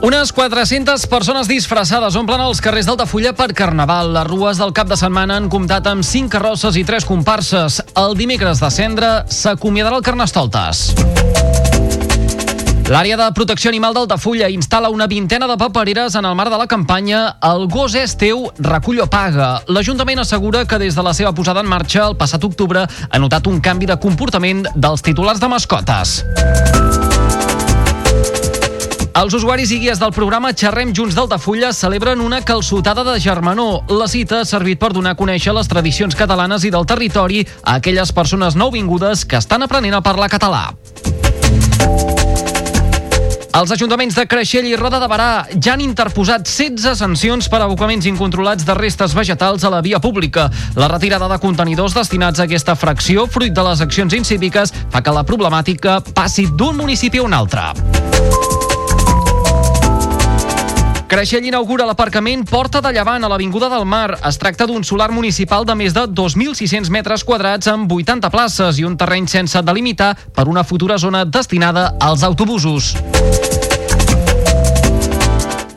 Unes 400 persones disfressades omplen els carrers d'Altafulla per Carnaval. Les rues del cap de setmana han comptat amb 5 carrosses i 3 comparses. El dimecres de cendre s'acomiadarà el Carnestoltes. L'àrea de protecció animal d'Altafulla instal·la una vintena de papereres en el marc de la campanya El gos és teu, recull o paga. L'Ajuntament assegura que des de la seva posada en marxa el passat octubre ha notat un canvi de comportament dels titulars de mascotes. Els usuaris i guies del programa Xerrem Junts d'Altafulla celebren una calçotada de germanor. La cita ha servit per donar a conèixer les tradicions catalanes i del territori a aquelles persones nouvingudes que estan aprenent a parlar català. Els ajuntaments de Creixell i Roda de Barà ja han interposat 16 sancions per abocaments incontrolats de restes vegetals a la via pública. La retirada de contenidors destinats a aquesta fracció, fruit de les accions incíviques, fa que la problemàtica passi d'un municipi a un altre. Creixell inaugura l'aparcament Porta de Llevant a l'Avinguda del Mar. Es tracta d'un solar municipal de més de 2.600 metres quadrats amb 80 places i un terreny sense delimitar per una futura zona destinada als autobusos.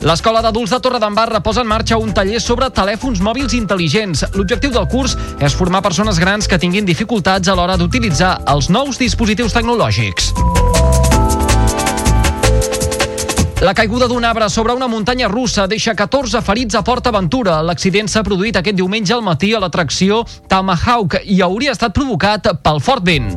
L'Escola d'Adults de Torredembarra posa en marxa un taller sobre telèfons mòbils intel·ligents. L'objectiu del curs és formar persones grans que tinguin dificultats a l'hora d'utilitzar els nous dispositius tecnològics. La caiguda d'un arbre sobre una muntanya russa deixa 14 ferits a Port Aventura. L'accident s'ha produït aquest diumenge al matí a l'atracció Tomahawk i hauria estat provocat pel fort vent.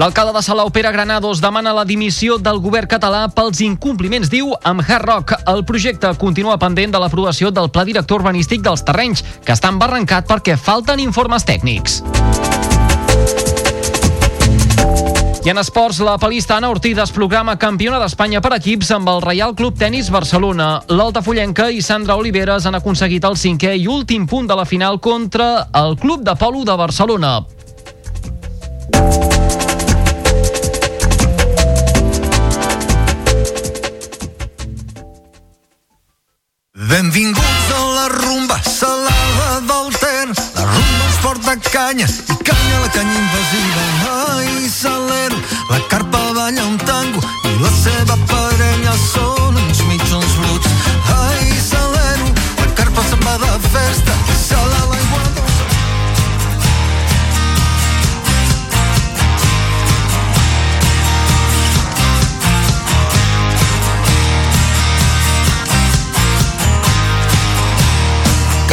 L'alcalde de Salou, Pere Granados, demana la dimissió del govern català pels incompliments, diu, amb Hard Rock. El projecte continua pendent de l'aprovació del pla director urbanístic dels terrenys, que està embarrancat perquè falten informes tècnics. I en esports, la palista Anna Ortiz es programa campiona d'Espanya per equips amb el Reial Club Tenis Barcelona. L'Altafollenca i Sandra Oliveres han aconseguit el cinquè i últim punt de la final contra el Club de Polo de Barcelona. Benvinguts a rumba salada del Ter. La rumba ens porta canya i canya la canya invasiva. Ai, salero, la carpa balla un tango i la seva parella són uns mitjons bruts.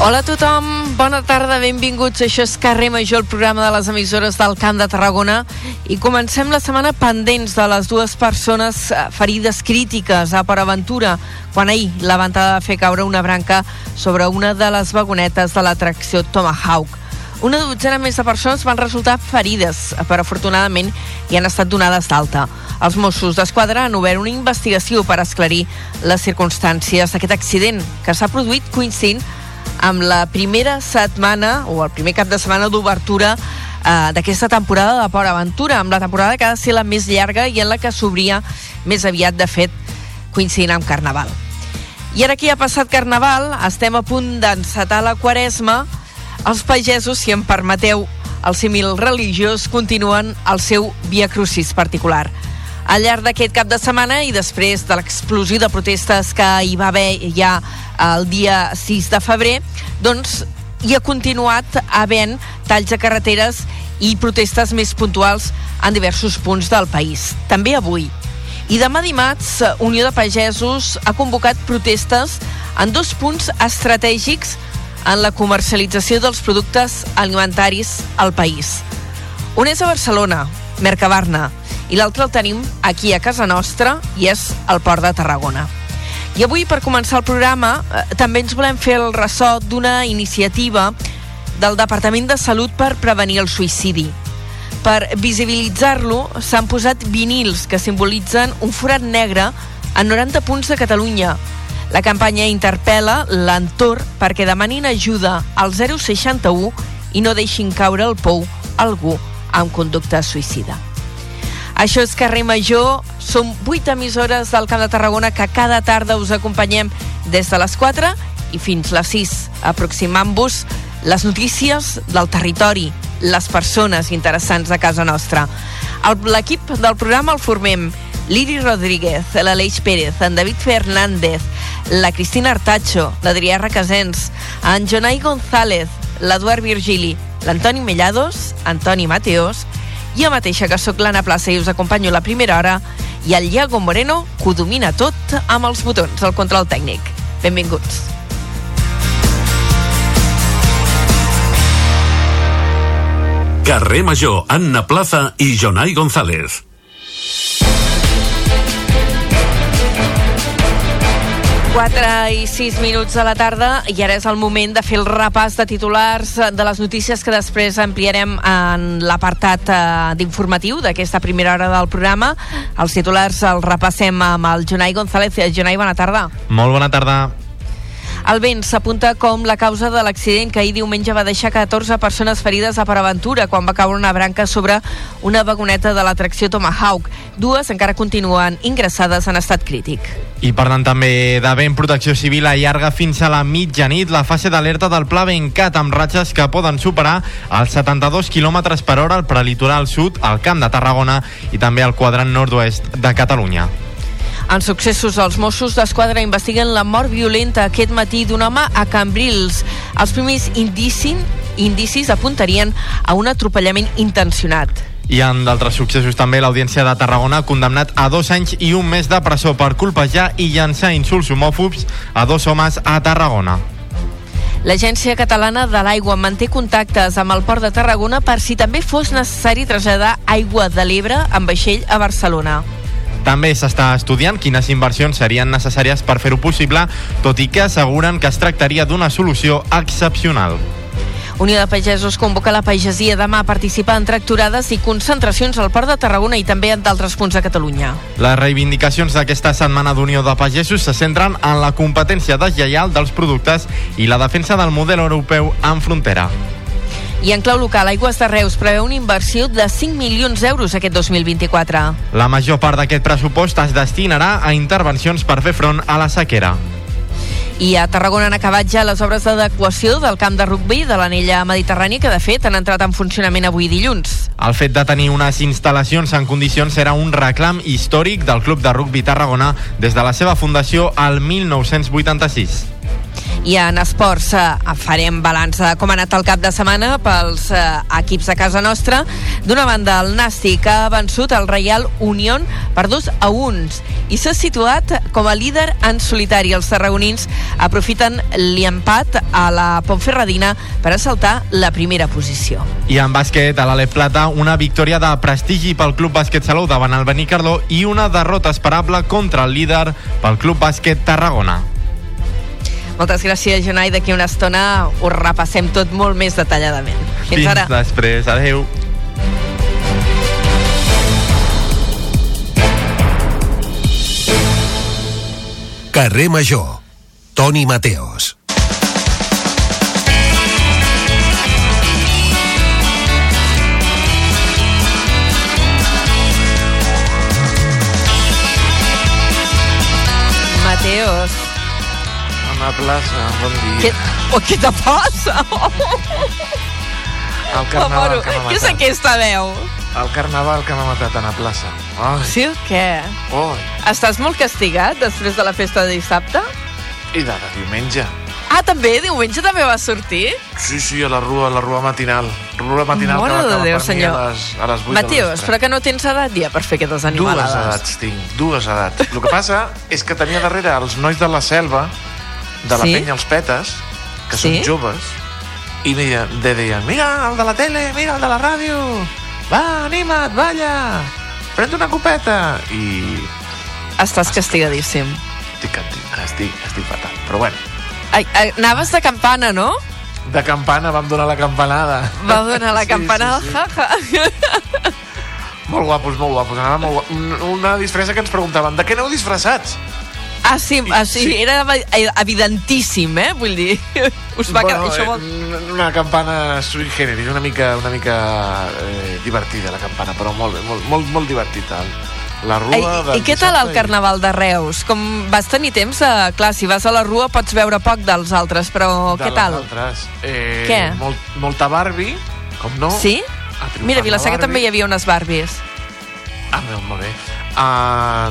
Hola a tothom, bona tarda, benvinguts. Això és Carrer Major, el programa de les emissores del Camp de Tarragona. I comencem la setmana pendents de les dues persones eh, ferides crítiques a Port Aventura, quan ahir la ventada va fer caure una branca sobre una de les vagonetes de l'atracció Tomahawk. Una dotzena més de persones van resultar ferides, però afortunadament hi han estat donades d'alta. Els Mossos d'Esquadra han obert una investigació per esclarir les circumstàncies d'aquest accident que s'ha produït coincidint amb la primera setmana o el primer cap de setmana d'obertura eh, d'aquesta temporada de Port Aventura, amb la temporada que ha de ser la més llarga i en la que s'obria més aviat, de fet, coincidint amb Carnaval. I ara que ja ha passat Carnaval, estem a punt d'encetar la Quaresma, els pagesos, si em permeteu el símil religiós, continuen el seu Via Crucis particular. Al llarg d'aquest cap de setmana i després de l'explosió de protestes que hi va haver ja el dia 6 de febrer, doncs hi ha continuat havent talls de carreteres i protestes més puntuals en diversos punts del país. També avui. I demà dimarts, Unió de Pagesos ha convocat protestes en dos punts estratègics en la comercialització dels productes alimentaris al país. Un és a Barcelona, Mercabarna, i l'altre el tenim aquí a casa nostra i és el Port de Tarragona. I avui, per començar el programa, eh, també ens volem fer el ressò d'una iniciativa del Departament de Salut per prevenir el suïcidi. Per visibilitzar-lo, s'han posat vinils que simbolitzen un forat negre en 90 punts de Catalunya. La campanya interpel·la l'entorn perquè demanin ajuda al 061 i no deixin caure al pou algú amb conducta suïcida. Això és Carrer Major, som 8 emissores del Camp de Tarragona que cada tarda us acompanyem des de les 4 i fins les 6, aproximant-vos les notícies del territori, les persones interessants de casa nostra. L'equip del programa el formem Liri Rodríguez, l'Aleix Pérez, en David Fernández, la Cristina Artacho, l'Adrià Requesens, en Jonai González, l'Eduard Virgili, l'Antoni Mellados, Antoni Mateos, a mateixa que sóc l'Anna Plaça i us acompanyo la primera hora, i el Iago Moreno, que ho domina tot amb els botons del control tècnic. Benvinguts. Carrer Major, Anna Plaza i Jonai González. Quatre i sis minuts de la tarda i ara és el moment de fer el repàs de titulars de les notícies que després ampliarem en l'apartat eh, d'informatiu d'aquesta primera hora del programa. Els titulars els repassem amb el Jonai González. Jonai, bona tarda. Molt bona tarda. El vent s'apunta com la causa de l'accident que ahir diumenge va deixar 14 persones ferides a Paraventura quan va caure una branca sobre una vagoneta de l'atracció Tomahawk. Dues encara continuen ingressades en estat crític. I parlant també de vent, Protecció Civil allarga fins a la mitjanit la fase d'alerta del Pla Bencat amb ratxes que poden superar els 72 km per hora al prelitoral sud, al Camp de Tarragona i també al quadrant nord-oest de Catalunya. En successos, els Mossos d'Esquadra investiguen la mort violenta aquest matí d'un home a Cambrils. Els primers indicis, indicis apuntarien a un atropellament intencionat. I en d'altres successos també l'Audiència de Tarragona ha condemnat a dos anys i un mes de presó per colpejar i llançar insults homòfobs a dos homes a Tarragona. L'Agència Catalana de l'Aigua manté contactes amb el Port de Tarragona per si també fos necessari traslladar aigua de l'Ebre amb vaixell a Barcelona. També s'està estudiant quines inversions serien necessàries per fer-ho possible, tot i que asseguren que es tractaria d'una solució excepcional. Unió de Pagesos convoca la pagesia demà a participar en tracturades i concentracions al Port de Tarragona i també en d'altres punts de Catalunya. Les reivindicacions d'aquesta setmana d'Unió de Pagesos se centren en la competència deslleial dels productes i la defensa del model europeu en frontera. I en clau local, Aigües de Reus preveu una inversió de 5 milions d'euros aquest 2024. La major part d'aquest pressupost es destinarà a intervencions per fer front a la sequera. I a Tarragona han acabat ja les obres d'adequació del camp de rugby de l'anella mediterrània que de fet han entrat en funcionament avui dilluns. El fet de tenir unes instal·lacions en condicions era un reclam històric del Club de Rugby Tarragona des de la seva fundació al 1986. I en esports eh, farem balanç de com ha anat el cap de setmana pels eh, equips de casa nostra. D'una banda, el Nàstic ha vençut el Reial Unión per 2 a 1 i s'ha situat com a líder en solitari. Els tarragonins aprofiten l'empat a la Pontferradina per assaltar la primera posició. I en bàsquet, a l'Alep Plata, una victòria de prestigi pel Club Bàsquet Salou davant el Benicarló i una derrota esperable contra el líder pel Club Bàsquet Tarragona. Moltes gràcies, Jonai. D'aquí una estona ho repassem tot molt més detalladament. Fins, Fins ara. després. Adéu. Carrer Major. Toni. Mateos, Anna Plaça, bon dia. què, oh, què te passa? El carnaval que m'ha Què és matat. aquesta veu? El carnaval que m'ha matat a Anna Plaça. Ai, Sí o què? oi. Estàs molt castigat després de la festa de dissabte? I de, de diumenge. Ah, també? Diumenge també va sortir? Sí, sí, a la rua, a la rua matinal. Rua matinal Mare que va Déu, per senyor. a les, a les 8 Mateus, però que no tens edat ja per fer aquestes Dues animalades. edats tinc, dues edats. El que passa és que tenia darrere els nois de la selva, de la Sí? penya Els Petes, que Sí? són joves, i deien, de deien, mira el de la tele, mira el de la ràdio, va, anima't, balla, pren una copeta, i Estàs castigadíssim. estic, estic, estic, estic fatal. Però bueno, Ai, anaves de campana, no? de campana vam donar la campanada. Va donar la Sí, campanada, sí, sí. jaja. Molt guapos, molt guapos. Anava molt guapos. Un- Una disfressa que ens preguntaven, de què aneu disfressats? Ah, sí, ah, sí, Sí. era evi- evidentíssim, eh? Vull dir, us va bueno, quedar... Això vol... eh, una campana sui generis, una mica, una mica eh, divertida la campana, però molt bé, molt, molt, molt divertida. La rua del I què tal el Carnaval de Reus? Com vas tenir temps? De... Clar, si vas a la rua pots veure poc dels altres, però de què tal? Altres. Eh, Què? Molt, molta Barbie, com no? Sí? Mira, a la Vilaseca també hi havia unes Barbies. Ah, molt, molt bé. Uh,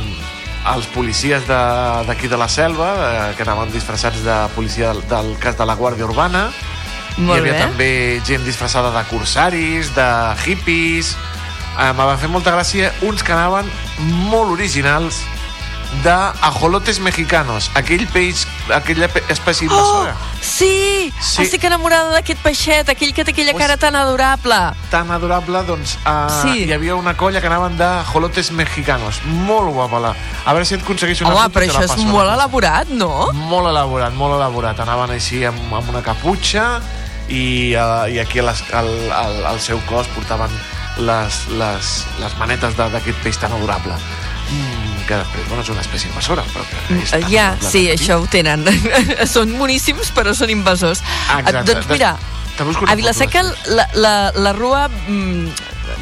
els policies d'aquí de, de la selva, eh, que anaven disfressats de policia del, del cas de la Guàrdia Urbana. Molt Hi havia bé. també gent disfressada de corsaris, de hippies... Eh, me va fer molta gràcia uns que anaven molt originals de ajolotes mexicanos, aquell peix, aquella espècie Oh, invasora. sí! Sí. Estic enamorada d'aquest peixet, aquell que té aquella cara tan adorable. tan adorable, doncs uh, Sí. hi havia una colla que anaven de ajolotes mexicanos. Molt guapa la... A veure si et aconsegueixo una Home, foto però això és molt elaborat, no? Molt elaborat, molt elaborat. Anaven així amb, amb una caputxa i, uh, i aquí a les, al, al, al seu cos portaven les, les, les manetes d'aquest peix tan adorable. Mm, que després, bueno, és una espècie invasora, però que Eh, Ja, sí, això ho tenen. són moníssims, però són invasors. Ah, exacte. Doncs mira, a Vilaseca la, la, la rua... Mm,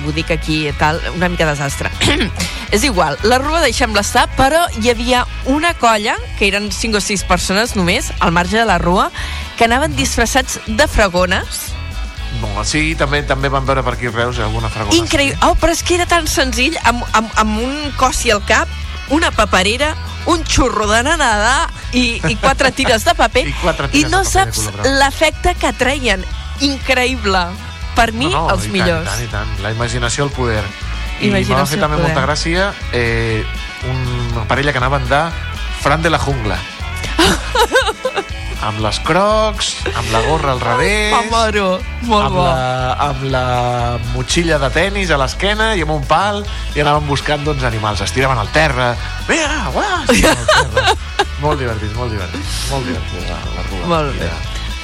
ho dic aquí, tal, una mica desastre. és igual, la rua deixem-la estar, però hi havia una colla, que eren 5 o 6 persones només, al marge de la rua, que anaven disfressats de fragones. No, sí, també també van veure per aquí Reus alguna fragona. Increïble. Oh, però és que era tan senzill, amb, amb, amb un cossi al cap, una paperera, un xurro de nanada i, i quatre tires de paper. I quatre I tires no de paper saps l'efecte que treien. Increïble. Per mi, no, no, els i millors. Tant, i tant, i tant. La imaginació al poder. I m'ha Imaginació fet també poder. molta gràcia eh, una parella que anaven de Fran de la Jungla. amb les crocs, amb la gorra al revés, M'amoro. Molt amb bo. la, amb la motxilla de tennis a l'esquena i amb un pal i anaven buscant doncs, animals. Es tiraven al terra. Mira, uah! terra. molt divertit, molt divertit. Molt divertit la, la rua. Molt bé.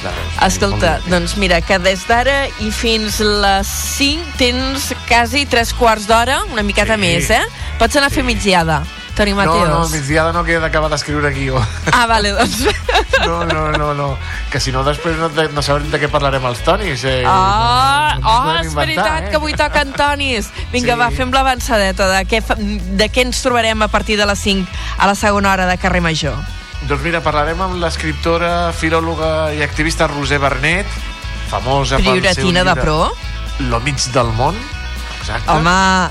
Reus. Escolta, doncs mira, que des d'ara i fins les 5 tens quasi 3 quarts d'hora, una miqueta Sí. més, eh? Pots anar a fer migdiada, Toni No, Mateos. no, migdiada no queda d'acabar d'escriure guió. Ah, vale, doncs... No, no, no, no. Que si no, després no, no sabrem de què parlarem els tonis. Eh? Ah, No oh, és inventar, veritat eh? que avui toquen tonis. Vinga, Sí. va, fem l'avançadeta de, què de què ens trobarem a partir de les 5 a la segona hora de Carrer Major. Doncs mira, parlarem amb l'escriptora, filòloga i activista Roser Bernet, famosa pel seu Prioratina de llibre pro. Lo mig del món. Exacte. Home,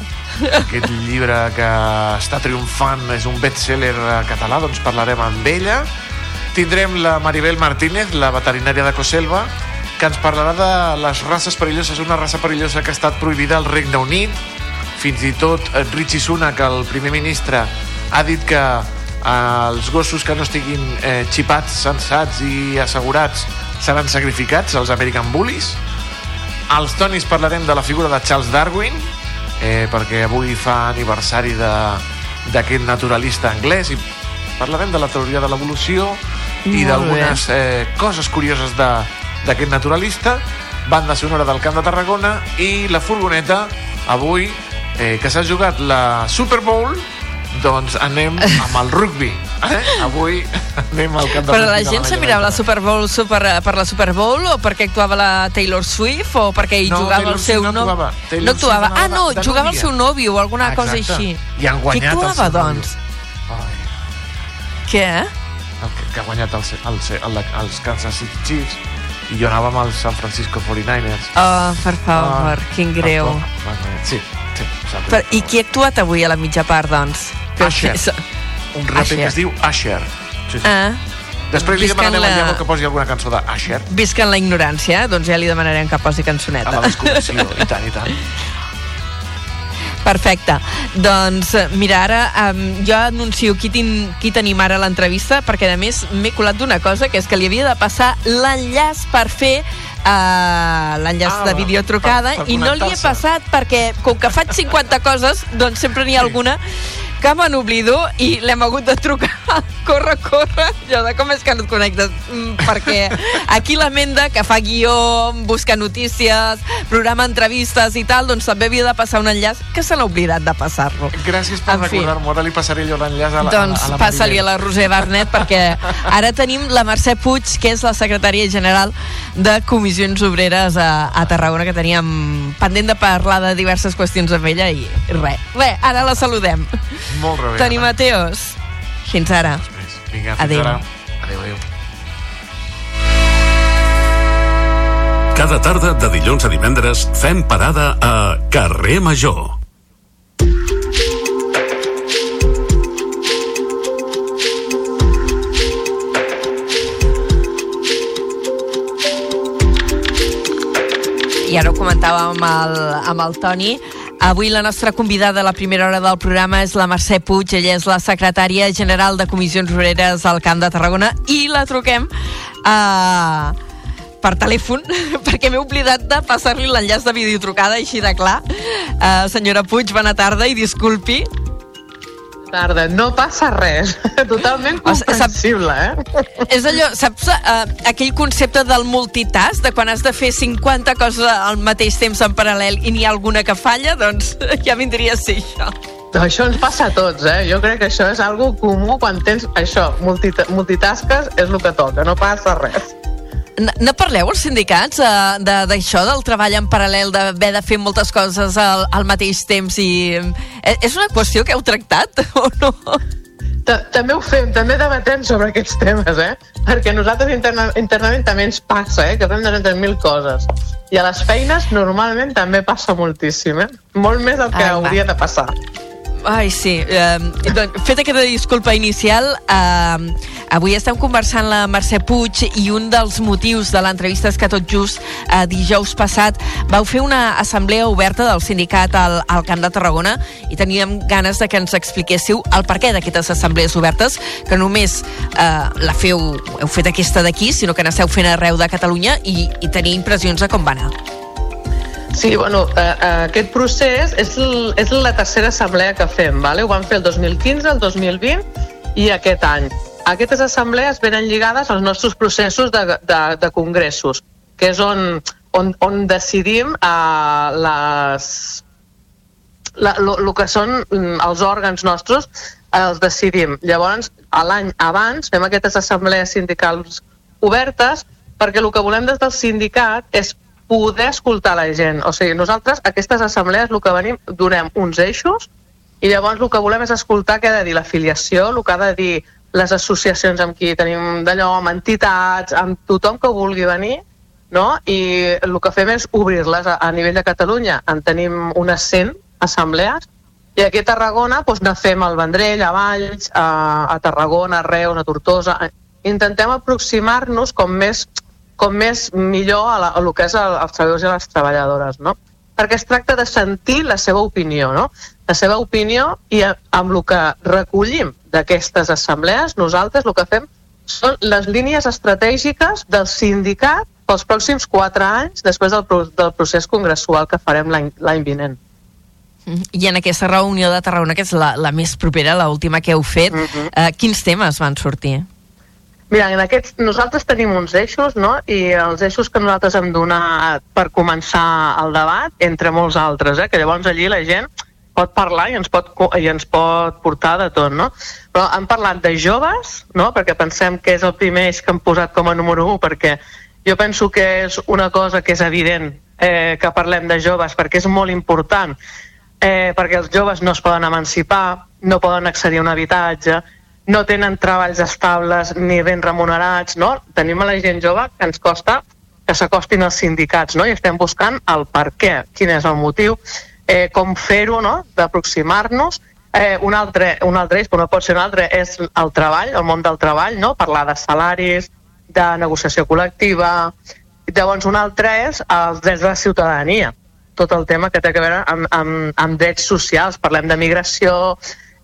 Aquest llibre que està triomfant és un best-seller català, doncs parlarem amb ella. Tindrem la Maribel Martínez, la veterinària de Coselva, que ens parlarà de les races perilloses, una raça perillosa que ha estat prohibida al Regne Unit. Fins i tot Richie Sunak, el primer ministre, ha dit que eh, els gossos que no estiguin eh, xipats, sensats i assegurats seran sacrificats, els American Bullies. Als tonis parlarem de la figura de Charles Darwin, eh, perquè avui fa aniversari d'aquest naturalista anglès i parlarem de la teoria de l'evolució i d'algunes eh, coses curioses d'aquest naturalista. Banda sonora del Camp de Tarragona i la furgoneta avui eh, que s'ha jugat la Super Bowl doncs anem amb el rugby eh? avui anem al camp de però la gent se mirava la. Super Bowl super, per la Super Bowl o perquè actuava la Taylor Swift o perquè hi No, jugava Taylor el seu no no- actuava. Taylor no actuava. Ah, no, de jugava el seu nòvio o alguna Ah, cosa exacte. així. I han guanyat Qui el actuava, seu nòvio. doncs? Ai, Què? el que, que ha guanyat el, el, el, els Kansas City Chiefs i jo anava amb els San Francisco 49ers. Oh, per favor, quin greu. Ah, sí, sí. Per. I qui ha actuat avui a la mitja part, doncs? Que Usher. Un raper Usher. que es diu Usher. Sí, sí. Ah, Després li demanarem la- a que posi alguna cançó d'Usher visca en la ignorància, doncs ja li demanarem que posi a cançoneta. la desconnexió. I tant, i tant. Perfecte. Doncs eh, mira, ara um, jo anuncio qui, tin, qui tenim ara a l'entrevista, perquè a més m'he colat d'una cosa, que és que li havia de passar l'enllaç per fer uh, l'enllaç Ah, de videotrucada per- per i no li he passat perquè com que faig 50 coses doncs sempre n'hi ha alguna que me n'oblido i l'hem hagut de trucar corre, corre jo de com és que no et connectes mm, perquè aquí la Menda que fa guió busca notícies programa entrevistes i tal doncs també havia de passar un enllaç que se n'ha oblidat de passar-lo Gràcies per recordar-m'ho. Ara li passaré jo l'enllaç a la, doncs a la, la passa-li a la Roser Barnet perquè ara tenim la Mercè Puig, que és la secretària general de Comissions Obreres a, a Tarragona, que teníem pendent de parlar de diverses qüestions amb ella i res. Bé, ara la saludem. Molt bé. Tenim Anna. a Teos. Fins ara. Vinga, fins Adéu. ara. Adéu, adéu. Cada tarda de dilluns a divendres fem parada a Carrer Major. i ara ho comentàvem amb el, amb el Toni, Avui la nostra convidada a la primera hora del programa és la Mercè Puig, ella és la secretària general de Comissions Obreres al Camp de Tarragona i la truquem uh, per telèfon perquè m'he oblidat de passar-li l'enllaç de videotrucada així de clar. Uh, senyora Puig, bona tarda i disculpi. Tarda. No passa res. Totalment comprensible, eh? És allò, saps uh, aquell concepte del multitask, de quan has de fer 50 coses al mateix temps en paral·lel i n'hi ha alguna que falla, doncs ja vindria a ser això. No, això ens passa a tots, eh? Jo crec que això és algo comú quan tens això, multita multitasques és el que toca, no passa res. Ne parleu als sindicats de- d'això, del treball en paral·lel, d'haver de fer moltes coses al, al mateix temps i... eh, És una qüestió que heu tractat o no? Ta- També ho fem, també debatem sobre aquests temes, eh? Perquè nosaltres interna internament també ens passa, eh? Que fem de mil coses. I a les feines normalment també passa moltíssim, eh? Molt més del que Ai, va. hauria de passar. Ai, sí. Eh, doncs, feta aquesta disculpa inicial, eh, avui estem conversant la Mercè Puig i un dels motius de l'entrevista és que tot just eh, dijous passat vau fer una assemblea oberta del sindicat al, al Camp de Tarragona i teníem ganes de que ens expliquéssiu el perquè d'aquestes assemblees obertes, que només eh, la feu, heu fet aquesta d'aquí, sinó que n'esteu fent arreu de Catalunya i, i tenir impressions de com va anar. Sí, bueno, eh, eh, aquest procés és, l, és la tercera assemblea que fem, vale? ho vam fer el 2015, el 2020 i aquest any. Aquestes assemblees venen lligades als nostres processos de, de, de congressos, que és on, on, on decidim eh, les, lo que són mm, els òrgans nostres els decidim. Llavors, l'any abans fem aquestes assemblees sindicals obertes perquè el que volem des del sindicat és poder escoltar la gent. O sigui, nosaltres, aquestes assemblees, el que venim, donem uns eixos i llavors el que volem és escoltar què ha de dir l'afiliació, el que ha de dir les associacions amb qui tenim d'allò, amb entitats, amb tothom que vulgui venir, no? i el que fem és obrir-les a, a nivell de Catalunya. En tenim unes 100 assemblees i aquí a Tarragona doncs, ne fem al Vendrell, a Valls, a, a Tarragona, a Reus, a Tortosa. Intentem aproximar-nos com més, com més millor a, la, a lo que és el, els treballadors i les treballadores, no? Perquè es tracta de sentir la seva opinió, no? La seva opinió i a- amb el que recollim d'aquestes assemblees, nosaltres el que fem són les línies estratègiques del sindicat pels pròxims quatre anys després del, del procés congressual que farem l'any vinent. I en aquesta reunió de Tarragona, que és la, la més propera, la última que heu fet, Mhm. eh, quins temes van sortir? Mira, en aquests, nosaltres tenim uns eixos, no? I els eixos que nosaltres hem donat per començar el debat, entre molts altres, eh? Que llavors allí la gent pot parlar i ens pot, i ens pot portar de tot, no? Però han parlat de joves, no? Perquè pensem que és el primer eix que han posat com a número 1, perquè jo penso que és una cosa que és evident eh, que parlem de joves, perquè és molt important, eh, perquè els joves no es poden emancipar, no poden accedir a un habitatge, no tenen treballs estables ni ben remunerats, no? Tenim a la gent jove que ens costa que s'acostin als sindicats, no? I estem buscant el per què, quin és el motiu, eh, com fer-ho, no? D'aproximar-nos. Eh, un, altre, un altre eix, però no pot ser un altre, és el treball, el món del treball, no? Parlar de salaris, de negociació col·lectiva... Llavors, un altre és els drets de la ciutadania. tot el tema que té a veure amb, amb, amb drets socials. Parlem de migració,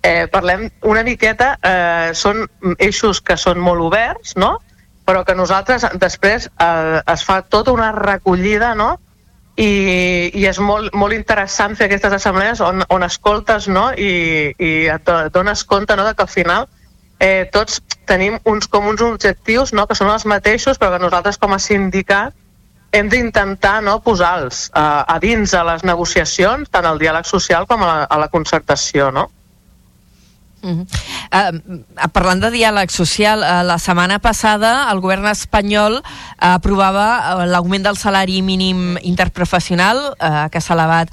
eh, parlem una miqueta, eh, són eixos que són molt oberts, no? però que nosaltres després eh, es fa tota una recollida no? i, i és molt, molt interessant fer aquestes assemblees on, on escoltes no? i, i et dones compte no? de que al final eh, tots tenim uns com uns objectius no? que són els mateixos però que nosaltres com a sindicat hem d'intentar no, posar-los a, a dins a les negociacions, tant al diàleg social com a la, a la concertació, no? Uh parlant de diàleg social, uh, la setmana passada el govern espanyol uh, aprovava uh, l'augment del salari mínim interprofessional uh, que s'ha elevat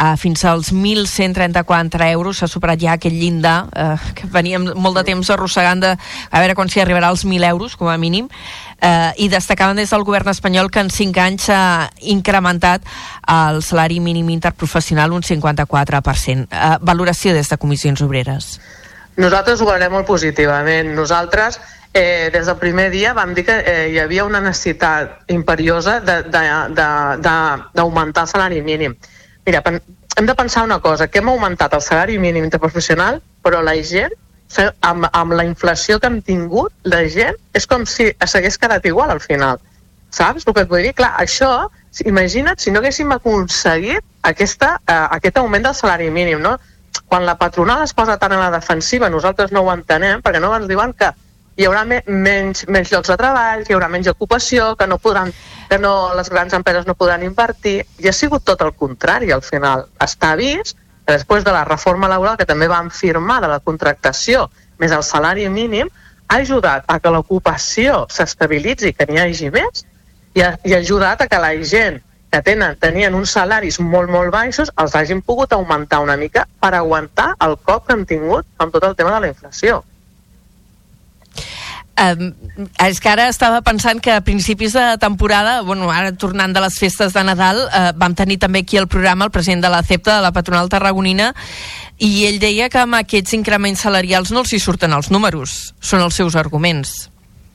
uh, fins als 1.134 euros, s'ha superat ja aquell llindar uh, que veníem molt de temps arrossegant de a veure quan s'hi arribarà als 1.000 euros com a mínim uh, i destacaven des del govern espanyol que en 5 anys s'ha incrementat el salari mínim interprofessional un 54%. Uh, valoració des de Comissions Obreres. Nosaltres ho veurem molt positivament. Nosaltres, eh, des del primer dia, vam dir que eh, hi havia una necessitat imperiosa d'augmentar el salari mínim. Mira, hem de pensar una cosa, que hem augmentat el salari mínim interprofessional, però la gent, amb, amb la inflació que hem tingut, la gent és com si s'hagués quedat igual al final. Saps el que et vull dir? Clar, això, imagina't si no haguéssim aconseguit aquesta, eh, aquest augment del salari mínim, no? Quan la patronal es posa tan a la defensiva, nosaltres no ho entenem, perquè no ens diuen que hi haurà me menys, menys llocs de treball, que hi haurà menys ocupació, que no podran, que no, les grans empreses no podran invertir, i ha sigut tot el contrari al final. Està vist que després de la reforma laboral que també van firmar de la contractació més el salari mínim, ha ajudat a que l'ocupació s'estabilitzi, que n'hi hagi més, i ha, i ha ajudat a que la gent que tenen, tenien uns salaris molt, molt baixos, els hagin pogut augmentar una mica per aguantar el cop que han tingut amb tot el tema de la inflació. Um, és que ara estava pensant que a principis de temporada, bueno, ara tornant de les festes de Nadal, uh, vam tenir també aquí al programa el president de la CEPTA, de la patronal tarragonina, i ell deia que amb aquests increments salarials no els hi surten els números, són els seus arguments.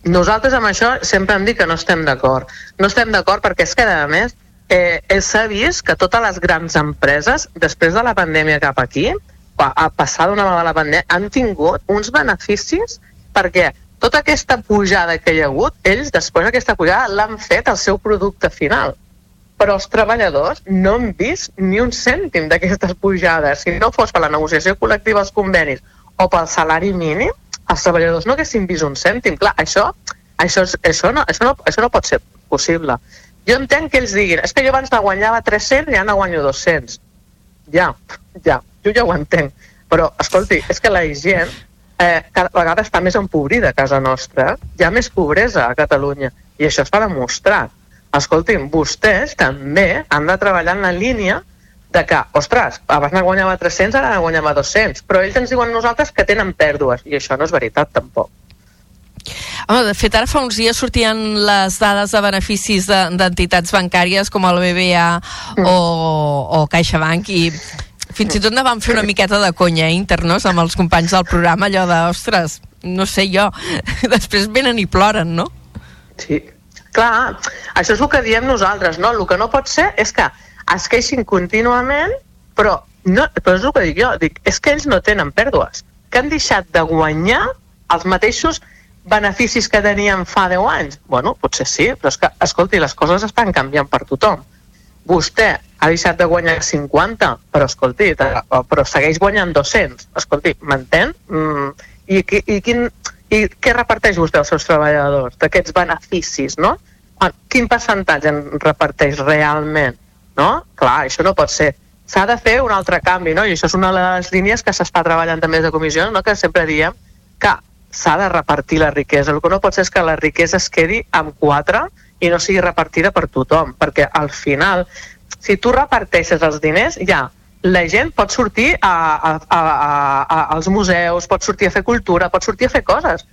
Nosaltres amb això sempre hem dit que no estem d'acord. No estem d'acord perquè és que, a més, eh, s'ha vist que totes les grans empreses, després de la pandèmia cap aquí, a passar d'una vegada la pandèmia, han tingut uns beneficis perquè tota aquesta pujada que hi ha hagut, ells després d'aquesta pujada l'han fet al seu producte final. Però els treballadors no han vist ni un cèntim d'aquestes pujades. Si no fos per la negociació col·lectiva als convenis o pel salari mínim, els treballadors no haguessin vist un cèntim. Clar, això, això, això, no, això, no, això no pot ser possible. Jo entenc que ells diguin, és que jo abans guanyava 300 i ara no guanyo 200. Ja, ja, jo ja ho entenc. Però, escolti, és que la gent eh, cada vegada està més empobrida a casa nostra. Hi ha més pobresa a Catalunya i això està demostrat. Escolti'm, vostès també han de treballar en la línia de que, ostres, abans ne guanyava 300, ara ne guanyava 200, però ells ens diuen nosaltres que tenen pèrdues, i això no és veritat tampoc. Home, de fet, ara fa uns dies sortien les dades de beneficis d'entitats de, bancàries com el BBA mm. o, o CaixaBank i fins i tot ne vam fer una miqueta de conya eh, internos amb els companys del programa, allò de, ostres, no sé jo, després venen i ploren, no? Sí, clar, això és el que diem nosaltres, no? El que no pot ser és que es queixin contínuament, però, no, però és el que dic jo, dic, és que ells no tenen pèrdues, que han deixat de guanyar els mateixos beneficis que tenien fa 10 anys? Bueno, potser sí, però és que, escolti, les coses estan canviant per tothom. Vostè ha deixat de guanyar 50, però escolti, però segueix guanyant 200. Escolti, m'entén? Mm, i, i, quin, I què reparteix vostè als seus treballadors d'aquests beneficis, no? Ah, quin percentatge en reparteix realment? No? Clar, això no pot ser. S'ha de fer un altre canvi, no? I això és una de les línies que s'està treballant també des de comissió, no? que sempre diem que s'ha de repartir la riquesa. El que no pot ser és que la riquesa es quedi amb quatre i no sigui repartida per tothom, perquè al final, si tu reparteixes els diners, ja, la gent pot sortir a, a, a, a, als museus, pot sortir a fer cultura, pot sortir a fer coses,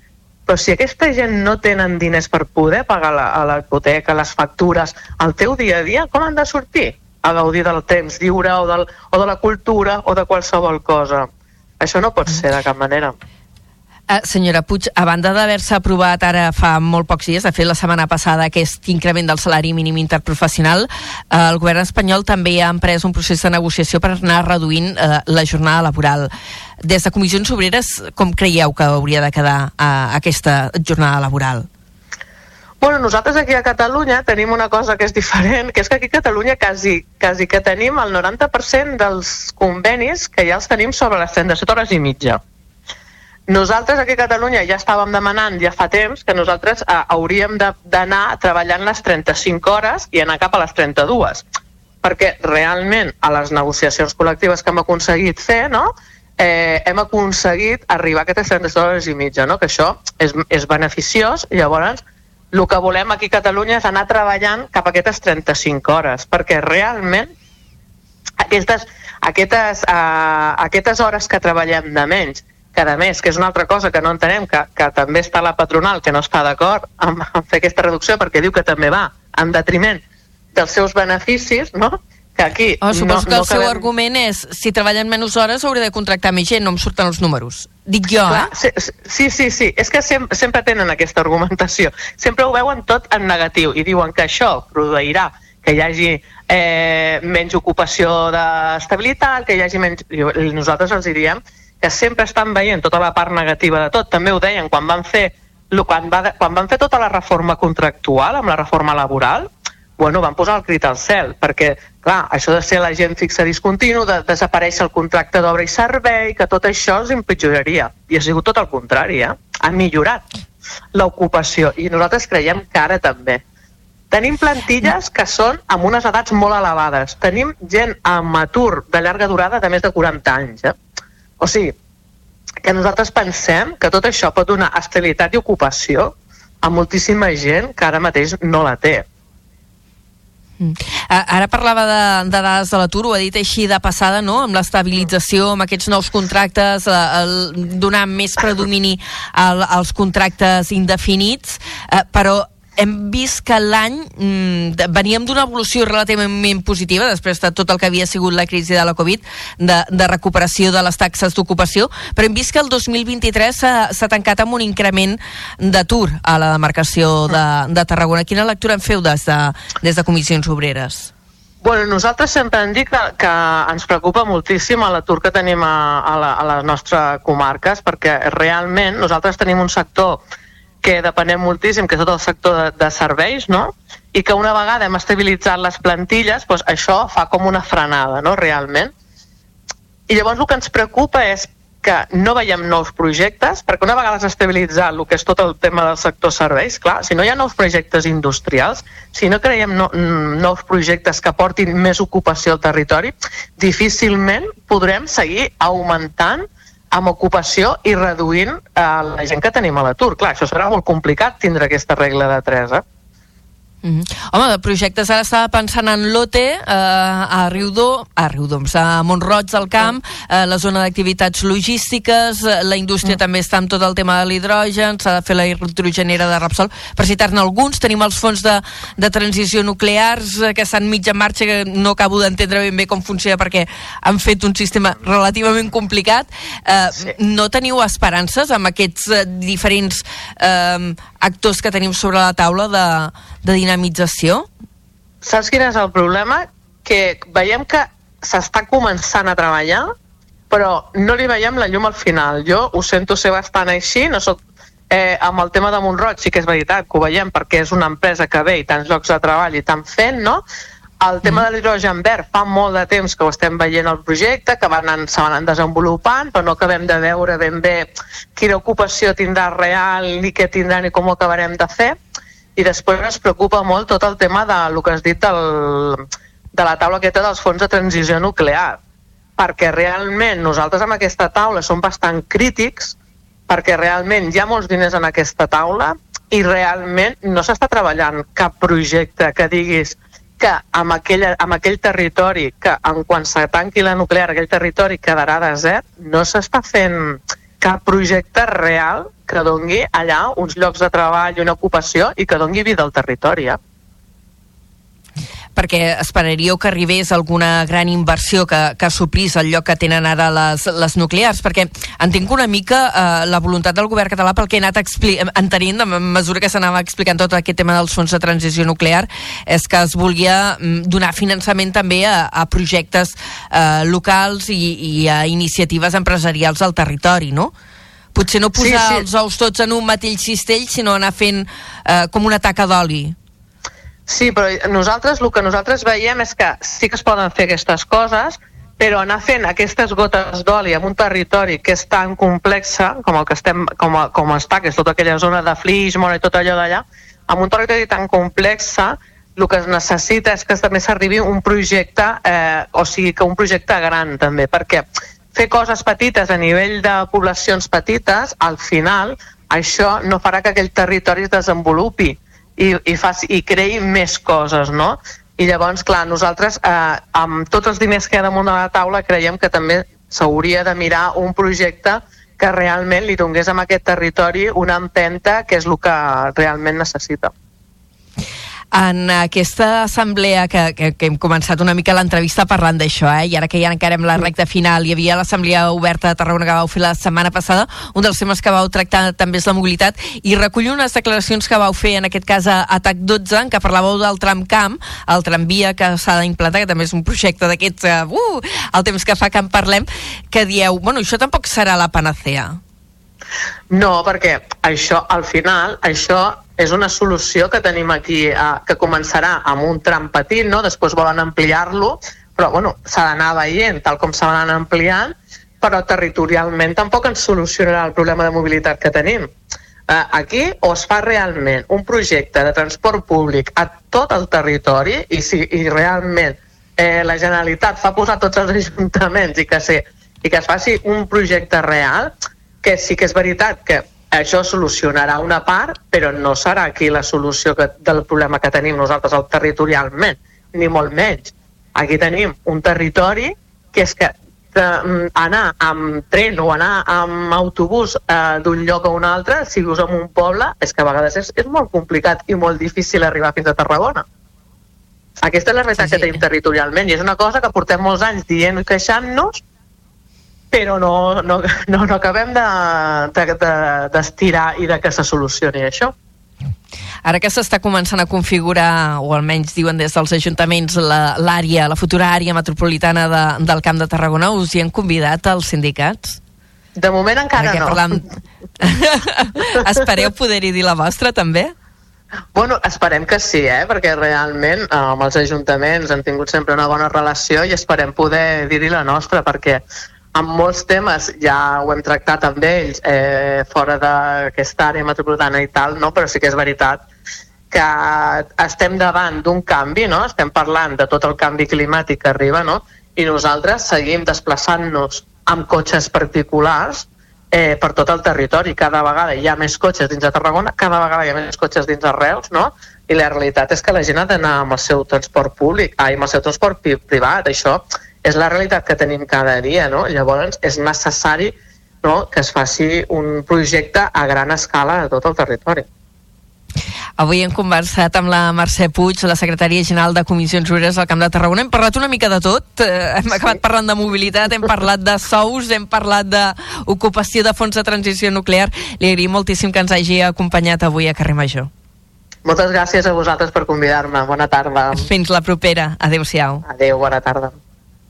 però si aquesta gent no tenen diners per poder pagar la hipoteca, les factures, el teu dia a dia, com han de sortir? A gaudir del temps lliure o, del, o de la cultura o de qualsevol cosa. Això no pot ser de cap manera. Uh, senyora Puig, a banda d'haver-se aprovat ara fa molt pocs dies, de fet la setmana passada, aquest increment del salari mínim interprofessional, uh, el govern espanyol també ha emprès un procés de negociació per anar reduint uh, la jornada laboral. Des de Comissions Obreres, com creieu que hauria de quedar uh, aquesta jornada laboral? Bueno, nosaltres aquí a Catalunya tenim una cosa que és diferent, que és que aquí a Catalunya quasi, quasi que tenim el 90% dels convenis que ja els tenim sobre les 37 hores i mitja. Nosaltres aquí a Catalunya ja estàvem demanant ja fa temps que nosaltres eh, hauríem d'anar treballant les 35 hores i anar cap a les 32 perquè realment a les negociacions col·lectives que hem aconseguit fer, no? eh, hem aconseguit arribar a aquestes 30 hores i mitja, no? que això és, és beneficiós, i llavors el que volem aquí a Catalunya és anar treballant cap a aquestes 35 hores, perquè realment aquestes, aquestes, uh, aquestes hores que treballem de menys que a més, que és una altra cosa que no entenem, que, que també està la patronal que no està d'acord amb, amb fer aquesta reducció perquè diu que també va en detriment dels seus beneficis, no? que aquí... Oh, suposo no, que el no seu argument és si treballen menys hores hauré de contractar més gent, no em surten els números. Dic jo, Clar, eh? sí, sí, sí, és que sempre, sempre tenen aquesta argumentació. Sempre ho veuen tot en negatiu i diuen que això produirà que hi hagi eh, menys ocupació d'estabilitat, que hi hagi menys... Nosaltres els diríem que sempre estan veient tota la part negativa de tot. També ho deien quan van fer quan, va, quan van fer tota la reforma contractual, amb la reforma laboral, bueno, van posar el crit al cel, perquè, clar, això de ser la gent fixa discontinu, de desaparèixer el contracte d'obra i servei, que tot això els empitjoraria. I ha sigut tot el contrari, eh? Ha millorat l'ocupació, i nosaltres creiem que ara també. Tenim plantilles que són amb unes edats molt elevades. Tenim gent amb atur de llarga durada de més de 40 anys, eh? O sigui, que nosaltres pensem que tot això pot donar estabilitat i ocupació a moltíssima gent que ara mateix no la té. Mm. Ara parlava de, de dades de l'atur, ho ha dit així de passada, no? amb l'estabilització, amb aquests nous contractes, el, el donar més predomini al, als contractes indefinits, eh, però hem vist que l'any mm, veníem d'una evolució relativament positiva després de tot el que havia sigut la crisi de la Covid, de, de recuperació de les taxes d'ocupació, però hem vist que el 2023 s'ha tancat amb un increment d'atur a la demarcació de, de Tarragona. Quina lectura en feu des de, des de Comissions Obreres? Bueno, nosaltres sempre hem dit que, que ens preocupa moltíssim l'atur que tenim a, a, la, a les nostres comarques, perquè realment nosaltres tenim un sector que depenem moltíssim, que és tot el sector de, de serveis, no? i que una vegada hem estabilitzat les plantilles, doncs això fa com una frenada, no?, realment. I llavors el que ens preocupa és que no veiem nous projectes, perquè una vegada s'ha estabilitzat el que és tot el tema del sector serveis, clar, si no hi ha nous projectes industrials, si no creiem no, nous projectes que portin més ocupació al territori, difícilment podrem seguir augmentant amb ocupació i reduint eh, la gent que tenim a l'atur. Clar, això serà molt complicat tindre aquesta regla de 3, eh? Mm -hmm. Home, de projectes ara estava pensant en l'OTE, eh, a Riudor, a Riudoms, a Montroig del Camp, eh, la zona d'activitats logístiques, eh, la indústria mm. també està amb tot el tema de l'hidrogen, s'ha de fer la hidrogenera de Repsol. Per citar-ne alguns, tenim els fons de, de transició nuclears eh, que estan en marxa, que no acabo d'entendre ben bé com funciona perquè han fet un sistema relativament complicat. Eh, sí. No teniu esperances amb aquests eh, diferents eh, actors que tenim sobre la taula de, de dinamització? Saps quin és el problema? Que veiem que s'està començant a treballar, però no li veiem la llum al final. Jo ho sento ser bastant així, no soc eh, amb el tema de Montroig sí que és veritat que ho veiem perquè és una empresa que ve i tants llocs de treball i tant fent, no? El tema de l'hidrogen verd fa molt de temps que ho estem veient al projecte, que van, se van desenvolupant, però no acabem de veure ben bé quina ocupació tindrà real, ni què tindrà, ni com ho acabarem de fer. I després ens preocupa molt tot el tema de lo que has dit del, de la taula aquesta dels fons de transició nuclear, perquè realment nosaltres amb aquesta taula som bastant crítics, perquè realment hi ha molts diners en aquesta taula i realment no s'està treballant cap projecte que diguis que amb, aquella, amb aquell territori, que en quan se tanqui la nuclear, aquell territori quedarà desert, no s'està fent cap projecte real que dongui allà uns llocs de treball una ocupació i que dongui vida al territori. Eh? Perquè esperaríeu que arribés alguna gran inversió que, que suplís el lloc que tenen ara les, les nuclears, perquè entenc una mica eh, la voluntat del govern català pel que he anat entenent a mesura que s'anava explicant tot aquest tema dels fons de transició nuclear és que es volia mm, donar finançament també a, a projectes eh, locals i, i a iniciatives empresarials al territori, no? Potser no posar sí, sí. els ous tots en un mateix cistell, sinó anar fent eh, com una taca d'oli. Sí, però nosaltres el que nosaltres veiem és que sí que es poden fer aquestes coses, però anar fent aquestes gotes d'oli en un territori que és tan complexa com el que estem, com, com està, que és tota aquella zona de Flix, Mora i tot allò d'allà, en un territori tan complexa el que es necessita és que també s'arribi un projecte, eh, o sigui, que un projecte gran també, perquè fer coses petites a nivell de poblacions petites, al final això no farà que aquell territori es desenvolupi i, i, faci, i creï més coses, no? I llavors, clar, nosaltres, eh, amb tots els diners que hi ha damunt de la taula, creiem que també s'hauria de mirar un projecte que realment li donés a aquest territori una empenta que és el que realment necessita en aquesta assemblea que, que, que hem començat una mica l'entrevista parlant d'això, eh? i ara que ja encarem la recta final, hi havia l'assemblea oberta de Tarragona que vau fer la setmana passada, un dels temes que vau tractar també és la mobilitat, i recollo unes declaracions que vau fer en aquest cas a ATAC 12, en què parlàveu del tramcamp, el tramvia que s'ha d'implantar, que també és un projecte d'aquests, uh, uh, el temps que fa que en parlem, que dieu, bueno, això tampoc serà la panacea. No, perquè això, al final, això és una solució que tenim aquí, eh, que començarà amb un tram petit, no? després volen ampliar-lo, però bueno, s'ha d'anar veient tal com s'ha d'anar ampliant, però territorialment tampoc ens solucionarà el problema de mobilitat que tenim. Eh, aquí o es fa realment un projecte de transport públic a tot el territori i si i realment eh, la Generalitat fa posar tots els ajuntaments i que, se, i que es faci un projecte real, que sí que és veritat que això solucionarà una part, però no serà aquí la solució que, del problema que tenim nosaltres el territorialment, ni molt menys. Aquí tenim un territori que és que de, mm, anar amb tren o anar amb autobús eh, d'un lloc a un altre, si vius en un poble, és que a vegades és, és molt complicat i molt difícil arribar fins a Tarragona. Aquesta és la realitat sí, sí. que tenim territorialment i és una cosa que portem molts anys dient i queixant-nos però no, no, no, no acabem d'estirar de, de, i de que se solucioni això. Ara que s'està començant a configurar, o almenys diuen des dels ajuntaments, l'àrea, la, la futura àrea metropolitana de, del Camp de Tarragona, us hi han convidat els sindicats? De moment encara no. Parlam... Espereu poder-hi dir la vostra, també? Bueno, esperem que sí, eh? perquè realment eh, amb els ajuntaments han tingut sempre una bona relació i esperem poder dir-hi la nostra, perquè amb molts temes ja ho hem tractat amb ells eh, fora d'aquesta àrea metropolitana i tal, no? però sí que és veritat que estem davant d'un canvi, no? estem parlant de tot el canvi climàtic que arriba no? i nosaltres seguim desplaçant-nos amb cotxes particulars eh, per tot el territori. Cada vegada hi ha més cotxes dins de Tarragona, cada vegada hi ha més cotxes dins de Reus, no? I la realitat és que la gent ha d'anar amb el seu transport públic, ai, amb el seu transport privat. Això és la realitat que tenim cada dia, no? Llavors és necessari no, que es faci un projecte a gran escala a tot el territori. Avui hem conversat amb la Mercè Puig, la secretària general de Comissions Obreres del Camp de Tarragona. Hem parlat una mica de tot. Eh, hem acabat parlant de mobilitat, hem parlat de sous, hem parlat d'ocupació de fons de transició nuclear. Li agraïm moltíssim que ens hagi acompanyat avui a Carrer Major. Moltes gràcies a vosaltres per convidar-me. Bona tarda. Fins la propera. Adéu-siau. Adéu, bona tarda.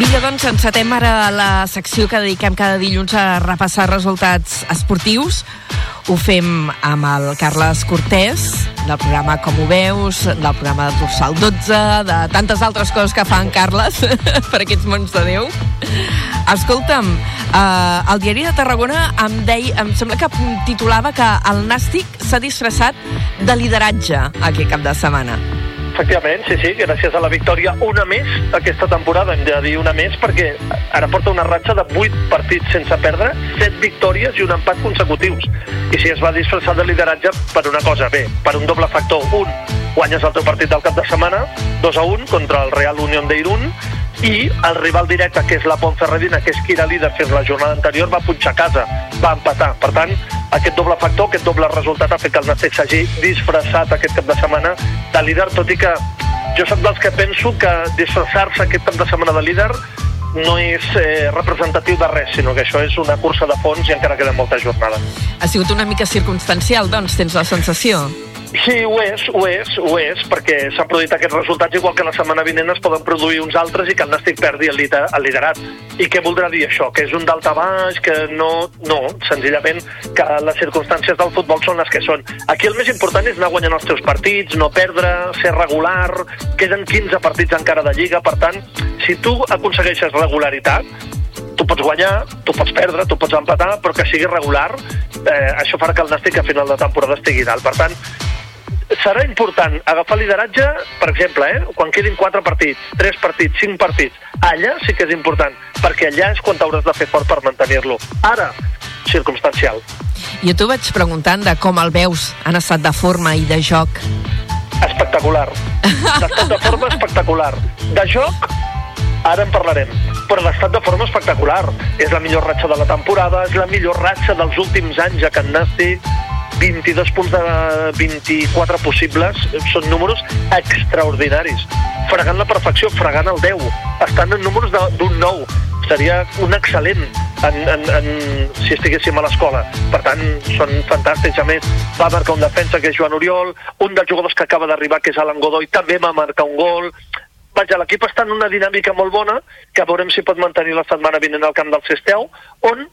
Vinga, doncs encetem ara la secció que dediquem cada dilluns a repassar resultats esportius. Ho fem amb el Carles Cortés, del programa Com ho veus, del programa de Dorsal 12, de tantes altres coses que fan Carles per aquests mons de Déu. Escolta'm, eh, el diari de Tarragona em, deia, em sembla que titulava que el Nàstic s'ha disfressat de lideratge aquest cap de setmana. Efectivament, sí, sí, gràcies a la victòria una més aquesta temporada, hem de dir una més perquè ara porta una ratxa de 8 partits sense perdre, 7 victòries i un empat consecutius. I si es va disfressar de lideratge per una cosa, bé, per un doble factor. Un, guanyes el teu partit del cap de setmana, 2 a 1 contra el Real Unión de Irún, i el rival directe, que és la Pontferradina, que és qui era líder fins la jornada anterior, va punxar a casa, va empatar. Per tant, aquest doble factor, aquest doble resultat ha fet que el Nàstic s'hagi disfressat aquest cap de setmana de líder, tot i que jo soc dels que penso que disfressar-se aquest cap de setmana de líder no és eh, representatiu de res, sinó que això és una cursa de fons i encara queda molta jornada. Ha sigut una mica circumstancial, doncs, tens la sensació? Sí, ho és, ho és, ho és, perquè s'han produït aquests resultats igual que la setmana vinent es poden produir uns altres i que el Nàstic perdi el, el liderat. I què voldrà dir això? Que és un dalta baix, que no... No, senzillament que les circumstàncies del futbol són les que són. Aquí el més important és anar guanyant els teus partits, no perdre, ser regular, queden 15 partits encara de Lliga, per tant, si tu aconsegueixes regularitat, tu pots guanyar, tu pots perdre, tu pots empatar, però que sigui regular, eh, això farà que el Nàstic a final de temporada estigui dalt. Per tant, serà important agafar lideratge, per exemple, eh, quan quedin 4 partits, 3 partits, 5 partits. Allà sí que és important, perquè allà és quan t'hauràs de fer fort per mantenir-lo. Ara, circumstancial. Jo t'ho vaig preguntant de com el veus en estat de forma i de joc. Espectacular. L'estat de forma espectacular. De joc, ara en parlarem. Però l'estat de forma espectacular. És la millor ratxa de la temporada, és la millor ratxa dels últims anys a Can Nàstic, 22 punts de 24 possibles, són números extraordinaris. Fregant la perfecció, fregant el 10. Estan en números d'un 9. Seria un excel·lent en, en, en, si estiguéssim a l'escola. Per tant, són fantàstics. A més, va marcar un defensa, que és Joan Oriol, un dels jugadors que acaba d'arribar, que és Alan Godoy, també va marcar un gol. Vaja, l'equip està en una dinàmica molt bona, que veurem si pot mantenir la setmana vinent al camp del Cesteu, on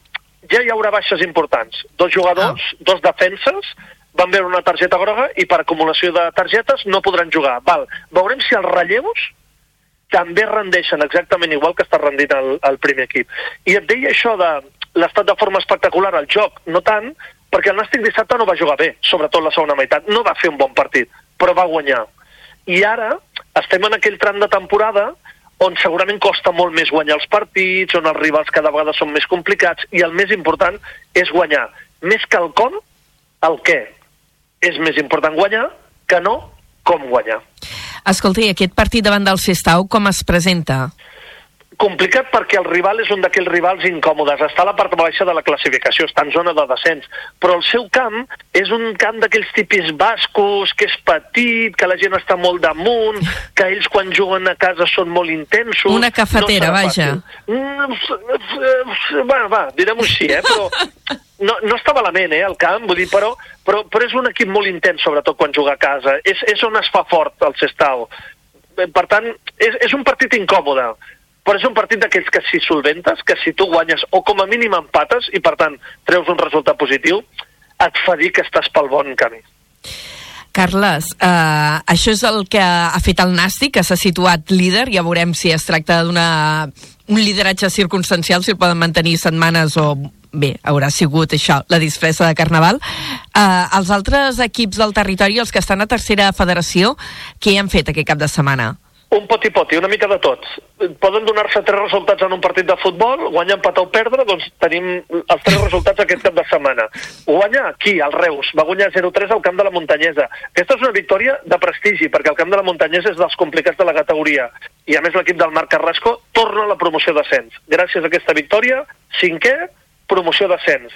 ja hi haurà baixes importants. Dos jugadors, ah. dos defenses, van veure una targeta groga i per acumulació de targetes no podran jugar. Val. Veurem si els relleus també rendeixen exactament igual que està rendint el, el primer equip. I et deia això de l'estat de forma espectacular al joc, no tant, perquè el Nàstic dissabte no va jugar bé, sobretot la segona meitat. No va fer un bon partit, però va guanyar. I ara estem en aquell tram de temporada on segurament costa molt més guanyar els partits, on els rivals cada vegada són més complicats, i el més important és guanyar. Més que el com, el què. És més important guanyar que no com guanyar. Escolta, i aquest partit davant del Sestau com es presenta? Complicat perquè el rival és un d'aquells rivals incòmodes. Està a la part baixa de la classificació, està en zona de descens. Però el seu camp és un camp d'aquells tipis bascos, que és petit, que la gent està molt damunt, que ells quan juguen a casa són molt intensos... Una cafetera, serà vaja. Mm, Va, va, direm-ho així, eh? Però no, no està malament, eh, el camp, vull dir, però, però, però és un equip molt intens, sobretot quan juga a casa. És, és on es fa fort el Sestau. Per tant, és, és un partit incòmode però és un partit d'aquells que si solventes, que si tu guanyes o com a mínim empates i per tant treus un resultat positiu, et fa dir que estàs pel bon camí. Carles, eh, això és el que ha fet el Nàstic, que s'ha situat líder, ja veurem si es tracta d'un lideratge circumstancial, si el poden mantenir setmanes o bé, haurà sigut això, la disfressa de Carnaval. Eh, els altres equips del territori, els que estan a tercera federació, què han fet aquest cap de setmana? Un poti-poti, una mica de tots. Poden donar-se tres resultats en un partit de futbol, guanyar, empatar o perdre, doncs tenim els tres resultats aquest cap de setmana. Guanya aquí, al Reus, va guanyar 0-3 al camp de la Muntanyesa. Aquesta és una victòria de prestigi, perquè el camp de la Muntanyesa és dels complicats de la categoria. I a més l'equip del Marc Carrasco torna a la promoció d'ascens. Gràcies a aquesta victòria, cinquè, promoció d'ascens.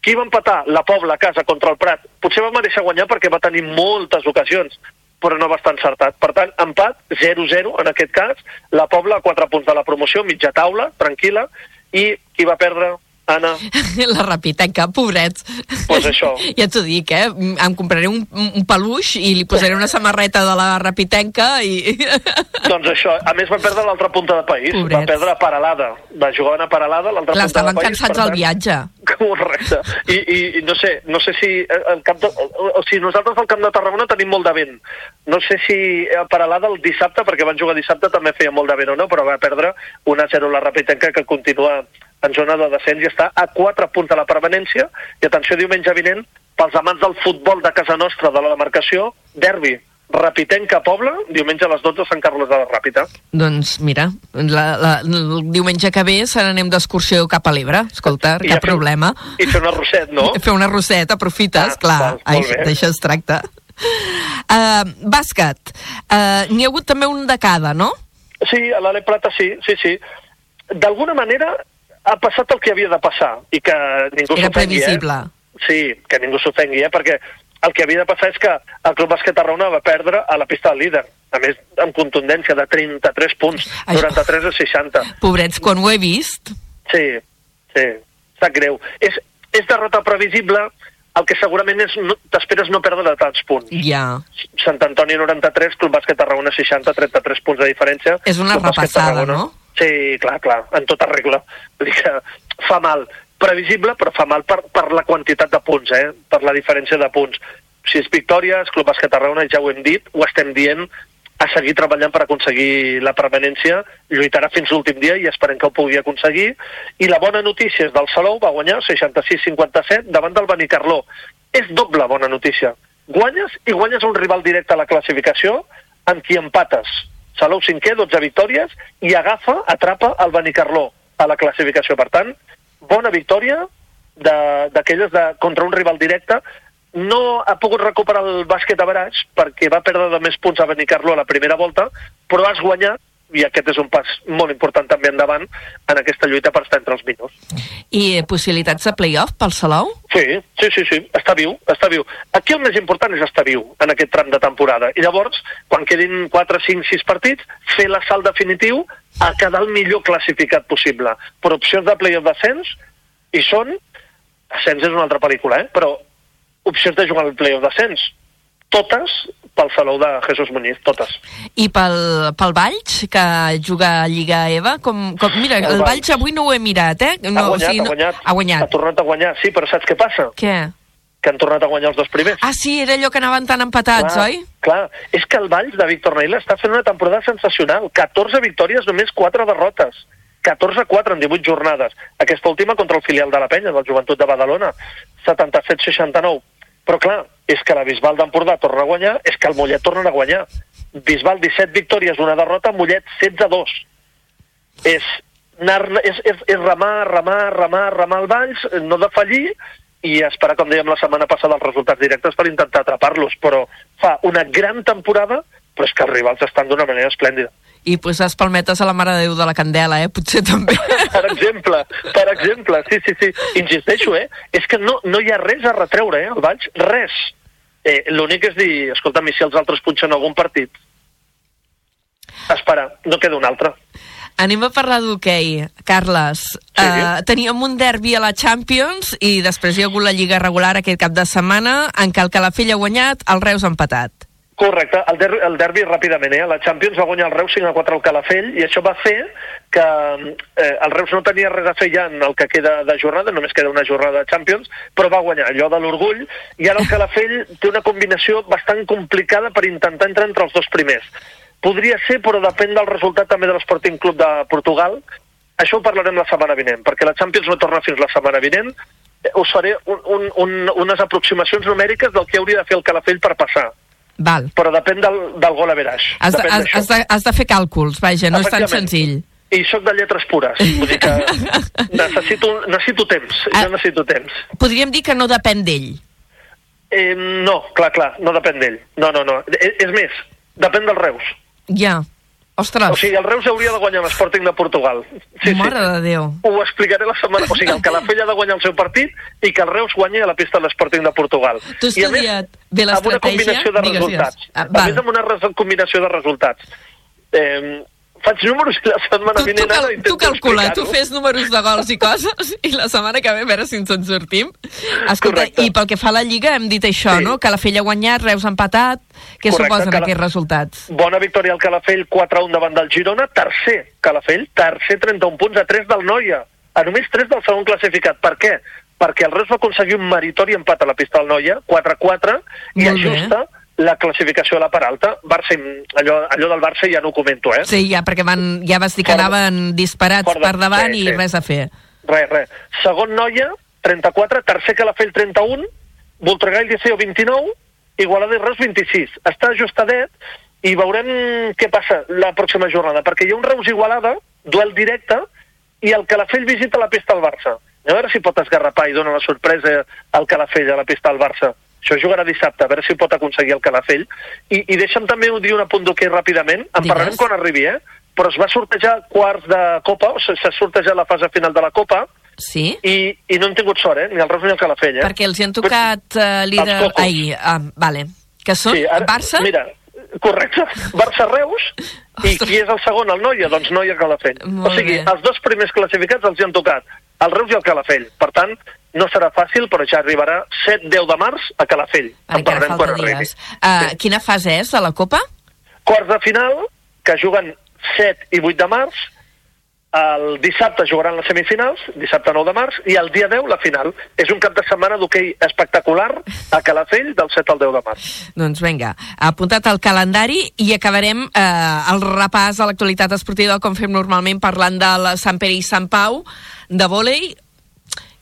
Qui va empatar? La Pobla a casa contra el Prat. Potser va mereixer guanyar perquè va tenir moltes ocasions, però no va estar encertat. Per tant, empat, 0-0 en aquest cas, la Pobla a 4 punts de la promoció, mitja taula, tranquil·la, i qui va perdre? Anna. La Rapitenca, pobrets. Pues això. Ja t'ho dic, eh? Em compraré un, un peluix i li posaré una samarreta de la Rapitenca i... Doncs això, a més va perdre l'altra punta de país, Pobrets. va perdre Paralada, va jugar a Paralada, l'altra punta de país. cansats per del viatge. Correcte. I, i, i no sé, no sé si eh, el camp de, o, o sigui, nosaltres al camp de Tarragona tenim molt de vent. No sé si a Paralada el dissabte, perquè van jugar dissabte, també feia molt de vent o no, però va perdre 1-0 la Rapitenca, que continua en zona de descens i està a 4 punts de la permanència. I atenció, diumenge vinent, pels amants del futbol de casa nostra, de la demarcació, derbi. Rapitenca Pobla, diumenge a les 12 a Sant Carles de la Ràpita. Doncs mira, la, la, el diumenge que ve se n'anem d'excursió cap a l'Ebre, escolta, I cap fer- problema. I fer una rosset, no? Fer una roseta, aprofites, Ah, clar, d'això es tracta. Uh, bàsquet, uh, n'hi ha hagut també un de cada, no? Sí, a l'Ale Plata sí, sí, sí. D'alguna manera ha passat el que havia de passar i que ningú Era s'ofengui, previsible. Eh? Sí, que ningú s'ofengui, eh? perquè el que havia de passar és que el Club Bàsquet Tarragona va perdre a la pista del líder, a més amb contundència de 33 punts, Això- 93 a 60. Pobrets, quan ho he vist... Sí, sí, sap greu. És, és derrota previsible, el que segurament és no, t'esperes no perdre de tants punts. Ja. Sant Antoni 93, Club Bàsquet Tarragona 60, 33 punts de diferència. És una Club repassada, no? Sí, clar, clar, en tota regla. Que fa mal. Previsible, però fa mal per, per la quantitat de punts, eh? per la diferència de punts. Sis victòries, Club Bàsquet Tarragona, ja ho hem dit, ho estem dient, a seguir treballant per aconseguir la permanència, lluitarà fins l'últim dia i esperem que ho pugui aconseguir. I la bona notícia és del Salou, va guanyar 66-57 davant del Benicarló. És doble bona notícia. Guanyes i guanyes un rival directe a la classificació amb qui empates. Salou cinquè, 12 victòries, i agafa, atrapa el Benicarló a la classificació. Per tant, bona victòria d'aquelles contra un rival directe. No ha pogut recuperar el bàsquet a Baraix perquè va perdre de més punts a Benicarló a la primera volta, però has guanyat i aquest és un pas molt important també endavant en aquesta lluita per estar entre els millors. I possibilitats de play-off pel Salou? Sí, sí, sí, sí, està viu, està viu. Aquí el més important és estar viu en aquest tram de temporada. I llavors, quan quedin 4, 5, 6 partits, fer l'assalt definitiu a quedar el millor classificat possible. Per opcions de playoff d'ascens, i són... Ascens és una altra pel·lícula, eh? Però opcions de jugar al playoff d'ascens, totes pel Salou de Jesús Muñiz, totes. I pel, pel Valls, que juga a Lliga EVA, com, com, mira, El el, Valls. Avui no ho he mirat, eh? No, ha guanyat, no, ha guanyat. Ha guanyat. Ha tornat a guanyar, sí, però saps què passa? Què? Que han tornat a guanyar els dos primers. Ah, sí, era allò que anaven tan empatats, clar, oi? Clar, és que el Valls de Víctor Neila està fent una temporada sensacional. 14 victòries, només 4 derrotes. 14-4 en 18 jornades. Aquesta última contra el filial de la penya, del Joventut de Badalona. 77-69. Però clar, és que la Bisbal d'Empordà torna a guanyar, és que el Mollet torna a guanyar. Bisbal 17 victòries, una derrota, Mollet 16-2. És, anar, és, és, és remar, remar, remar, remar el Valls, no defallir, i esperar, com dèiem la setmana passada, els resultats directes per intentar atrapar-los. Però fa una gran temporada, però és que els rivals estan d'una manera esplèndida. I posar palmetes a la Mare de Déu de la Candela, eh? Potser també. Per exemple, per exemple, sí, sí, sí. Insisteixo, eh? És que no, no hi ha res a retreure, eh, al Valls, res. Eh, L'únic és dir, escolta, si els altres punxen algun partit, espera, no queda un altre. Anem a parlar d'hoquei. Carles, Sí. uh, teníem un derbi a la Champions i després hi ha hagut la Lliga regular aquest cap de setmana en què el Calafell ha guanyat, el Reus ha empatat. Correcte, el, der el derbi ràpidament, eh? La Champions va guanyar el Reus 5 a 4 al Calafell i això va fer que eh, el Reus no tenia res a fer ja en el que queda de jornada, només queda una jornada de Champions, però va guanyar allò de l'orgull i ara el Calafell té una combinació bastant complicada per intentar entrar entre els dos primers. Podria ser, però depèn del resultat també de l'Sporting Club de Portugal. Això ho parlarem la setmana vinent, perquè la Champions no torna fins la setmana vinent. Eh, Us faré un, un, un, unes aproximacions numèriques del que hauria de fer el Calafell per passar Val. però depèn del, del gol a veraix. Has de, has, has, de, has de fer càlculs, vaja, no és tan senzill. I sóc de lletres pures, vull dir que necessito, necessito temps, Ah. jo necessito temps. Podríem dir que no depèn d'ell. Eh, no, clar, clar, no depèn d'ell. No, no, no. És, és més, depèn del Reus. Ja. Ostres, O sigui, el Reus hauria de guanyar l'Sporting de Portugal. Sí, mare sí. de Déu. Ho explicaré la setmana... O sigui, el Calafell ha de guanyar el seu partit i que el Reus guanyi a la pista de l'Sporting de Portugal. Tu has a més, estudiat bé amb una l'estratègia? combinació de Digues, resultats. digues. Ah, a més, amb una combinació de resultats. Eh, faig números i la setmana Tu, tu, vinent cal, ara intento tu calcula, tu explicar-ho. fes números de gols i coses i la setmana que ve a veure si ens en sortim. Escolta, Correcte. i pel que fa a la Lliga hem dit això, Sí. no? Que la Fella ha guanyat, Reus ha empatat. Què Correcte, suposen la- aquests resultats? Bona victòria al Calafell, 4-1 davant del Girona, tercer Calafell, tercer 31 punts a 3 del Noia, a només 3 del segon classificat. Per què? Perquè el Reus va aconseguir un meritori empat a la pista del Noia, 4-4, i Molt bé. La classificació a la part alta. Barça, allò, allò del Barça ja no ho comento, eh? Sí, ja, perquè van, ja vas dir que anaven disparats de- per davant sí, i sí. res a fer. Res, res. Segon Noia, 34, tercer Calafell, 31, Voltregà i Liceo, 29, Igualada i Reus, 26. Està ajustadet i veurem què passa la pròxima jornada, perquè hi ha un Reus Igualada, duel directe, i el Calafell visita la pista al Barça. A veure si pot esgarrapar i dona la sorpresa al Calafell a la pista al Barça. Això jugarà dissabte, a veure si pot aconseguir el Calafell. I, i deixa'm també dir un apunt d'hoquei ràpidament, en Digues. parlarem quan arribi, eh? però es va sortejar quarts de Copa, o s'ha sortejat la fase final de la Copa, Sí? i, i no hem tingut sort, eh? Ni el Reus ni el Calafell, eh? Perquè els hi han tocat uh, líder... Ai, ah, vale. Que són sí, ara- Barça? Mira, correcte. Barça-Reus, i qui és el segon, el Noia? Doncs Noia-Calafell. Molt O sigui, bé. els dos primers classificats els hi han tocat, el Reus i el Calafell. Per tant, no serà fàcil, però ja arribarà 7-10 de març a Calafell. En falta quan arribi. dies. Uh, Quina fase és de la Copa? Quarts de final, que juguen 7 i 8 de març, el dissabte jugaran les semifinals, dissabte 9 de març, i el dia 10 la final. És un cap de setmana d'hoquei espectacular a Calafell del 7 al 10 de març. Doncs vinga, apuntat al calendari i acabarem eh, el repàs a l'actualitat esportiva com fem normalment parlant del Sant Pere i Sant Pau, de vòlei,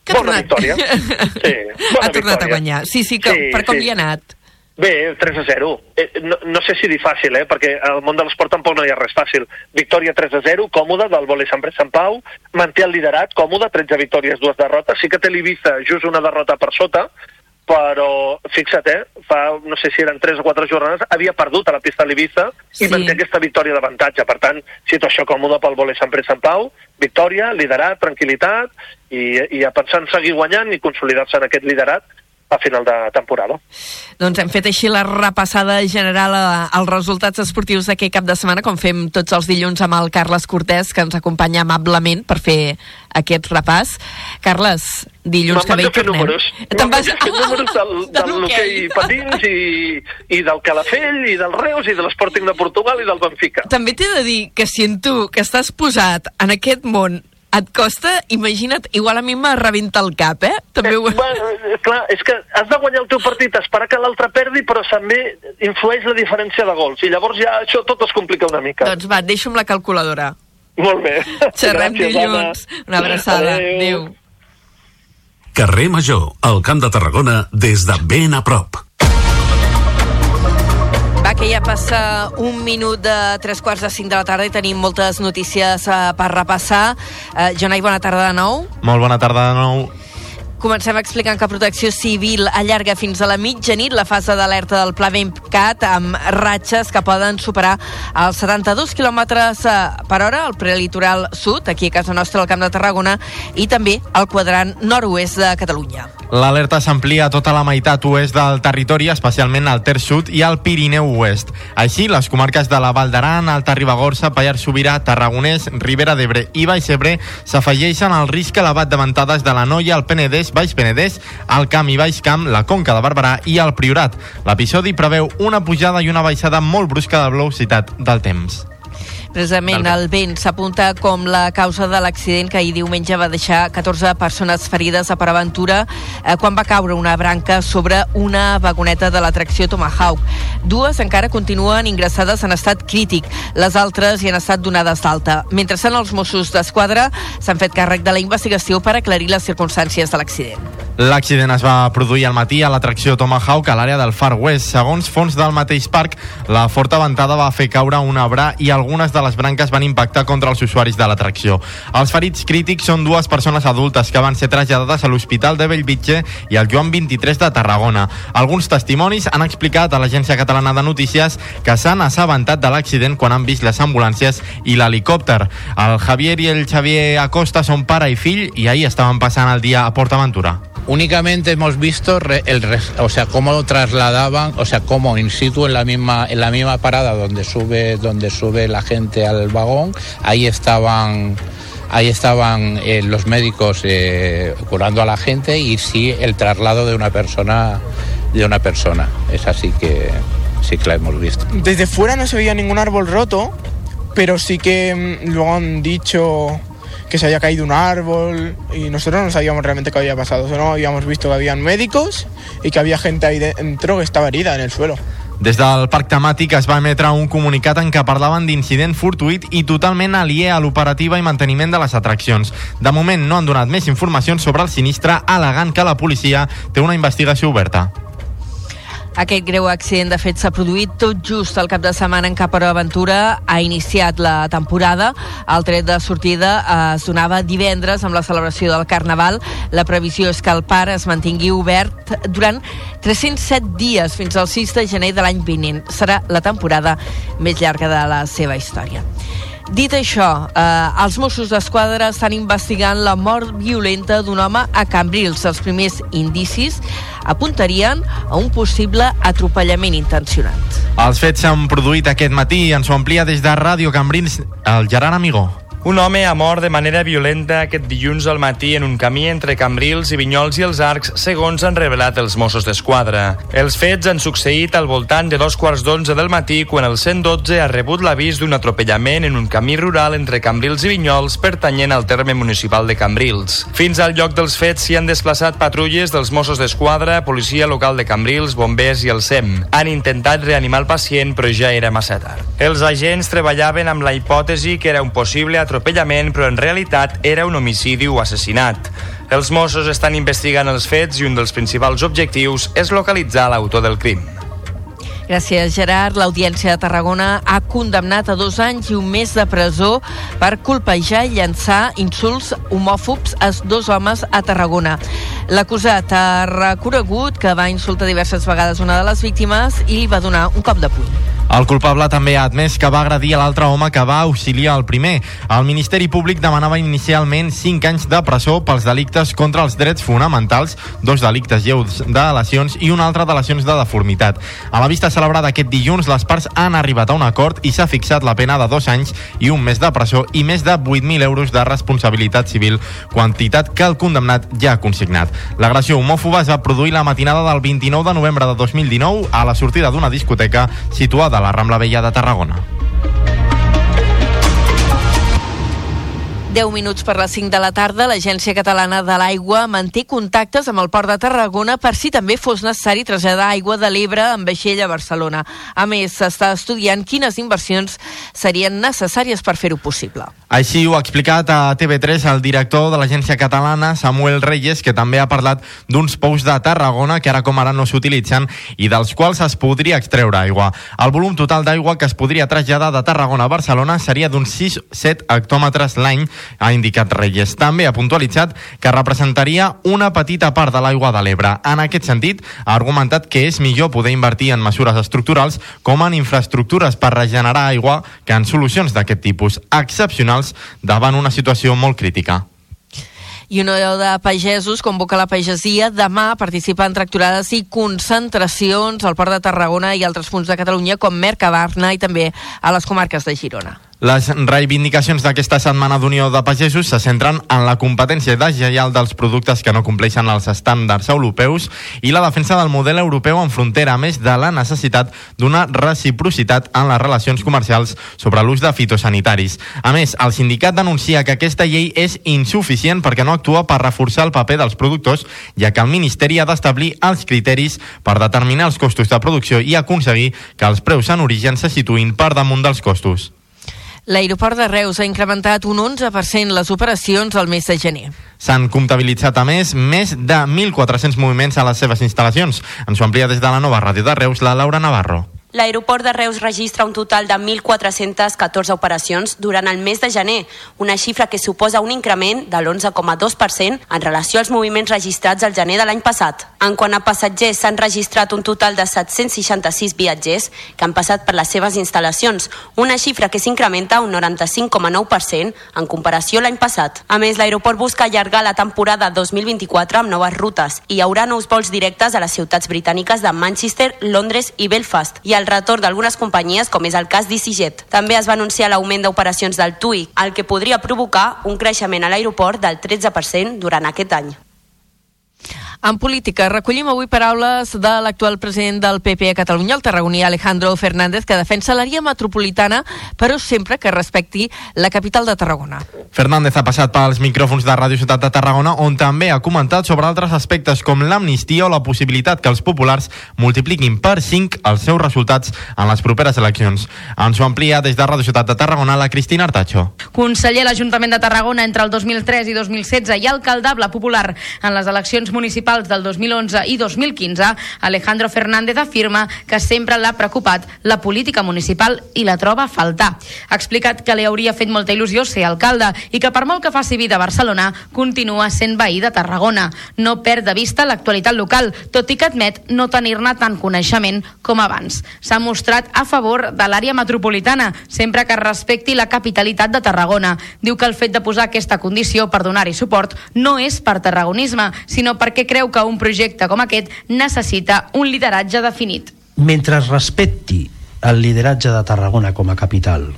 que ha Bona tornat, victòria. Sí, bona ha tornat a victòria. guanyar. Sí, sí, que, Sí, per com sí. li ha anat? Bé, 3 a 0. Eh, no, no sé si dir fàcil, eh? perquè al món de l'esport tampoc no hi ha res fàcil. Victòria 3 a 0, còmoda, del vòlei Sant Pere Sant Pau, manté el liderat, còmode, 13 victòries, dues derrotes. Sí que té l'Ibiza just una derrota per sota, però fixa't, eh? fa, no sé si eren 3 o 4 jornades, havia perdut a la pista de l'Ibiza i Sí. manté aquesta victòria d'avantatge. Per tant, situació còmoda pel vòlei Sant Pere Sant Pau, victòria, liderat, tranquil·litat, i, i a pensar en seguir guanyant i consolidar-se en aquest liderat a final de temporada. Doncs hem fet així la repassada general a- als resultats esportius d'aquest cap de setmana, com fem tots els dilluns amb el Carles Cortés, que ens acompanya amablement per fer aquest repàs. Carles, dilluns que ve hi tornem. números. Te'n vas... Fer números del, De del l'hoquei. l'hoquei patins i, i del Calafell i del Reus i de l'Sporting de Portugal i del Benfica. També t'he de dir que si en tu, que estàs posat en aquest món, et costa, imagina't, igual a mi me rebenta el cap, eh? També ho... Bueno, eh, clar, és que has de guanyar el teu partit, esperar que l'altre perdi, però també influeix la diferència de gols. I llavors ja això tot es complica una mica. Doncs va, deixo amb la calculadora. Molt bé. Xerrem Gràcies, dilluns. Anna. Una abraçada. Adéu. Adéu. Carrer Major, al Camp de Tarragona, des de ben a prop. Que ja passa un minut de tres quarts de cinc de la tarda i tenim moltes notícies uh, per repassar. Uh, Jonai, bona tarda de nou. Molt bona tarda de nou. Comencem explicant que Protecció Civil allarga fins a la mitjanit la fase d'alerta del Pla Bencat amb ratxes que poden superar els 72 km per hora al prelitoral sud, aquí a casa nostra al Camp de Tarragona, i també al quadrant nord-oest de Catalunya. L'alerta s'amplia a tota la meitat oest del territori, especialment al Ter Sud i al Pirineu Oest. Així, les comarques de la Val d'Aran, Alta Ribagorça, Pallars Sobirà, Tarragonès, Ribera d'Ebre i Baix Ebre s'afegeixen al risc elevat de ventades de la Noia, el Penedès, Baix Penedès, el Camp i Baix Camp, la Conca de Barberà i el Priorat. L'episodi preveu una pujada i una baixada molt brusca de velocitat del temps. Precisament el vent s'apunta com la causa de l'accident que ahir diumenge va deixar 14 persones ferides a Paraventura eh, quan va caure una branca sobre una vagoneta de l'atracció Tomahawk. Dues encara continuen ingressades en estat crític, les altres hi han estat donades d'alta. Mentrestant, els Mossos d'Esquadra s'han fet càrrec de la investigació per aclarir les circumstàncies de l'accident. L'accident es va produir al matí a l'atracció Tomahawk a l'àrea del Far West. Segons fons del mateix parc, la forta ventada va fer caure un arbre i algunes de les branques van impactar contra els usuaris de l'atracció. Els ferits crítics són dues persones adultes que van ser traslladades a l'Hospital de Bellvitge i al Joan 23 de Tarragona. Alguns testimonis han explicat a l'Agència Catalana de Notícies que s'han assabentat de l'accident quan han vist les ambulàncies i l'helicòpter. El Javier i el Xavier Acosta són pare i fill i ahir estaven passant el dia a PortAventura. Únicamente hemos visto re- el o sea, cómo lo trasladaban, o sea, cómo in situ en la misma en la misma parada donde sube donde sube la gente al vagón, ahí estaban ahí estaban eh, los médicos eh, curando a la gente y sí el traslado de una persona de una persona. Es así que sí que la hemos visto. Desde fuera no se veía ningún árbol roto, pero sí que mm, luego han dicho que se había caído un árbol y nosotros no sabíamos realmente qué había pasado. Solo habíamos visto que habían médicos y que había gente ahí dentro que estaba herida en el suelo. Des del parc temàtic es va emetre un comunicat en què parlaven d'incident fortuït i totalment aliè a l'operativa i manteniment de les atraccions. De moment no han donat més informacions sobre el sinistre, alegant que la policia té una investigació oberta. Aquest greu accident, de fet, s'ha produït tot just el cap de setmana en què Aventura ha iniciat la temporada. El tret de sortida eh, es donava divendres amb la celebració del Carnaval. La previsió és que el parc es mantingui obert durant 307 dies fins al 6 de gener de l'any vinent. Serà la temporada més llarga de la seva història. Dit això, eh, els Mossos d'Esquadra estan investigant la mort violenta d'un home a Cambrils. Els primers indicis apuntarien a un possible atropellament intencionat. Els fets s'han produït aquest matí i ens ho amplia des de Ràdio Cambrils el Gerard Amigó. Un home ha mort de manera violenta aquest dilluns al matí en un camí entre Cambrils i Vinyols i els Arcs, segons han revelat els Mossos d'Esquadra. Els fets han succeït al voltant de dos quarts d'onze del matí quan el 112 ha rebut l'avís d'un atropellament en un camí rural entre Cambrils i Vinyols pertanyent al terme municipal de Cambrils. Fins al lloc dels fets s'hi han desplaçat patrulles dels Mossos d'Esquadra, policia local de Cambrils, bombers i el SEM. Han intentat reanimar el pacient però ja era massa tard. Els agents treballaven amb la hipòtesi que era un possible atropellament, però en realitat era un homicidi o assassinat. Els Mossos estan investigant els fets i un dels principals objectius és localitzar l'autor del crim. Gràcies, Gerard. L'Audiència de Tarragona ha condemnat a dos anys i un mes de presó per colpejar i llançar insults homòfobs a dos homes a Tarragona. L'acusat ha reconegut que va insultar diverses vegades una de les víctimes i li va donar un cop de puny. El culpable també ha admès que va agredir a l'altre home que va auxiliar el primer. El Ministeri Públic demanava inicialment 5 anys de presó pels delictes contra els drets fonamentals, dos delictes lleus de lesions i un altre de lesions de deformitat. A la vista celebrada aquest dilluns, les parts han arribat a un acord i s'ha fixat la pena de dos anys i un mes de presó i més de 8.000 euros de responsabilitat civil, quantitat que el condemnat ja ha consignat. L'agressió homòfoba es va produir la matinada del 29 de novembre de 2019 a la sortida d'una discoteca situada a la Rambla Vella de Tarragona. 10 minuts per les 5 de la tarda, l'Agència Catalana de l'Aigua manté contactes amb el Port de Tarragona per si també fos necessari traslladar aigua de l'Ebre amb vaixell a Barcelona. A més, s'està estudiant quines inversions serien necessàries per fer-ho possible. Així ho ha explicat a TV3 el director de l'agència catalana, Samuel Reyes, que també ha parlat d'uns pous de Tarragona que ara com ara no s'utilitzen i dels quals es podria extreure aigua. El volum total d'aigua que es podria traslladar de Tarragona a Barcelona seria d'uns 6-7 hectòmetres l'any, ha indicat Reyes. També ha puntualitzat que representaria una petita part de l'aigua de l'Ebre. En aquest sentit, ha argumentat que és millor poder invertir en mesures estructurals com en infraestructures per regenerar aigua que en solucions d'aquest tipus excepcionals davant una situació molt crítica. I una de pagesos convoca la pagesia demà a participar en tracturades i concentracions al Port de Tarragona i altres punts de Catalunya com Mercabarna i també a les comarques de Girona. Les reivindicacions d'aquesta setmana d'Unió de Pagesos se centren en la competència deslleial dels productes que no compleixen els estàndards europeus i la defensa del model europeu en frontera, a més de la necessitat d'una reciprocitat en les relacions comercials sobre l'ús de fitosanitaris. A més, el sindicat denuncia que aquesta llei és insuficient perquè no actua per reforçar el paper dels productors, ja que el Ministeri ha d'establir els criteris per determinar els costos de producció i aconseguir que els preus en origen se situïn per damunt dels costos. L'aeroport de Reus ha incrementat un 11% les operacions al mes de gener. S'han comptabilitzat, a més, més de 1.400 moviments a les seves instal·lacions. Ens ho amplia des de la nova ràdio de Reus, la Laura Navarro. L'aeroport de Reus registra un total de 1.414 operacions durant el mes de gener, una xifra que suposa un increment de l'11,2% en relació als moviments registrats al gener de l'any passat. En quant a passatgers, s'han registrat un total de 766 viatgers que han passat per les seves instal·lacions, una xifra que s'incrementa un 95,9% en comparació l'any passat. A més, l'aeroport busca allargar la temporada 2024 amb noves rutes i hi haurà nous vols directes a les ciutats britàniques de Manchester, Londres i Belfast i el retorn d'algunes companyies, com és el cas d'EasyJet. També es va anunciar l'augment d'operacions del TUI, el que podria provocar un creixement a l'aeroport del 13% durant aquest any. En política, recollim avui paraules de l'actual president del PP a Catalunya, el tarragoní Alejandro Fernández, que defensa l'àrea metropolitana, però sempre que respecti la capital de Tarragona. Fernández ha passat pels micròfons de Ràdio Ciutat de Tarragona, on també ha comentat sobre altres aspectes com l'amnistia o la possibilitat que els populars multipliquin per 5 els seus resultats en les properes eleccions. Ens ho amplia des de Ràdio Ciutat de Tarragona la Cristina Artacho. Conseller a l'Ajuntament de Tarragona entre el 2003 i 2016 i alcaldable popular en les eleccions municipals municipals del 2011 i 2015, Alejandro Fernández afirma que sempre l'ha preocupat la política municipal i la troba a faltar. Ha explicat que li hauria fet molta il·lusió ser alcalde i que per molt que faci vida a Barcelona, continua sent veí de Tarragona. No perd de vista l'actualitat local, tot i que admet no tenir-ne tant coneixement com abans. S'ha mostrat a favor de l'àrea metropolitana, sempre que respecti la capitalitat de Tarragona. Diu que el fet de posar aquesta condició per donar-hi suport no és per tarragonisme, sinó perquè creu que un projecte com aquest necessita un lideratge definit. Mentre es respecti el lideratge de Tarragona com a capital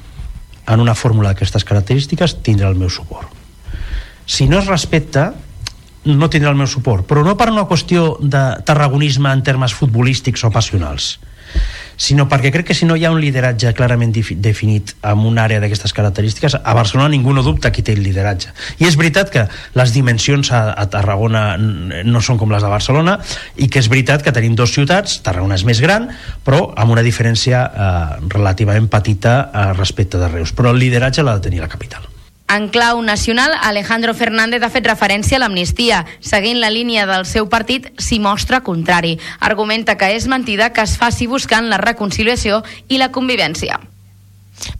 en una fórmula d'aquestes característiques, tindrà el meu suport. Si no es respecta, no tindrà el meu suport, però no per una qüestió de tarragonisme en termes futbolístics o passionals, sinó perquè crec que si no hi ha un lideratge clarament definit en una àrea d'aquestes característiques, a Barcelona ningú no dubta qui té el lideratge. I és veritat que les dimensions a, a Tarragona no són com les de Barcelona i que és veritat que tenim dues ciutats, Tarragona és més gran, però amb una diferència eh, relativament petita eh, respecte de Reus. Però el lideratge l'ha de tenir la capital. En clau nacional, Alejandro Fernández ha fet referència a l'amnistia. Seguint la línia del seu partit, s'hi mostra contrari. Argumenta que és mentida que es faci buscant la reconciliació i la convivència.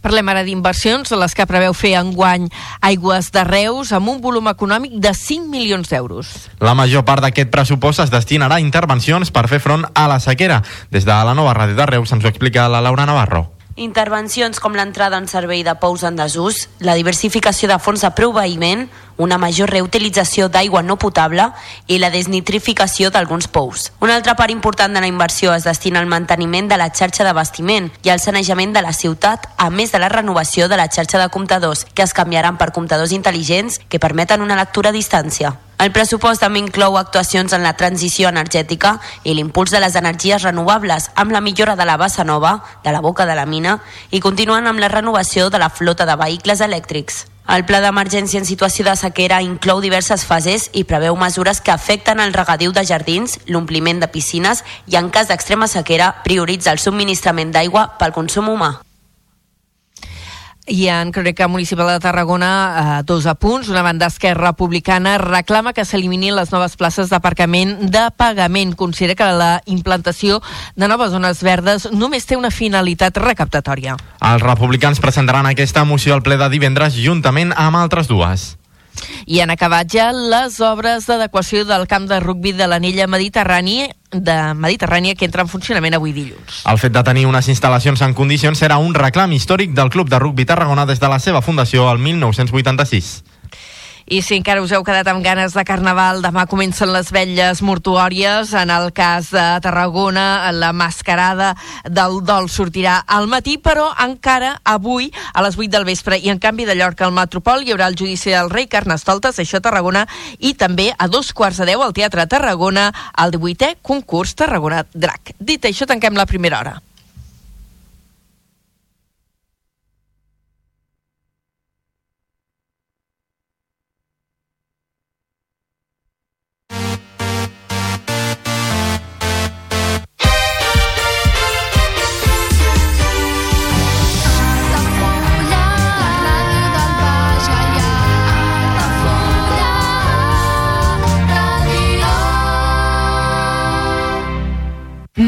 Parlem ara d'inversions, les que preveu fer enguany Aigües de Reus amb un volum econòmic de 5 milions d'euros. La major part d'aquest pressupost es destinarà a intervencions per fer front a la sequera. Des de la nova ràdio de Reus ens ho explica la Laura Navarro. Intervencions com l'entrada en servei de pous en desús, la diversificació de fons de proveïment, una major reutilització d'aigua no potable i la desnitrificació d'alguns pous. Una altra part important de la inversió es destina al manteniment de la xarxa d'abastiment i al sanejament de la ciutat, a més de la renovació de la xarxa de comptadors, que es canviaran per comptadors intel·ligents que permeten una lectura a distància. El pressupost també inclou actuacions en la transició energètica i l'impuls de les energies renovables amb la millora de la bassa nova, de la boca de la mina i continuen amb la renovació de la flota de vehicles elèctrics. El pla d'emergència en situació de sequera inclou diverses fases i preveu mesures que afecten el regadiu de jardins, l'ompliment de piscines i, en cas d'extrema sequera, prioritza el subministrament d'aigua pel consum humà. I en Crònica Municipal de Tarragona, eh, dos apunts. Una banda Esquerra Republicana reclama que s'eliminin les noves places d'aparcament de pagament. Considera que la implantació de noves zones verdes només té una finalitat recaptatòria. Els republicans presentaran aquesta moció al ple de divendres juntament amb altres dues. I han acabat ja les obres d'adequació del camp de rugbi de l'anella mediterrani de Mediterrània que entra en funcionament avui dilluns. El fet de tenir unes instal·lacions en condicions serà un reclam històric del Club de Rugbi Tarragona des de la seva fundació el 1986. I si encara us heu quedat amb ganes de carnaval, demà comencen les vetlles mortuòries. En el cas de Tarragona, la mascarada del dol sortirà al matí, però encara avui, a les 8 del vespre, i en canvi de Llorca al Metropol, hi haurà el judici del rei Carnestoltes, això a Tarragona, i també a dos quarts de deu al Teatre Tarragona, el 18è concurs Tarragona Drac. Dit això, tanquem la primera hora.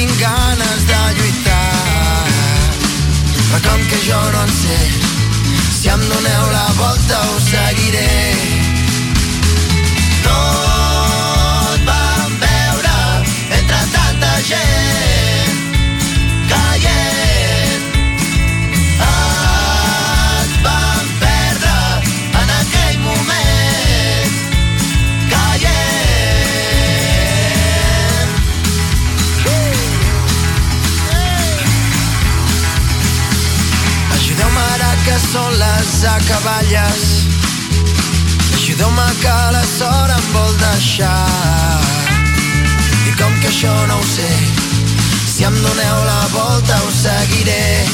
Tinc ganes de lluitar. Però com que jo no en sé, si em doneu la volta us seguiré. Les acaballes Ajudeu-me que la sort em vol deixar I com que això no ho sé Si em doneu la volta us seguiré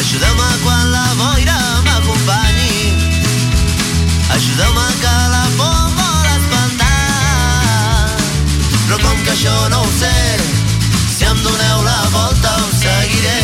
Ajudeu-me quan la boira m'acompanyi. Ajudeu-me que la por vol espantar. Però com que això no ho sé, si em doneu la volta us seguiré.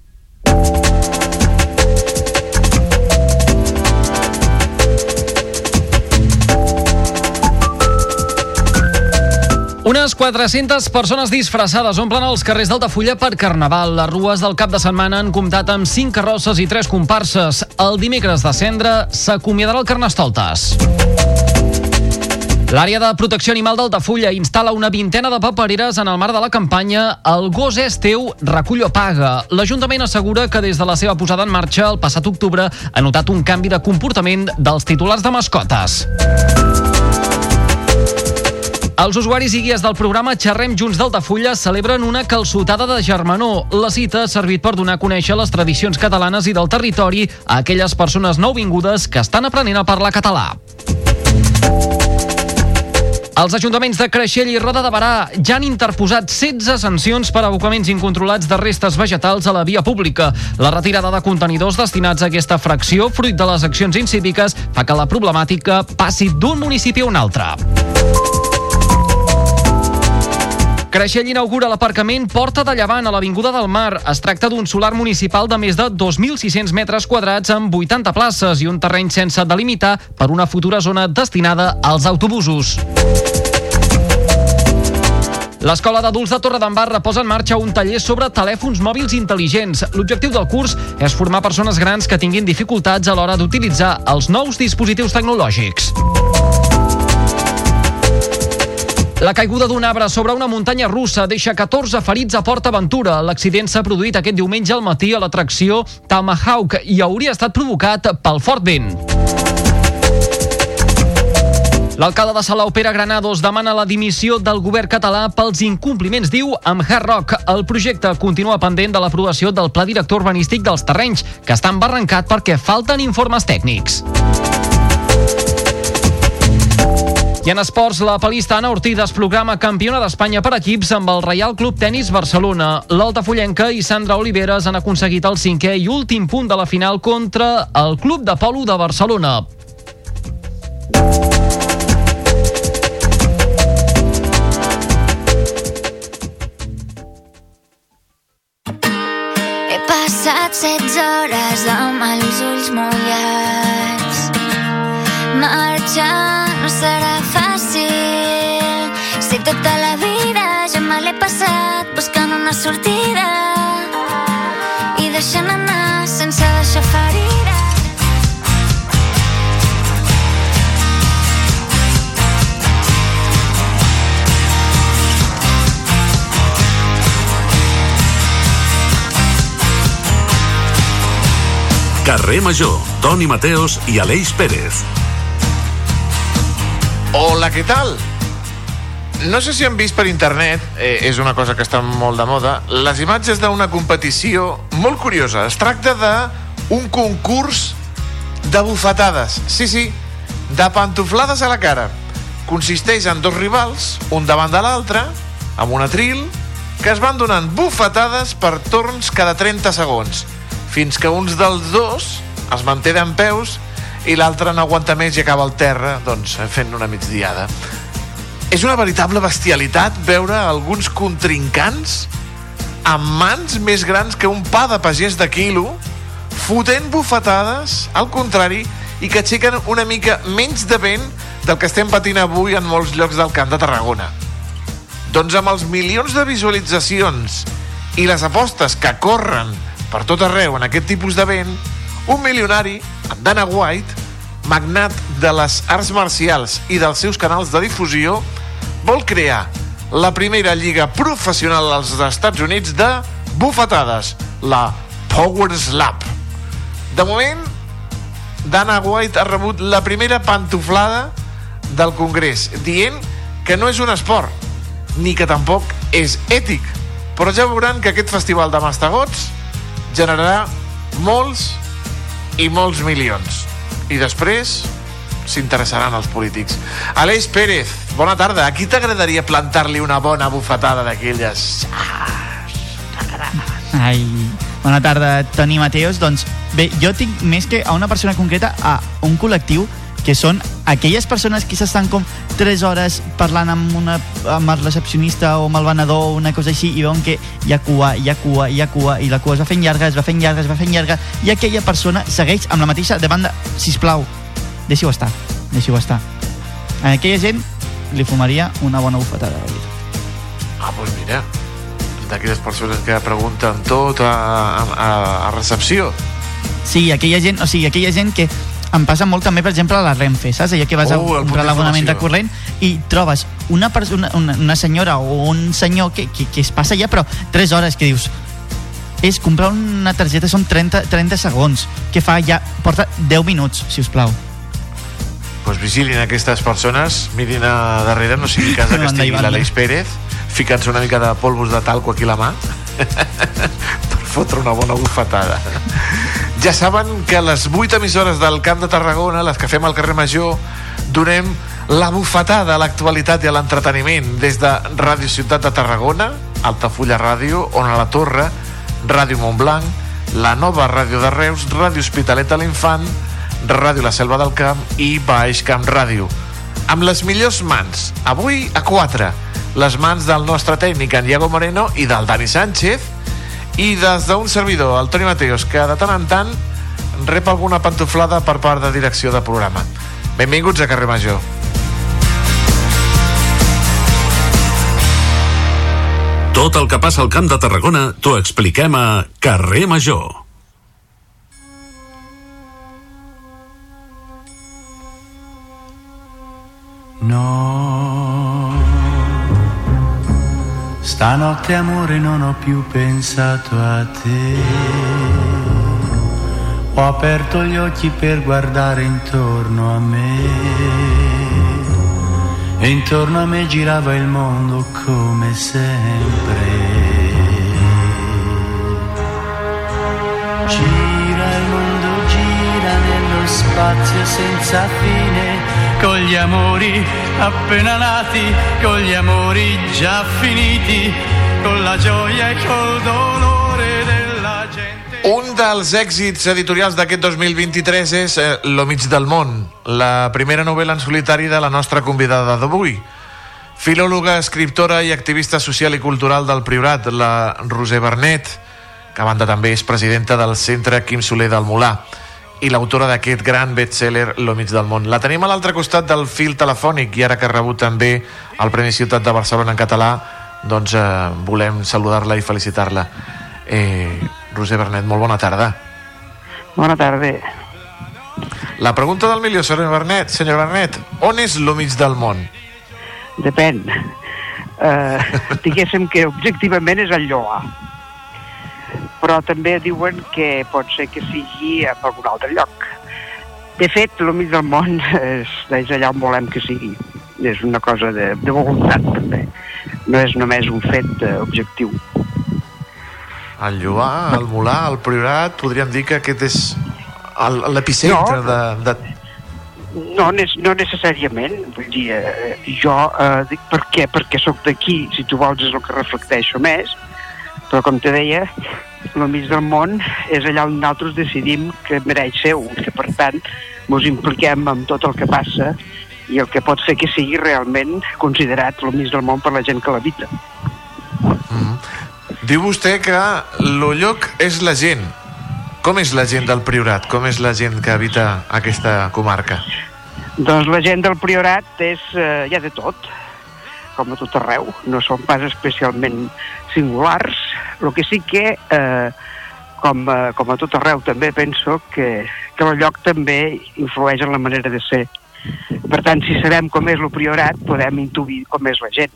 Unes 400 persones disfressades omplen els carrers d'Altafulla per Carnaval. Les rues del cap de setmana han comptat amb 5 carrosses i 3 comparses. El dimecres de cendre s'acomiadarà el Carnestoltes. L'àrea de protecció animal d'Altafulla instal·la una vintena de papereres en el marc de la campanya El gos és teu, recull o paga. L'Ajuntament assegura que des de la seva posada en marxa el passat octubre ha notat un canvi de comportament dels titulars de mascotes. Els usuaris i guies del programa Xerrem Junts d'Altafulla celebren una calçotada de germanor. La cita ha servit per donar a conèixer les tradicions catalanes i del territori a aquelles persones nouvingudes que estan aprenent a parlar català. Els ajuntaments de Creixell i Roda de Barà ja han interposat 16 sancions per abocaments incontrolats de restes vegetals a la via pública. La retirada de contenidors destinats a aquesta fracció, fruit de les accions incíviques, fa que la problemàtica passi d'un municipi a un altre. Creixell inaugura l'aparcament Porta de Llevant a l'Avinguda del Mar. Es tracta d'un solar municipal de més de 2.600 metres quadrats amb 80 places i un terreny sense delimitar per una futura zona destinada als autobusos. L'Escola d'Adults de Torredembarra posa en marxa un taller sobre telèfons mòbils intel·ligents. L'objectiu del curs és formar persones grans que tinguin dificultats a l'hora d'utilitzar els nous dispositius tecnològics. La caiguda d'un arbre sobre una muntanya russa deixa 14 ferits a Port Aventura. L'accident s'ha produït aquest diumenge al matí a l'atracció Tomahawk i hauria estat provocat pel fort vent. L'alcalde de Salau, Pere Granados, demana la dimissió del govern català pels incompliments, diu, amb Hard Rock. El projecte continua pendent de l'aprovació del pla director urbanístic dels terrenys, que està embarrancat perquè falten informes tècnics. I en esports, la palista Anna Ortiz es programa campiona d'Espanya per equips amb el Reial Club Tenis Barcelona. L'Altafollenca i Sandra Oliveres han aconseguit el cinquè i últim punt de la final contra el Club de Polo de Barcelona. He passat 16 hores amb els ulls mullats. Marxar no serà una sortida i deixant anar sense deixar ferida. Carrer Major, Toni Mateos i Aleix Pérez. Hola, què tal? No sé si han vist per internet, eh, és una cosa que està molt de moda, les imatges d'una competició molt curiosa. Es tracta de un concurs de bufetades. Sí, sí, de pantoflades a la cara. Consisteix en dos rivals, un davant de l'altre, amb un atril, que es van donant bufetades per torns cada 30 segons, fins que uns dels dos es manté d'en peus i l'altre no aguanta més i acaba al terra, doncs, fent una migdiada. És una veritable bestialitat veure alguns contrincants amb mans més grans que un pa de pagès de quilo, fotent bufetades, al contrari, i que aixequen una mica menys de vent del que estem patint avui en molts llocs del Camp de Tarragona. Doncs amb els milions de visualitzacions i les apostes que corren per tot arreu en aquest tipus de vent, un milionari, en Dana White, magnat de les arts marcials i dels seus canals de difusió, vol crear la primera lliga professional als Estats Units de bufetades, la Power Slap. De moment, Dana White ha rebut la primera pantoflada del Congrés, dient que no és un esport, ni que tampoc és ètic. Però ja veuran que aquest festival de mastegots generarà molts i molts milions. I després s'interessaran els polítics. Aleix Pérez, bona tarda. A qui t'agradaria plantar-li una bona bufetada d'aquelles? Ai, bona tarda, Toni Mateos. Doncs bé, jo tinc més que a una persona concreta, a un col·lectiu que són aquelles persones que s'estan com 3 hores parlant amb, una, amb el recepcionista o amb el venedor o una cosa així i veuen que hi ha cua, hi ha cua, hi ha cua i la cua es va fent llarga, es va fent llarga, es va fent llarga i aquella persona segueix amb la mateixa demanda sisplau, deixi-ho estar deixi-ho estar a aquella gent li fumaria una bona bufetada de vida. Ah, doncs mira, d'aquelles persones que pregunten tot a, a, a recepció. Sí, aquella gent, o sigui, aquella gent que em passa molt també, per exemple, a la Renfe, saps? Allà que vas a Oh, punt comprar l'abonament de corrent i trobes una, persona, una, una senyora o un senyor que, que, que es passa allà, però 3 hores, que dius és comprar una targeta són 30, 30 segons, que fa ja, porta 10 minuts, si us plau. Doncs vigilin aquestes persones, mirin a darrere, no sigui cas que estigui l'Aleix Pérez, ficant-se una mica de polvos de talco aquí a la mà, per fotre una bona bufetada. Ja saben que a les 8 emissores del Camp de Tarragona, les que fem al carrer Major, donem la bufetada a l'actualitat i a l'entreteniment des de Ràdio Ciutat de Tarragona, Altafulla Ràdio, on a la Torre, Ràdio Montblanc, la nova Ràdio de Reus, Ràdio Hospitalet a l'Infant, Ràdio La Selva del Camp i Baix Camp Ràdio. Amb les millors mans, avui a 4, les mans del nostre tècnic, en Diego Moreno, i del Dani Sánchez, i des d'un servidor, el Toni Mateos, que de tant en tant rep alguna pantoflada per part de direcció de programa. Benvinguts a Carrer Major. Tot el que passa al Camp de Tarragona t'ho expliquem a Carrer Major. No, stanotte amore non ho più pensato a te. Ho aperto gli occhi per guardare intorno a me. E intorno a me girava il mondo come sempre. Gira il mondo, gira nello spazio senza fine, con gli amori appena nati, con gli amori già finiti, con la gioia e col dolore della gente. Un dels èxits editorials d'aquest 2023 és eh, Lo mig del món, la primera novel·la en solitari de la nostra convidada d'avui. Filòloga, escriptora i activista social i cultural del Priorat, la Roser Bernet, que a banda també és presidenta del Centre Quim Soler del Molà i l'autora d'aquest gran bestseller Lo mig del món. La tenim a l'altre costat del fil telefònic i ara que ha rebut també el Premi Ciutat de Barcelona en català, doncs eh, volem saludar-la i felicitar-la. Eh, Roser Bernet, molt bona tarda. Bona tarda. La pregunta del milió, senyor Bernet. Senyor Bernet, on és lo mig del món? Depèn. Uh, diguéssim que objectivament és el Lloà. Però també diuen que pot ser que sigui a algun altre lloc. De fet, el mig del món és, és allà on volem que sigui. és una cosa de, de voluntat també no és només un fet eh, objectiu El Lloar, el Molar, el Priorat, podríem dir que aquest és l'epicentre No. de, de... no, no necessàriament vull dir, eh, jo eh, dic per què? perquè sóc d'aquí si tu vols és el que reflecteixo més però com te deia el mig del món és allà on nosaltres decidim que mereix seu que per tant ens impliquem amb tot el que passa i el que pot fer que sigui realment considerat el mig del món per la gent que l'habita Diu vostè que lo lloc és la gent. Com és la gent del Priorat? Com és la gent que habita aquesta comarca? Doncs la gent del Priorat és, eh, hi ha de tot, com a tot arreu. No són pas especialment singulars. El que sí que, eh, com, a, com a tot arreu, també penso que, que el lloc també influeix en la manera de ser. Per tant, si sabem com és el Priorat, podem intuir com és la gent.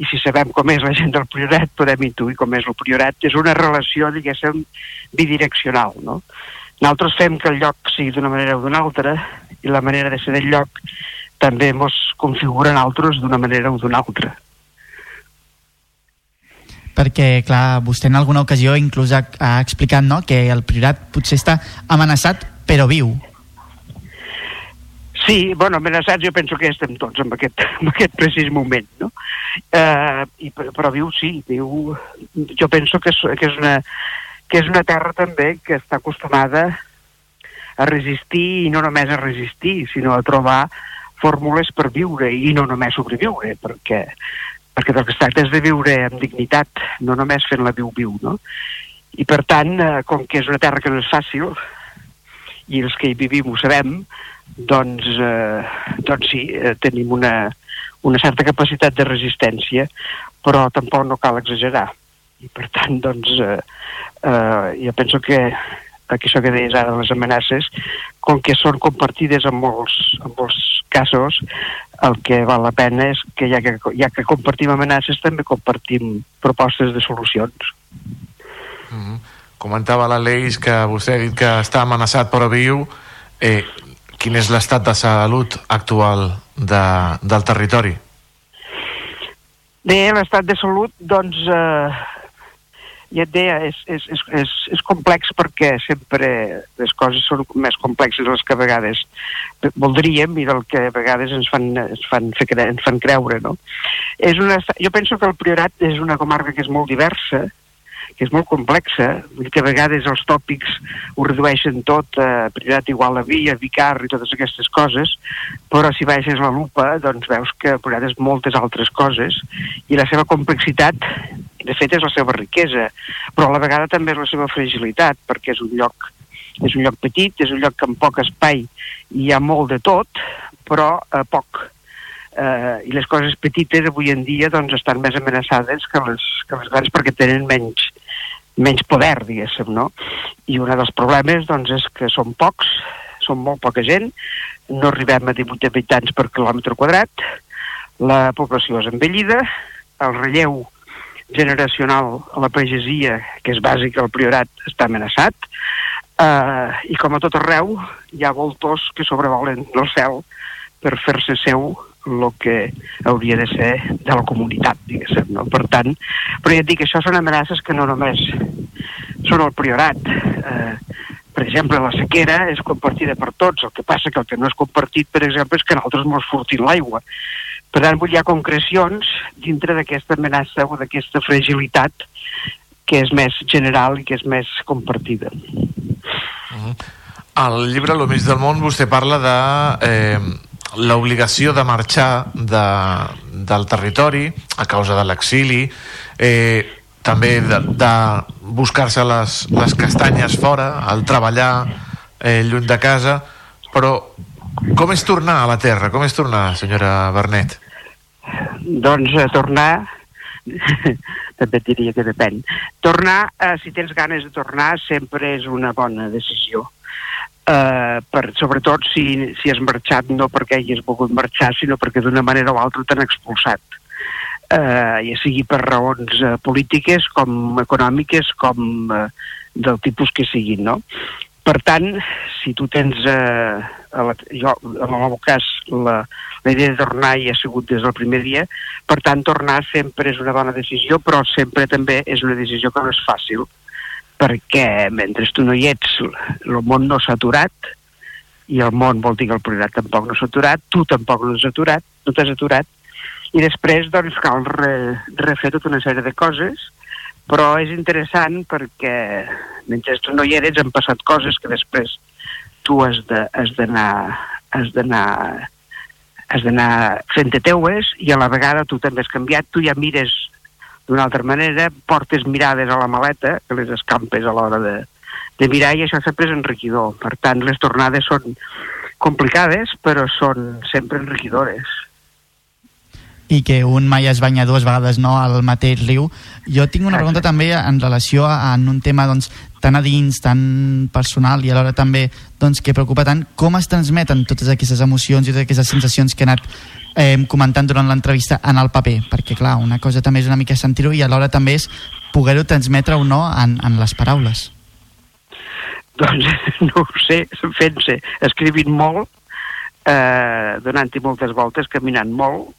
I si sabem com és la gent del Priorat, podem intuir com és el Priorat. És una relació, diguéssim, bidireccional, no? Nosaltres fem que el lloc sigui d'una manera o d'una altra i la manera de ser del lloc també ens configura en altres d'una manera o d'una altra. Perquè, clar, vostè en alguna ocasió inclús ha, ha explicat no, que el Priorat potser està amenaçat, però viu. Sí, bueno, amenaçats jo penso que estem tots en aquest, en aquest precís moment, no? Eh, i, però viu sí, viu... Jo penso que és, que, és una, que és una terra també que està acostumada a resistir i no només a resistir, sinó a trobar fórmules per viure i no només sobreviure, perquè, perquè del que es tracta és de viure amb dignitat, no només fent-la viu-viu, no? I per tant, eh, com que és una terra que no és fàcil, i els que hi vivim ho sabem, doncs, eh, doncs sí, eh, tenim una, una certa capacitat de resistència, però tampoc no cal exagerar. I per tant, doncs, eh, eh, jo penso que que això que deies ara de les amenaces, com que són compartides en molts, en molts casos, el que val la pena és que ja que, ja que compartim amenaces també compartim propostes de solucions. Mm -hmm. Comentava l'Aleix que vostè ha dit que està amenaçat però viu. Eh, quin és l'estat de salut actual de, del territori? Bé, l'estat de salut, doncs, eh, ja et deia, és, és, és, és, és complex perquè sempre les coses són més complexes les que a vegades voldríem i del que a vegades ens fan, ens fan, fer cre ens fan creure, no? És una, jo penso que el Priorat és una comarca que és molt diversa, que és molt complexa, que a vegades els tòpics ho redueixen tot a Priorat igual a Via, Vicar i totes aquestes coses, però si baixes la lupa doncs veus que Priorat és moltes altres coses i la seva complexitat de fet és la seva riquesa, però a la vegada també és la seva fragilitat, perquè és un lloc és un lloc petit, és un lloc amb poc espai hi ha molt de tot, però eh, poc. Eh, I les coses petites avui en dia doncs, estan més amenaçades que les, que les grans perquè tenen menys, menys poder, diguéssim, no? I un dels problemes doncs, és que són pocs, són molt poca gent, no arribem a 18 habitants per quilòmetre quadrat, la població és envellida, el relleu generacional a la pagesia, que és bàsic al priorat, està amenaçat, eh, i com a tot arreu hi ha voltors que sobrevolen el cel per fer-se seu el que hauria de ser de la comunitat, diguéssim, no? Per tant, però ja et dic, això són amenaces que no només són el priorat. Eh, per exemple, la sequera és compartida per tots, el que passa que el que no és compartit, per exemple, és que nosaltres mos furtin l'aigua. Per tant, hi ha concrecions dintre d'aquesta amenaça o d'aquesta fragilitat que és més general i que és més compartida. Al llibre Lo mig del món vostè parla de eh, l'obligació de marxar de, del territori a causa de l'exili, eh, també de, de buscar-se les, les castanyes fora, el treballar eh, lluny de casa, però com és tornar a la terra? Com és tornar, senyora Bernet? Doncs eh, tornar també diria que depèn. Tornar, eh, si tens ganes de tornar, sempre és una bona decisió. Eh, per, sobretot si, si has marxat no perquè hagis volgut marxar, sinó perquè d'una manera o altra t'han expulsat. Eh, ja sigui per raons eh, polítiques, com econòmiques, com eh, del tipus que siguin, no? Per tant, si tu tens, eh, a la, jo, en el meu cas, la, la idea de tornar hi ha sigut des del primer dia, per tant, tornar sempre és una bona decisió, però sempre també és una decisió que no és fàcil, perquè mentre tu no hi ets, el món no s'ha aturat, i el món vol dir que el programa tampoc no s'ha aturat, tu tampoc no t'has aturat, no t'has aturat, i després doncs cal re, refer tota una sèrie de coses, però és interessant perquè mentre tu no hi eres han passat coses que després tu has d'anar has d'anar has d'anar fent-te teues i a la vegada tu també has canviat, tu ja mires d'una altra manera, portes mirades a la maleta, que les escampes a l'hora de, de mirar i això sempre és enriquidor. Per tant, les tornades són complicades, però són sempre enriquidores. I que un mai es banya dues vegades no al mateix riu. Jo tinc una pregunta també en relació a, en un tema doncs, tan a dins, tan personal i alhora també doncs, que preocupa tant, com es transmeten totes aquestes emocions i totes aquestes sensacions que he anat eh, comentant durant l'entrevista en el paper? Perquè clar, una cosa també és una mica sentir-ho i alhora també és poder-ho transmetre o no en, en les paraules. Doncs no ho sé, fent-se, escrivint molt, eh, donant-hi moltes voltes, caminant molt,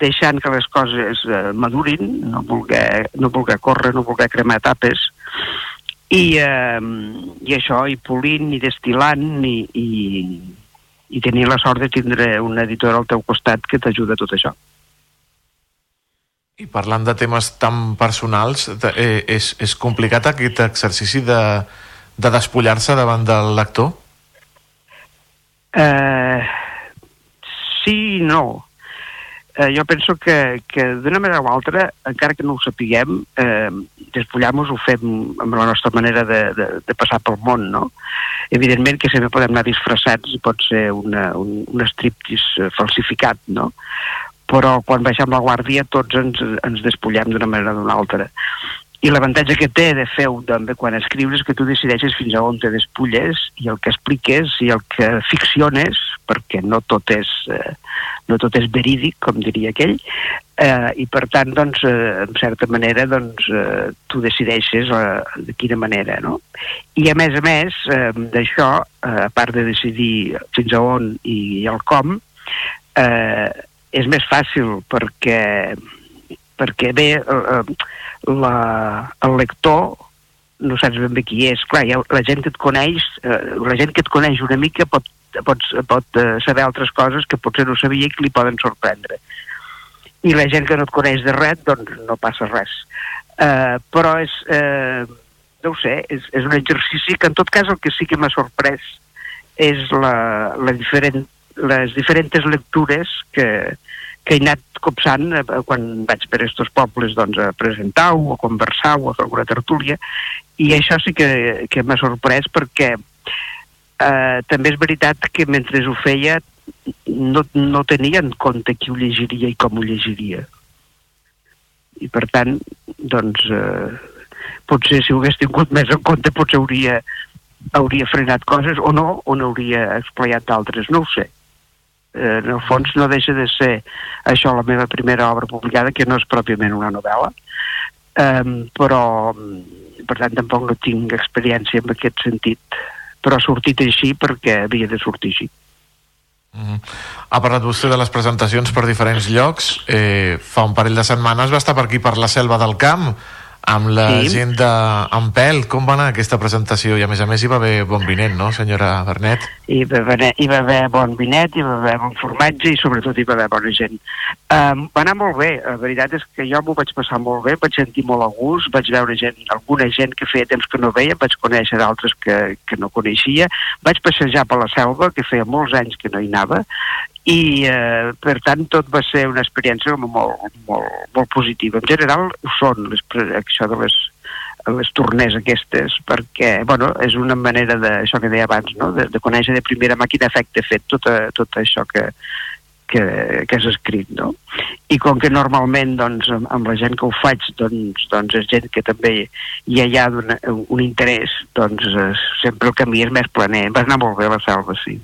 deixant que les coses eh, madurin, no voler, no voler córrer, no voler cremar etapes, i, eh, i això, i polint, i destilant, i, i, i tenir la sort de tindre un editor al teu costat que t'ajuda a tot això. I parlant de temes tan personals, eh, és, és complicat aquest exercici de, de despullar-se davant del lector? Eh, sí i no. Eh, jo penso que, que d'una manera o altra, encara que no ho sapiguem, eh, despullar-nos ho fem amb la nostra manera de, de, de passar pel món, no? Evidentment que sempre podem anar disfressats i pot ser una, un, un striptease eh, falsificat, no? Però quan baixem la guàrdia tots ens, ens despullem d'una manera o d'una altra. I l'avantatge que té de fer-ho també quan escrius és que tu decideixes fins a on te despulles i el que expliques i el que ficciones, perquè no tot és, eh, no tot és verídic, com diria aquell, eh, i per tant, doncs, eh, en certa manera, doncs, eh, tu decideixes eh, de quina manera, no? I a més a més eh, d'això, eh, a part de decidir fins a on i, i el com, eh, és més fàcil perquè perquè bé eh, la, el lector no saps ben bé qui és. Clar, ja, la gent que et coneix, eh, la gent que et coneix una mica pot, pot, pot eh, saber altres coses que potser no sabia i que li poden sorprendre. I la gent que no et coneix de res, doncs no passa res. Eh, però és, eh, no ho sé, és, és un exercici que en tot cas el que sí que m'ha sorprès és la, la diferent, les diferents lectures que, que he anat copsant quan vaig per estos pobles doncs, a presentar-ho, a conversar-ho, a fer alguna tertúlia, i això sí que, que m'ha sorprès perquè eh, també és veritat que mentre ho feia no, no tenia en compte qui ho llegiria i com ho llegiria. I per tant, doncs, eh, potser si ho hagués tingut més en compte potser hauria, hauria frenat coses o no, o n'hauria explayat d'altres, no ho sé. Eh, en el fons no deixa de ser això la meva primera obra publicada, que no és pròpiament una novel·la, um, però per tant tampoc no tinc experiència en aquest sentit, però ha sortit així perquè havia de sortir així. Ha parlat vostè de les presentacions per diferents llocs. Eh, fa un parell de setmanes va estar per aquí per la selva del camp amb la Sí. gent de Ampel. Com va anar aquesta presentació? I a més a més hi va haver bon vinent, no, senyora Bernet? Hi va, haver, hi va haver bon vinet, hi va haver bon formatge i sobretot hi va haver bona gent. Um, va anar molt bé, la veritat és que jo m'ho vaig passar molt bé, vaig sentir molt a gust, vaig veure gent, alguna gent que feia temps que no veia, vaig conèixer d'altres que, que no coneixia, vaig passejar per la selva, que feia molts anys que no hi anava, i eh, per tant tot va ser una experiència molt, molt, molt positiva. En general ho són les, això de les, les torners aquestes, perquè bueno, és una manera de, això que deia abans, no? de, de conèixer de primera mà quin efecte ha fet tot, a, tot això que, que, que has escrit, no? I com que normalment, doncs, amb, amb la gent que ho faig, doncs, doncs és gent que també hi ha un, un interès, doncs eh, sempre el camí és més planer. Va anar molt bé la selva, sí.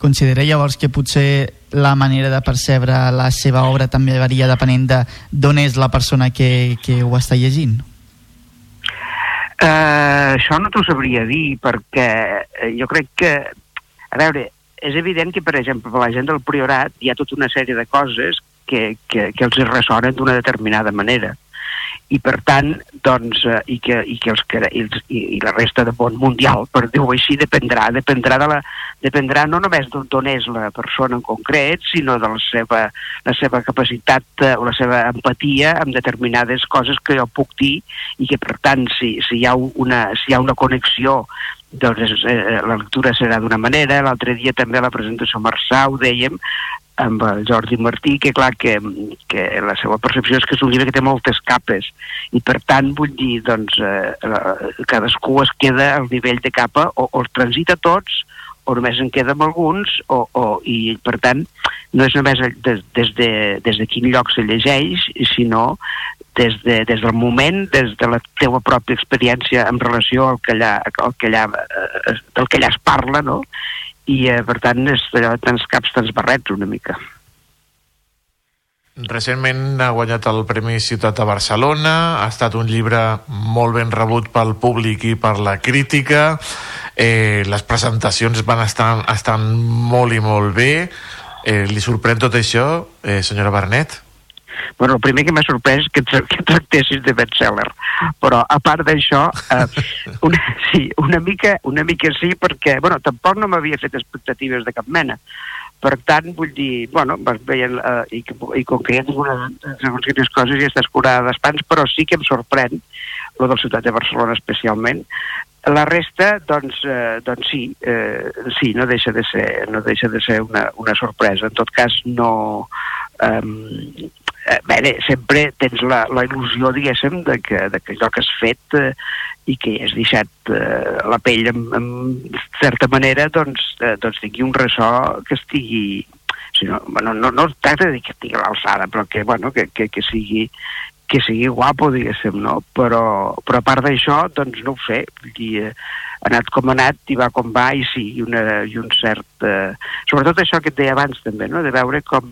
Considera llavors que potser la manera de percebre la seva obra també varia depenent de d'on és la persona que, que ho està llegint? Uh, això no t'ho sabria dir perquè eh, jo crec que, a veure, és evident que, per exemple, per la gent del Priorat hi ha tota una sèrie de coses que, que, que els ressonen d'una determinada manera i per tant doncs, eh, i, que, i que els, i, i, la resta del món mundial, per dir-ho així, dependrà, dependrà, de la, dependrà no només d'on és la persona en concret, sinó de la seva, la seva capacitat eh, o la seva empatia amb determinades coses que jo puc dir i que per tant si, si, hi, ha una, si hi ha una connexió doncs eh, la lectura serà d'una manera, l'altre dia també a la presentació Marçà ho dèiem, amb el Jordi Martí, que clar que, que la seva percepció és que és un llibre que té moltes capes i per tant vull dir doncs eh, cadascú es queda al nivell de capa o, o els transita tots o només en queda amb alguns o, o, i per tant no és només des, des, de, des de quin lloc se llegeix sinó des, de, des del moment, des de la teua pròpia experiència en relació al que allà, al que allà, eh, del que allà es parla, no? I eh, per tant és allò de tants caps, tants barrets una mica. Recentment ha guanyat el Premi Ciutat de Barcelona, ha estat un llibre molt ben rebut pel públic i per la crítica, eh, les presentacions van estar, estan molt i molt bé. Eh, li sorprèn tot això, eh, senyora Bernet? Bueno, el primer que m'ha sorprès és que, tra que tractessis de bestseller, però a part d'això, eh, una, sí, una mica, una mica sí, perquè, bueno, tampoc no m'havia fet expectatives de cap mena. Per tant, vull dir, bueno, veient, eh, i, i com que hi ha alguna, segons quines coses, ja estàs curada d'espans, però sí que em sorprèn, lo del Ciutat de Barcelona especialment, la resta, doncs, eh, doncs sí, eh, sí, no deixa de ser, no deixa de ser una, una sorpresa. En tot cas, no... Eh, eh, bé, sempre tens la, la il·lusió, diguéssim, de que, de que allò que has fet eh, i que has deixat eh, la pell en, en certa manera, doncs, eh, doncs tingui un ressò que estigui... Sigui, no, no, no, no tracta de dir que estigui a l'alçada, però que, bueno, que, que, que sigui que sigui guapo, diguéssim, no? Però, però a part d'això, doncs no ho sé, vull dir, eh, ha anat com ha anat i va com va i sí, i, una, i un cert... Eh, sobretot això que et deia abans també, no? de veure com,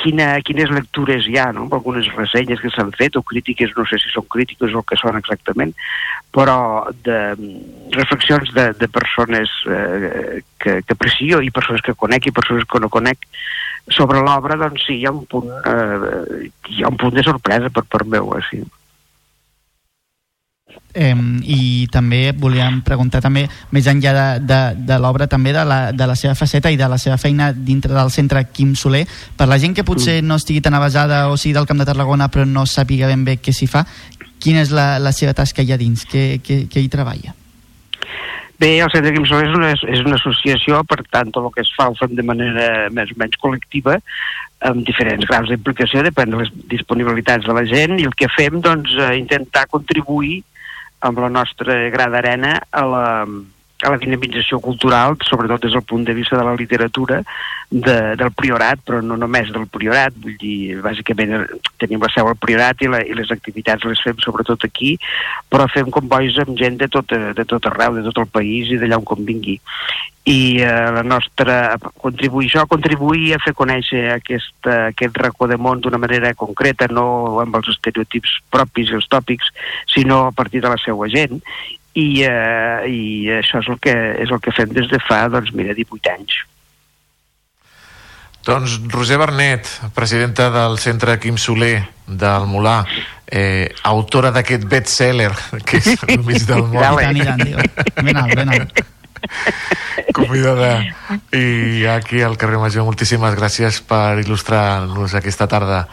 quina, quines lectures hi ha, no? algunes ressenyes que s'han fet, o crítiques, no sé si són crítiques o el que són exactament, però de reflexions de, de persones eh, que, que aprecio i persones que conec i persones que no conec sobre l'obra, doncs sí, hi ha un punt, eh, hi ha un punt de sorpresa per part meu, així. Eh, I també volíem preguntar també, més enllà de, de, de l'obra, també de la, de la seva faceta i de la seva feina dintre del centre Quim Soler, per la gent que potser no estigui tan avasada o sigui del Camp de Tarragona però no sàpiga ben bé què s'hi fa, quina és la, la seva tasca allà dins? Què, què, què hi treballa? Bé, el Centre Quim Soler és una, és una associació, per tant, tot el que es fa ho fem de manera més o menys col·lectiva, amb diferents graus d'implicació, depèn de les disponibilitats de la gent, i el que fem, doncs, eh, intentar contribuir amb la nostra gra d'arena a la, a la dinamització cultural, sobretot des del punt de vista de la literatura de, del Priorat, però no només del Priorat, vull dir, bàsicament eh, tenim la seu al Priorat i, la, i les activitats les fem sobretot aquí, però fem combois amb gent de tot, de tot arreu, de tot el país i d'allà on convingui. I eh, la nostra contribuir això, contribuir a fer conèixer aquest, aquest racó de món d'una manera concreta, no amb els estereotips propis i els tòpics, sinó a partir de la seva gent, i, eh, i això és el, que, és el que fem des de fa, doncs mira, 18 anys. Doncs Roser Bernet, presidenta del Centre Quim Soler del Molà, eh, autora d'aquest best-seller que és el mig del món. I tant, i tant, ben alt, ben alt. Convidada. I aquí al carrer Major, moltíssimes gràcies per il·lustrar-nos aquesta tarda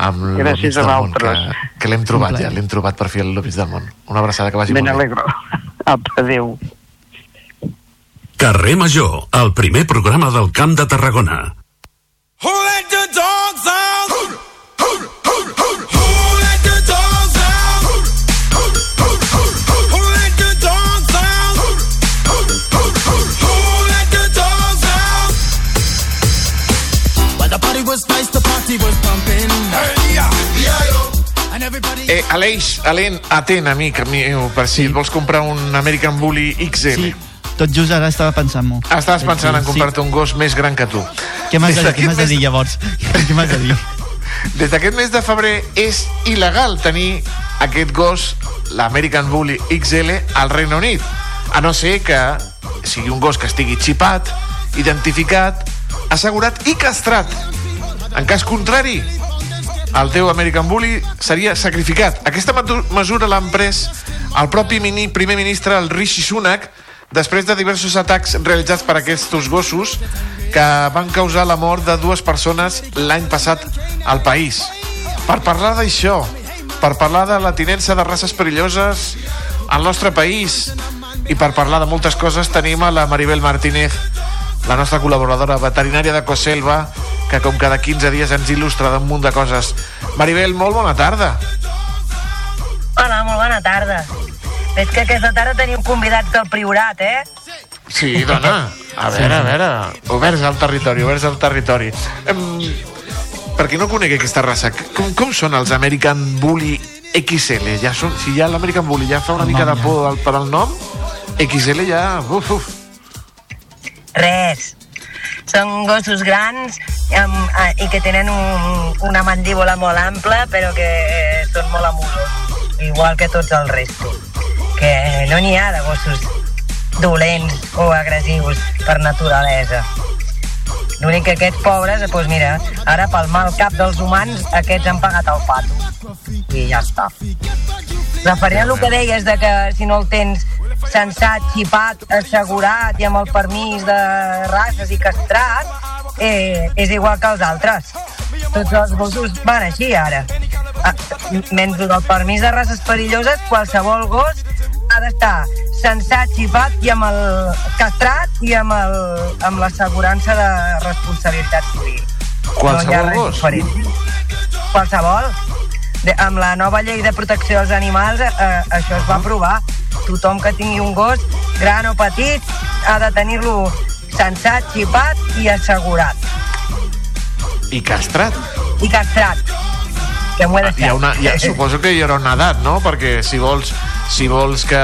amb el mig Gràcies a del món, que, que l'hem trobat ja, l'hem trobat per fi al mig del món. Una abraçada que vagi Me molt bé. n'alegro. Apa, adéu. Carrer Major, el primer programa del Camp de Tarragona. Eh, Aleix, Alen, atent, amic meu, per si et vols comprar un American Bully XL. Sí, tot just ara estava pensant-m'ho. Estaves pensant en Sí. comprar-te un gos més gran que tu. Què m'has de, què de dir llavors? Què m'has de dir? Des d'aquest mes de febrer és il·legal tenir aquest gos, l'American Bully XL, al Regne Unit. A no ser que sigui un gos que estigui xipat, identificat, assegurat i castrat. En cas contrari, el teu American Bully seria sacrificat. Aquesta mesura l'han pres el propi mini, primer ministre, el Rishi Sunak, després de diversos atacs realitzats per aquests gossos que van causar la mort de dues persones l'any passat al país. Per parlar d'això, per parlar de la tinença de races perilloses al nostre país i per parlar de moltes coses tenim a la Maribel Martínez, la nostra col·laboradora veterinària de Coselva, que com cada 15 dies ens il·lustra d'un munt de coses. Maribel, molt bona tarda. Hola, molt bona tarda. Veig que aquesta tarda tenim convidats del Priorat, eh? Sí, dona. A veure, a veure. Oberts al territori, oberts al territori. Um, per qui no conegui aquesta raça, com, com són els American Bully XL? Ja són, si ja l'American Bully ja fa una mica de por al, per al nom, XL ja... Uf, uf. Res. Són gossos grans amb, eh, i que tenen un, una mandíbula molt ampla, però que eh, són molt amusos, igual que tots el resto. Que no n'hi ha de gossos dolents o agressius per naturalesa. L'únic que aquests pobres, doncs mira, ara pel mal cap dels humans, aquests han pagat el pato. I ja està. Referent al que deies de que si no el tens sensat, xipat, assegurat i amb el permís de races i castrat, eh, és igual que els altres. Tots els gossos van així ara. Ah, menys el del permís de races perilloses, qualsevol gos ha d'estar sensat, xipat i amb el castrat i amb el- amb l'assegurança de responsabilitat civil. Qualsevol no gos? Qualsevol. De, amb la nova llei de protecció dels animals eh, això es va aprovar. Tothom que tingui un gos, gran o petit, ha de tenir-lo sensat, xipat i assegurat. I castrat. I castrat. Que m'ho he Hi ha una, ja, suposo que hi haurà una edat, no? Perquè si vols, si vols que,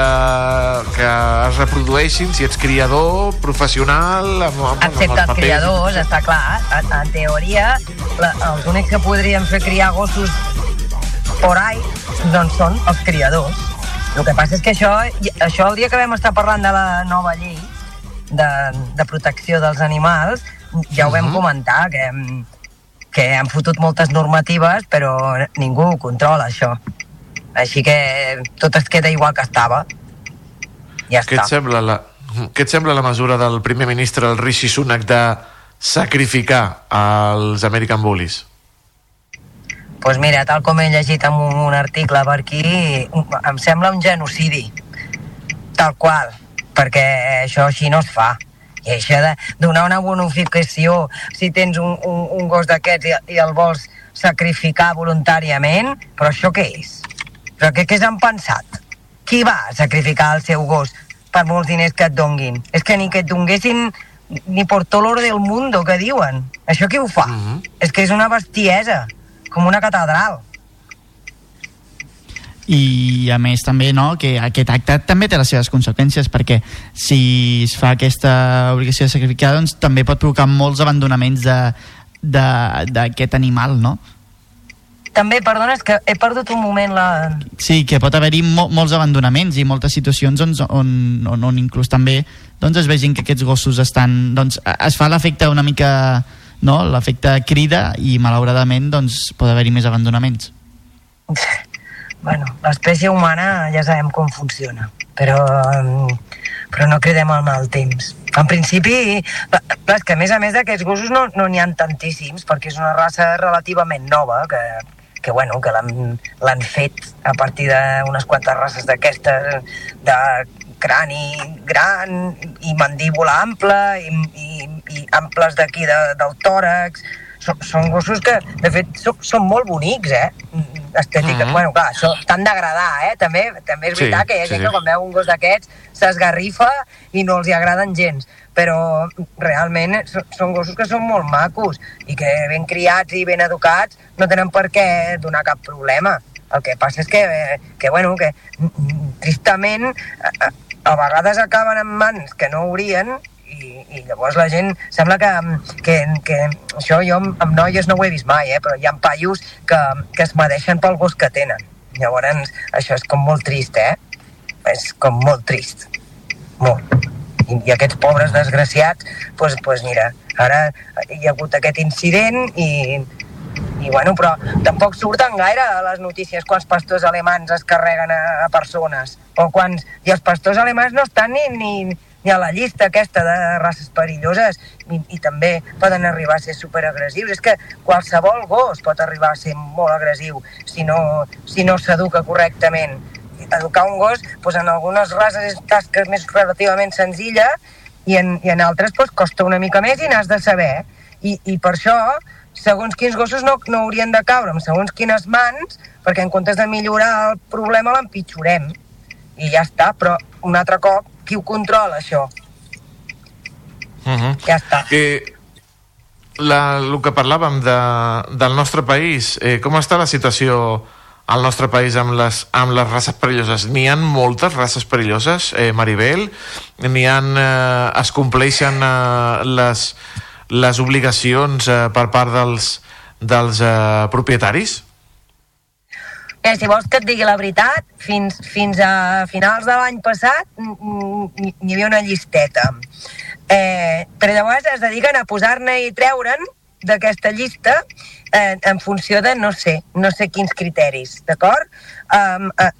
que es reprodueixin, si ets criador, professional... Amb, amb, Excepte amb els criadors, està clar. En, en teoria, la, els únics que podrien fer criar gossos por ahí, doncs són els criadors. El que passa és que això, això el dia que vam estar parlant de la nova llei de, de protecció dels animals, ja ho vam comentar, que, que han fotut moltes normatives, però ningú ho controla, això. Així que tot es queda igual que estava. Ja Què està. et sembla la, què et sembla la mesura del primer ministre, el Rishi Sunak, de sacrificar els American Bullies? pues mira, tal com he llegit en un, un article per aquí, em sembla un genocidi. Tal qual, perquè això així no es fa. I això de donar una bonificació si tens un, un, un gos d'aquests i, i el vols sacrificar voluntàriament, però això què és? Però què, què s'han pensat? Qui va a sacrificar el seu gos per molts diners que et donguin? És que ni que et donguessin ni por todo l'oro del mundo, que diuen. Això qui ho fa? És que és una bestiesa, com una catedral. I a més també no, que aquest acte també té les seves conseqüències perquè si es fa aquesta obligació de sacrificar doncs també pot provocar molts abandonaments d'aquest animal no? També, perdona, és que he perdut un moment la... Sí, que pot haver-hi mo molts abandonaments i moltes situacions on, on, on, on inclús també doncs es vegin que aquests gossos estan... Doncs es fa l'efecte una mica... No? L'efecte crida i malauradament doncs, pot haver-hi més abandonaments. Bueno, l'espècie humana ja sabem com funciona, però, mm, però no cridem el mal temps. En principi, clar, que a més a més d'aquests gossos no n'hi no n'hi ha tantíssims, perquè és una raça relativament nova, que, que, bueno, que l'han fet a partir d'unes quantes races d'aquestes, de crani gran i mandíbula ampla i, i, i amples d'aquí de, del tòrax. Són, són gossos que, de fet, són, són molt bonics, eh? Estètica. Mhm. Bueno, clar, això, t'han d'agradar, eh? També, també és Sí, veritat que hi ha sí, gent sí. que quan veu un gos d'aquests s'esgarrifa i no els hi agraden gens. Però realment so- són gossos que són molt macos i que ben criats i ben educats no tenen per què donar cap problema. El que passa és que, que bueno, que mm, tristament a, a, a vegades acaben en mans que no haurien i, i llavors la gent sembla que, que, que això jo amb, noies no ho he vist mai, eh, però hi ha paios que, que es medeixen pel gos que tenen Llavors, això és com molt trist, eh? És com molt trist. Molt. I, i aquests pobres desgraciats, doncs pues, pues mira, ara hi ha hagut aquest incident i, i bueno, però tampoc surten gaire a les notícies quants pastors alemans es carreguen a, a persones o quants, i els pastors alemans no estan ni, ni, ni a la llista aquesta de races perilloses i, i també poden arribar a ser superagressius. És que qualsevol gos pot arribar a ser molt agressiu si no, si no s'educa correctament. Educar un gos doncs en algunes races és tasca més relativament senzilla i en, i en altres doncs, costa una mica més i n'has de saber. I, i per això segons quins gossos no, no haurien de caure amb segons quines mans perquè en comptes de millorar el problema l'empitjorem. I ja està, però un altre cop qui ho controla això? Uh -huh. Ja està. Eh, la, el que parlàvem de, del nostre país, eh, com està la situació al nostre país amb les, amb les races perilloses? N'hi han moltes races perilloses, eh, Maribel? N'hi han... Eh, es compleixen eh, les, les obligacions eh, per part dels, dels eh, propietaris? Eh, si vols que et digui la veritat, fins, fins a finals de l'any passat n'hi havia una llisteta. Eh, però llavors es dediquen a posar-ne i treure'n d'aquesta llista eh, en funció de no sé, no sé quins criteris, d'acord? Um, eh,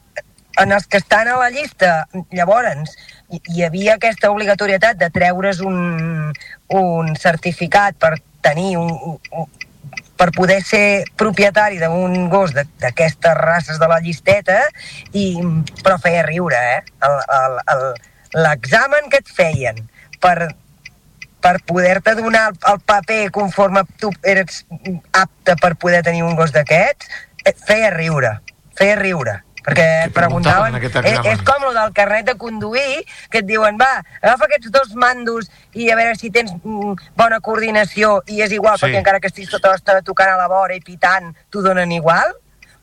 en els que estan a la llista, llavors, hi, hi havia aquesta obligatorietat de treure's un, un certificat per tenir un, un, per poder ser propietari d'un gos d'aquestes races de la llisteta, i, però feia riure, eh? L'examen que et feien per, per poder-te donar el, el paper conforme tu eres apte per poder tenir un gos d'aquests, feia riure, feia riure perquè preguntaven preguntaven, en aquest és, examen? és com el del carnet de conduir, que et diuen, va, agafa aquests dos mandos i a veure si tens mm, bona coordinació i és igual, Sí. perquè encara que estiguis tota l'estona tocant a la vora i pitant, t'ho donen igual,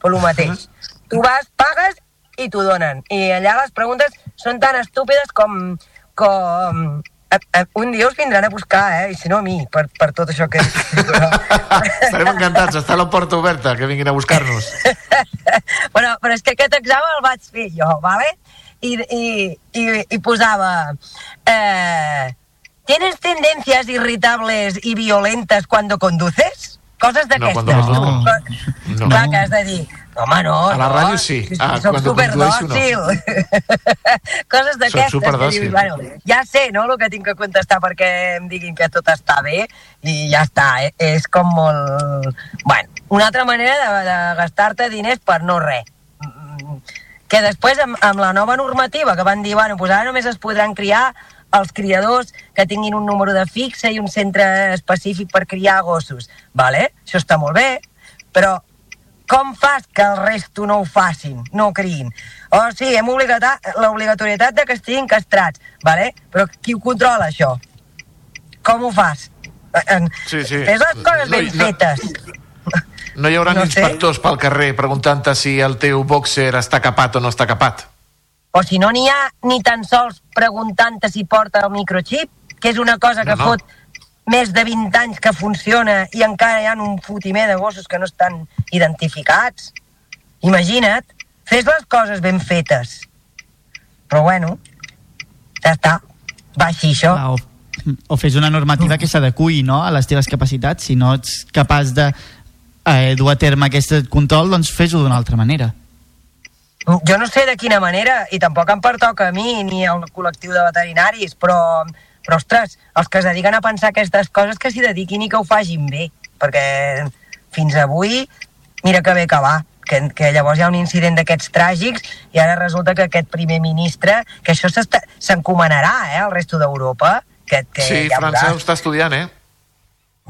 però el mateix. Tu vas, pagues i t'ho donen. I allà les preguntes són tan estúpides com... com un dia us vindran a buscar, eh? I si no a mi, per, per tot això que... Estarem encantats, està la porta oberta, que vinguin a buscar-nos. bueno, però és que aquest examen el vaig fer jo, ¿vale? I, i, i, i posava... Eh, ¿Tienes tendencias irritables y violentas cuando conduces? Coses d'aquestes. cuando conduzco. Tu- No. Clar, que has de dir, home, no, A la no, ràdio sí. Ah, soc superdòcil. Coses d'aquestes. que superdòcil. dius, bueno, ja sé, no?, el que tinc que contestar perquè em diguin que tot està bé i ja està, eh? és com molt... Bueno, una altra manera de, de gastar-te diners per no res que després amb, amb la nova normativa que van dir, bueno, pues ara només es podran criar els criadors que tinguin un número de fixa i un centre específic per criar gossos. Vale? Això està molt bé, però com fas que el resto no ho facin, no ho criïn? Oh, sí, hem obligat l'obligatorietat de que estiguin castrats, vale? però qui ho controla, això? Com ho fas? Sí, sí. Fes les coses ben No, no. fetes. No hi haurà No no sé. inspectors pel carrer preguntant-te si el teu boxer està capat o no està capat. O si no n'hi ha ni tan sols preguntant-te si porta el microchip, que és una cosa que No, no. fot més de 20 anys que funciona i encara hi ha un fotimer de gossos que no estan identificats. Imagina't, fes les coses ben fetes. Però bueno, ja està, va així això. O, o fes una normativa que s'adequi no, a les teves capacitats. Si no ets capaç de eh, dur a terme aquest control, doncs fes-ho d'una altra manera. Jo no sé de quina manera, i tampoc em pertoca a mi ni al col·lectiu de veterinaris, però, però ostres, els que es dediquen a pensar aquestes coses que s'hi dediquin i que ho facin bé, perquè fins avui, mira que bé que va, que, que llavors hi ha un incident d'aquests tràgics i ara resulta que aquest primer ministre, que això s'encomanarà eh, al resto d'Europa, que, que Sí, ja França ho està estudiant, eh?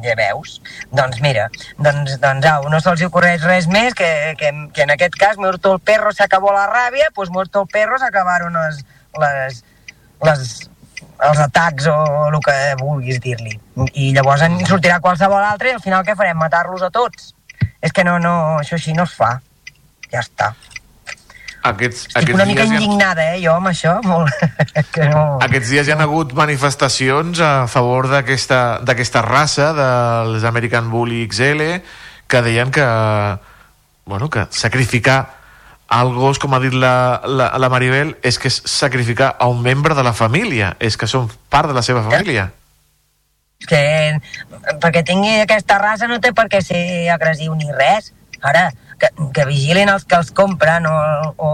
Ja veus? Doncs mira, doncs, doncs au, no se'ls ocorreix res més que, que, que en aquest cas muerto el perro s'acabó la ràbia, doncs muerto el perro s'acabaron les, les, les, els atacs o el que vulguis dir-li. I llavors en sortirà qualsevol altre i al final què farem? Matar-los a tots? És que no, no, això així no es fa. Ja està. Aquests, Estic aquests, una mica dies hi ha, indignada, eh, jo, amb això. Molt... que no... aquests dies hi ha hagut manifestacions a favor d'aquesta d'aquesta raça dels American Bully XL que deien que, bueno, que sacrificar el gos, com ha dit la, la, la Maribel, és que és sacrificar a un membre de la família, és que són part de la seva família. que perquè tingui aquesta raça no té per què ser agressiu ni res. Ara, que, que vigilin els que els compren o, o,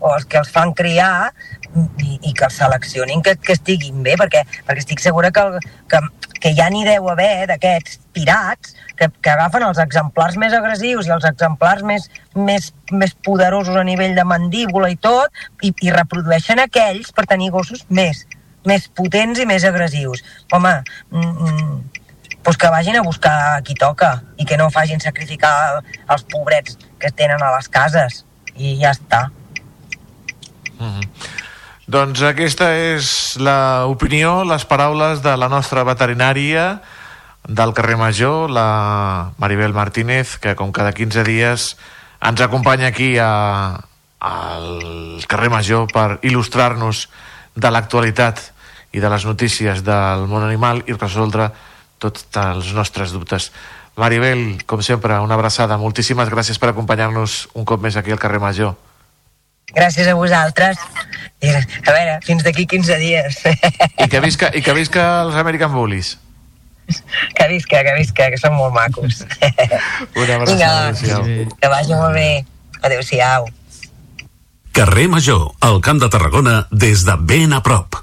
o els que els fan criar i, i que els seleccionin que, que estiguin bé, perquè, perquè estic segura que, el, que, que ja n'hi deu haver d'aquests pirats que, que agafen els exemplars més agressius i els exemplars més, més, més poderosos a nivell de mandíbula i tot, i, i reprodueixen aquells per tenir gossos més, més potents i més agressius. Home, mm, mm, doncs que vagin a buscar qui toca i que no facin sacrificar els pobrets que tenen a les cases. I ja està. Mm -hmm. Doncs aquesta és l'opinió, les paraules de la nostra veterinària del carrer Major, la Maribel Martínez, que com cada 15 dies ens acompanya aquí a, al carrer Major per il·lustrar-nos de l'actualitat i de les notícies del món animal i resoldre tots els nostres dubtes. Maribel, com sempre, una abraçada. Moltíssimes gràcies per acompanyar-nos un cop més aquí al carrer Major. Gràcies a vosaltres. A veure, fins d'aquí 15 dies. I que visca, i que visca els American Bullies. que visca, que visca, que són molt macos. Una Vinga, abraçada. adéu-siau. que vagi molt bé. Adéu-siau. Carrer Major, al Camp de Tarragona, des de ben a prop.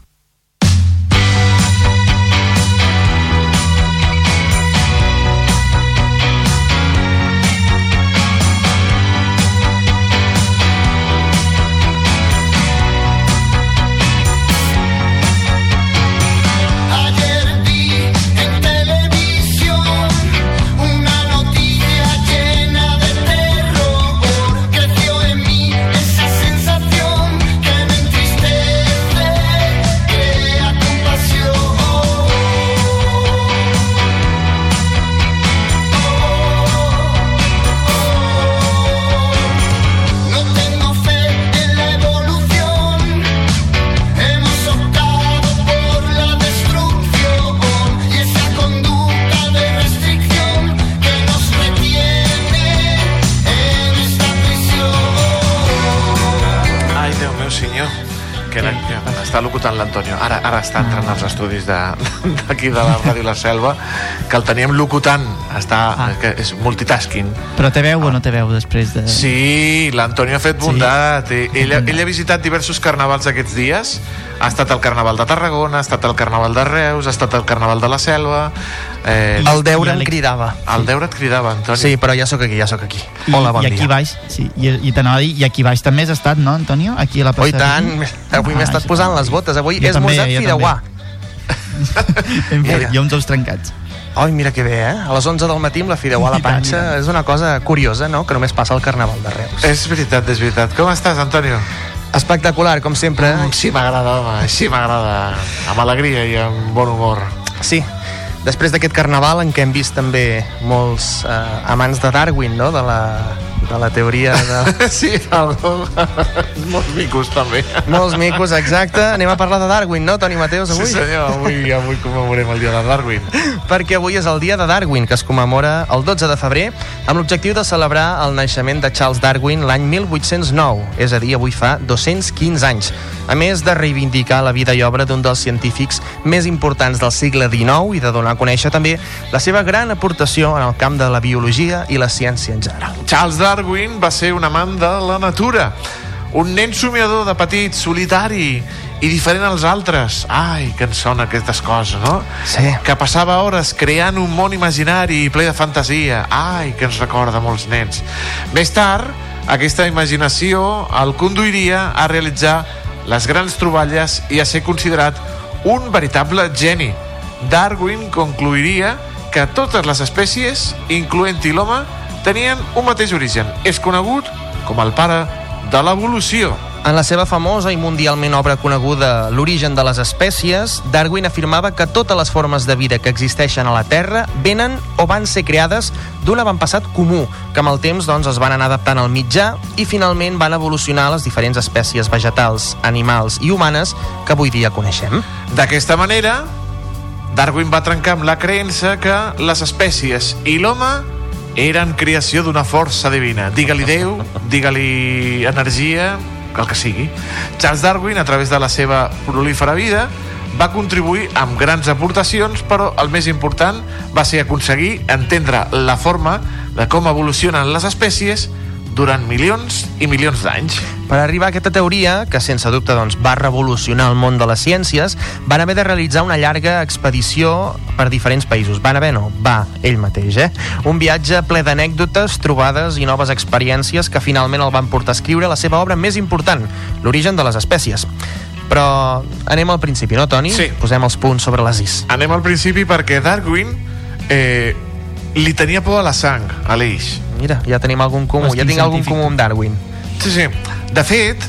Està locutant l'Antonio. Ara, ara està entrant als estudis de- d'aquí de, la Ràdio La Selva, que el teníem locutant. Està, ah. que és multitasking. Però té veu o no té veu després de... Sí, l'Antonio ha fet bondat. Sí. Ell, ell ha visitat diversos carnavals aquests dies. Ha estat al Carnaval de Tarragona, ha estat al Carnaval de Reus, ha estat al Carnaval de la Selva... Eh, El deure em cridava. El deure et cridava, Antoni. Sí, però ja sóc aquí, ja sóc aquí. I, Hola, bon I aquí dia. baix, sí, i, i t'anava a dir, i aquí baix també has estat, no, Antonio? Aquí a la Oh, plaça i tant, avui m'he estat posant les botes. Avui Jo he també, esmorzat fideuà. Hem fet, Mira. jo uns ous trencats. Ai, mira que bé, eh? A les 11 del matí amb la fideuà a la panxa tant. és una cosa curiosa, no?, que només passa al Carnaval de Reus. És veritat, és veritat. Com estàs, Antonio? Espectacular, com sempre. Mm, sí m'agrada, home, així m'agrada. Amb alegria i amb bon humor. Sí, després d'aquest carnaval en què hem vist també molts eh, amants de Darwin, no?, de la, de la teoria de... sí, el... molts micos també. Molts micos, exacte. Anem a parlar de Darwin, no, Toni Mateus, avui? Sí senyor, avui, avui commemorem el dia de Darwin. perquè avui és el dia de Darwin, que es commemora el 12 de febrer, amb l'objectiu de celebrar el naixement de Charles Darwin l'any 1809, és a dir, avui fa 215 anys, a més de reivindicar la vida i obra d'un dels científics més importants del segle XIX i de donar conèixer també la seva gran aportació en el camp de la biologia i la ciència en general. Charles Darwin va ser un amant de la natura, un nen somiador de petit, solitari i diferent als altres. Ai, que ens sona aquestes coses, no? Sí. Que passava hores creant un món imaginari i ple de fantasia. Ai, que ens recorda molts nens. Més tard, aquesta imaginació el conduiria a realitzar les grans troballes i a ser considerat un veritable geni. Darwin concluiria que totes les espècies, incloent-hi l'home, tenien un mateix origen. És conegut com el pare de l'evolució. En la seva famosa i mundialment obra coneguda L'origen de les espècies, Darwin afirmava que totes les formes de vida que existeixen a la Terra venen o van ser creades d'un avantpassat comú, que amb el temps doncs, es van anar adaptant al mitjà i finalment van evolucionar les diferents espècies vegetals, animals i humanes que avui dia coneixem. D'aquesta manera, Darwin va trencar amb la creença que les espècies i l'home eren creació d'una força divina. Digue-li Déu, digue-li energia, el que sigui. Charles Darwin, a través de la seva prolífera vida, va contribuir amb grans aportacions, però el més important va ser aconseguir entendre la forma de com evolucionen les espècies durant milions i milions d'anys. Per arribar a aquesta teoria, que sense dubte doncs, va revolucionar el món de les ciències, van haver de realitzar una llarga expedició per diferents països. Van haver, no, va, ell mateix, eh? Un viatge ple d'anècdotes, trobades i noves experiències que finalment el van portar a escriure la seva obra més important, l'origen de les espècies. Però anem al principi, no, Toni? Sí. Posem els punts sobre les is. Anem al principi perquè Darwin eh, li tenia por a la sang, a l'Eix. Mira, ja tenim algun comú, ja tinc algun comú amb Darwin. Sí, sí. De fet,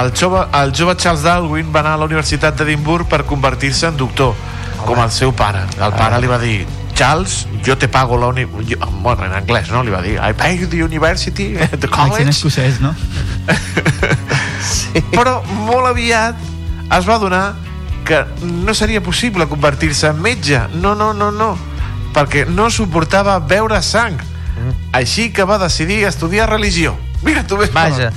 el jove, el jove Charles Darwin va anar a la Universitat d'Edimburg per convertir-se en doctor, com el seu pare. El pare li va dir, Charles, jo te pago la uni... jo- Bueno, en anglès, no? Li va dir, I pay the university, the Accent college. escocès, no? Però molt aviat es va donar que no seria possible convertir-se en metge. No, no, no, no. Perquè no suportava veure sang. Així que va decidir estudiar religió. Mira, tu ves... Vaja,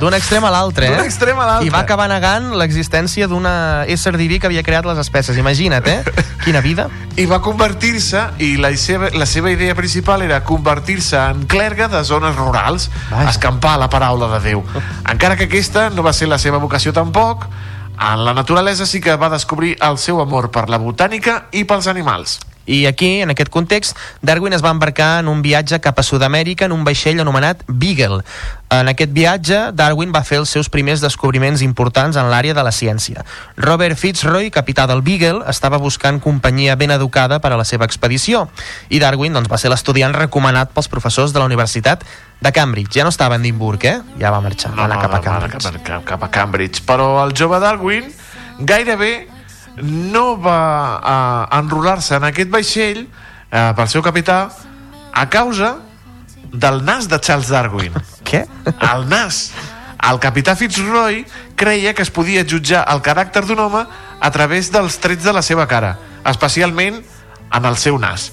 d'un extrem a l'altre, eh? D'un extrem a l'altre. I va acabar negant l'existència d'una ésser diví que havia creat les espècies. Imagina't, eh? Quina vida. I va convertir-se, i la seva, la seva idea principal era convertir-se en clergue de zones rurals, Vaja. escampar la paraula de Déu. Encara que aquesta no va ser la seva vocació tampoc, en la naturalesa sí que va descobrir el seu amor per la botànica i pels animals. I aquí, en aquest context, Darwin es va embarcar en un viatge cap a Sud-amèrica en un vaixell anomenat Beagle. En aquest viatge, Darwin va fer els seus primers descobriments importants en l'àrea de la ciència. Robert Fitzroy, capità del Beagle, estava buscant companyia ben educada per a la seva expedició. I Darwin doncs, va ser l'estudiant recomanat pels professors de la Universitat de Cambridge. Ja no estava a Edimburg, eh? Ja va marxar, va anar cap a Cambridge. Cap, cap, cap a Cambridge. Però el jove Darwin gairebé no va uh, enrolar-se en aquest vaixell uh, pel seu capità a causa del nas de Charles Darwin. Què? El nas. El capità Fitzroy creia que es podia jutjar el caràcter d'un home a través dels trets de la seva cara, especialment en el seu nas.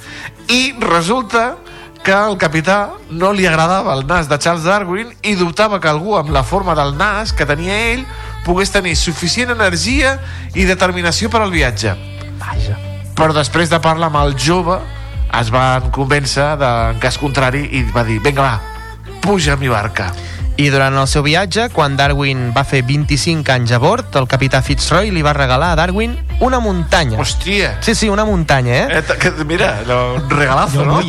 I resulta que al capità no li agradava el nas de Charles Darwin i dubtava que algú amb la forma del nas que tenia ell pogués tenir suficient energia i determinació per al viatge. Vaja. Però després de parlar amb el jove es van convèncer de, en cas contrari i va dir, vinga va, puja a mi barca. I durant el seu viatge, quan Darwin va fer 25 anys a bord, el capità Fitzroy li va regalar a Darwin una muntanya. Hòstia! Sí, sí, una muntanya, eh? Eh, que, mira, lo- un regalazo, no?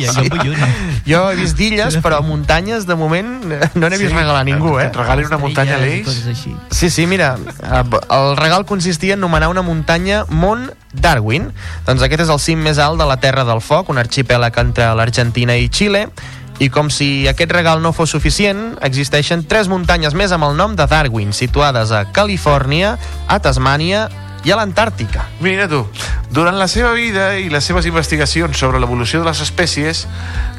Jo he vist d'illes, però muntanyes, de moment, no n'he vist Sí, regalar a ningú, eh? et regalin una muntanya a l'Eix. Sí, sí, mira, el regal consistia en nomenar una muntanya Mont Darwin. Doncs aquest és el cim més alt de la Terra del Foc, un arxipèlag entre l'Argentina i Xile, i com si aquest regal no fos suficient, existeixen tres muntanyes més amb el nom de Darwin, situades a Califòrnia, a Tasmània i a l'Antàrtica. Mira tu, durant la seva vida i les seves investigacions sobre l'evolució de les espècies,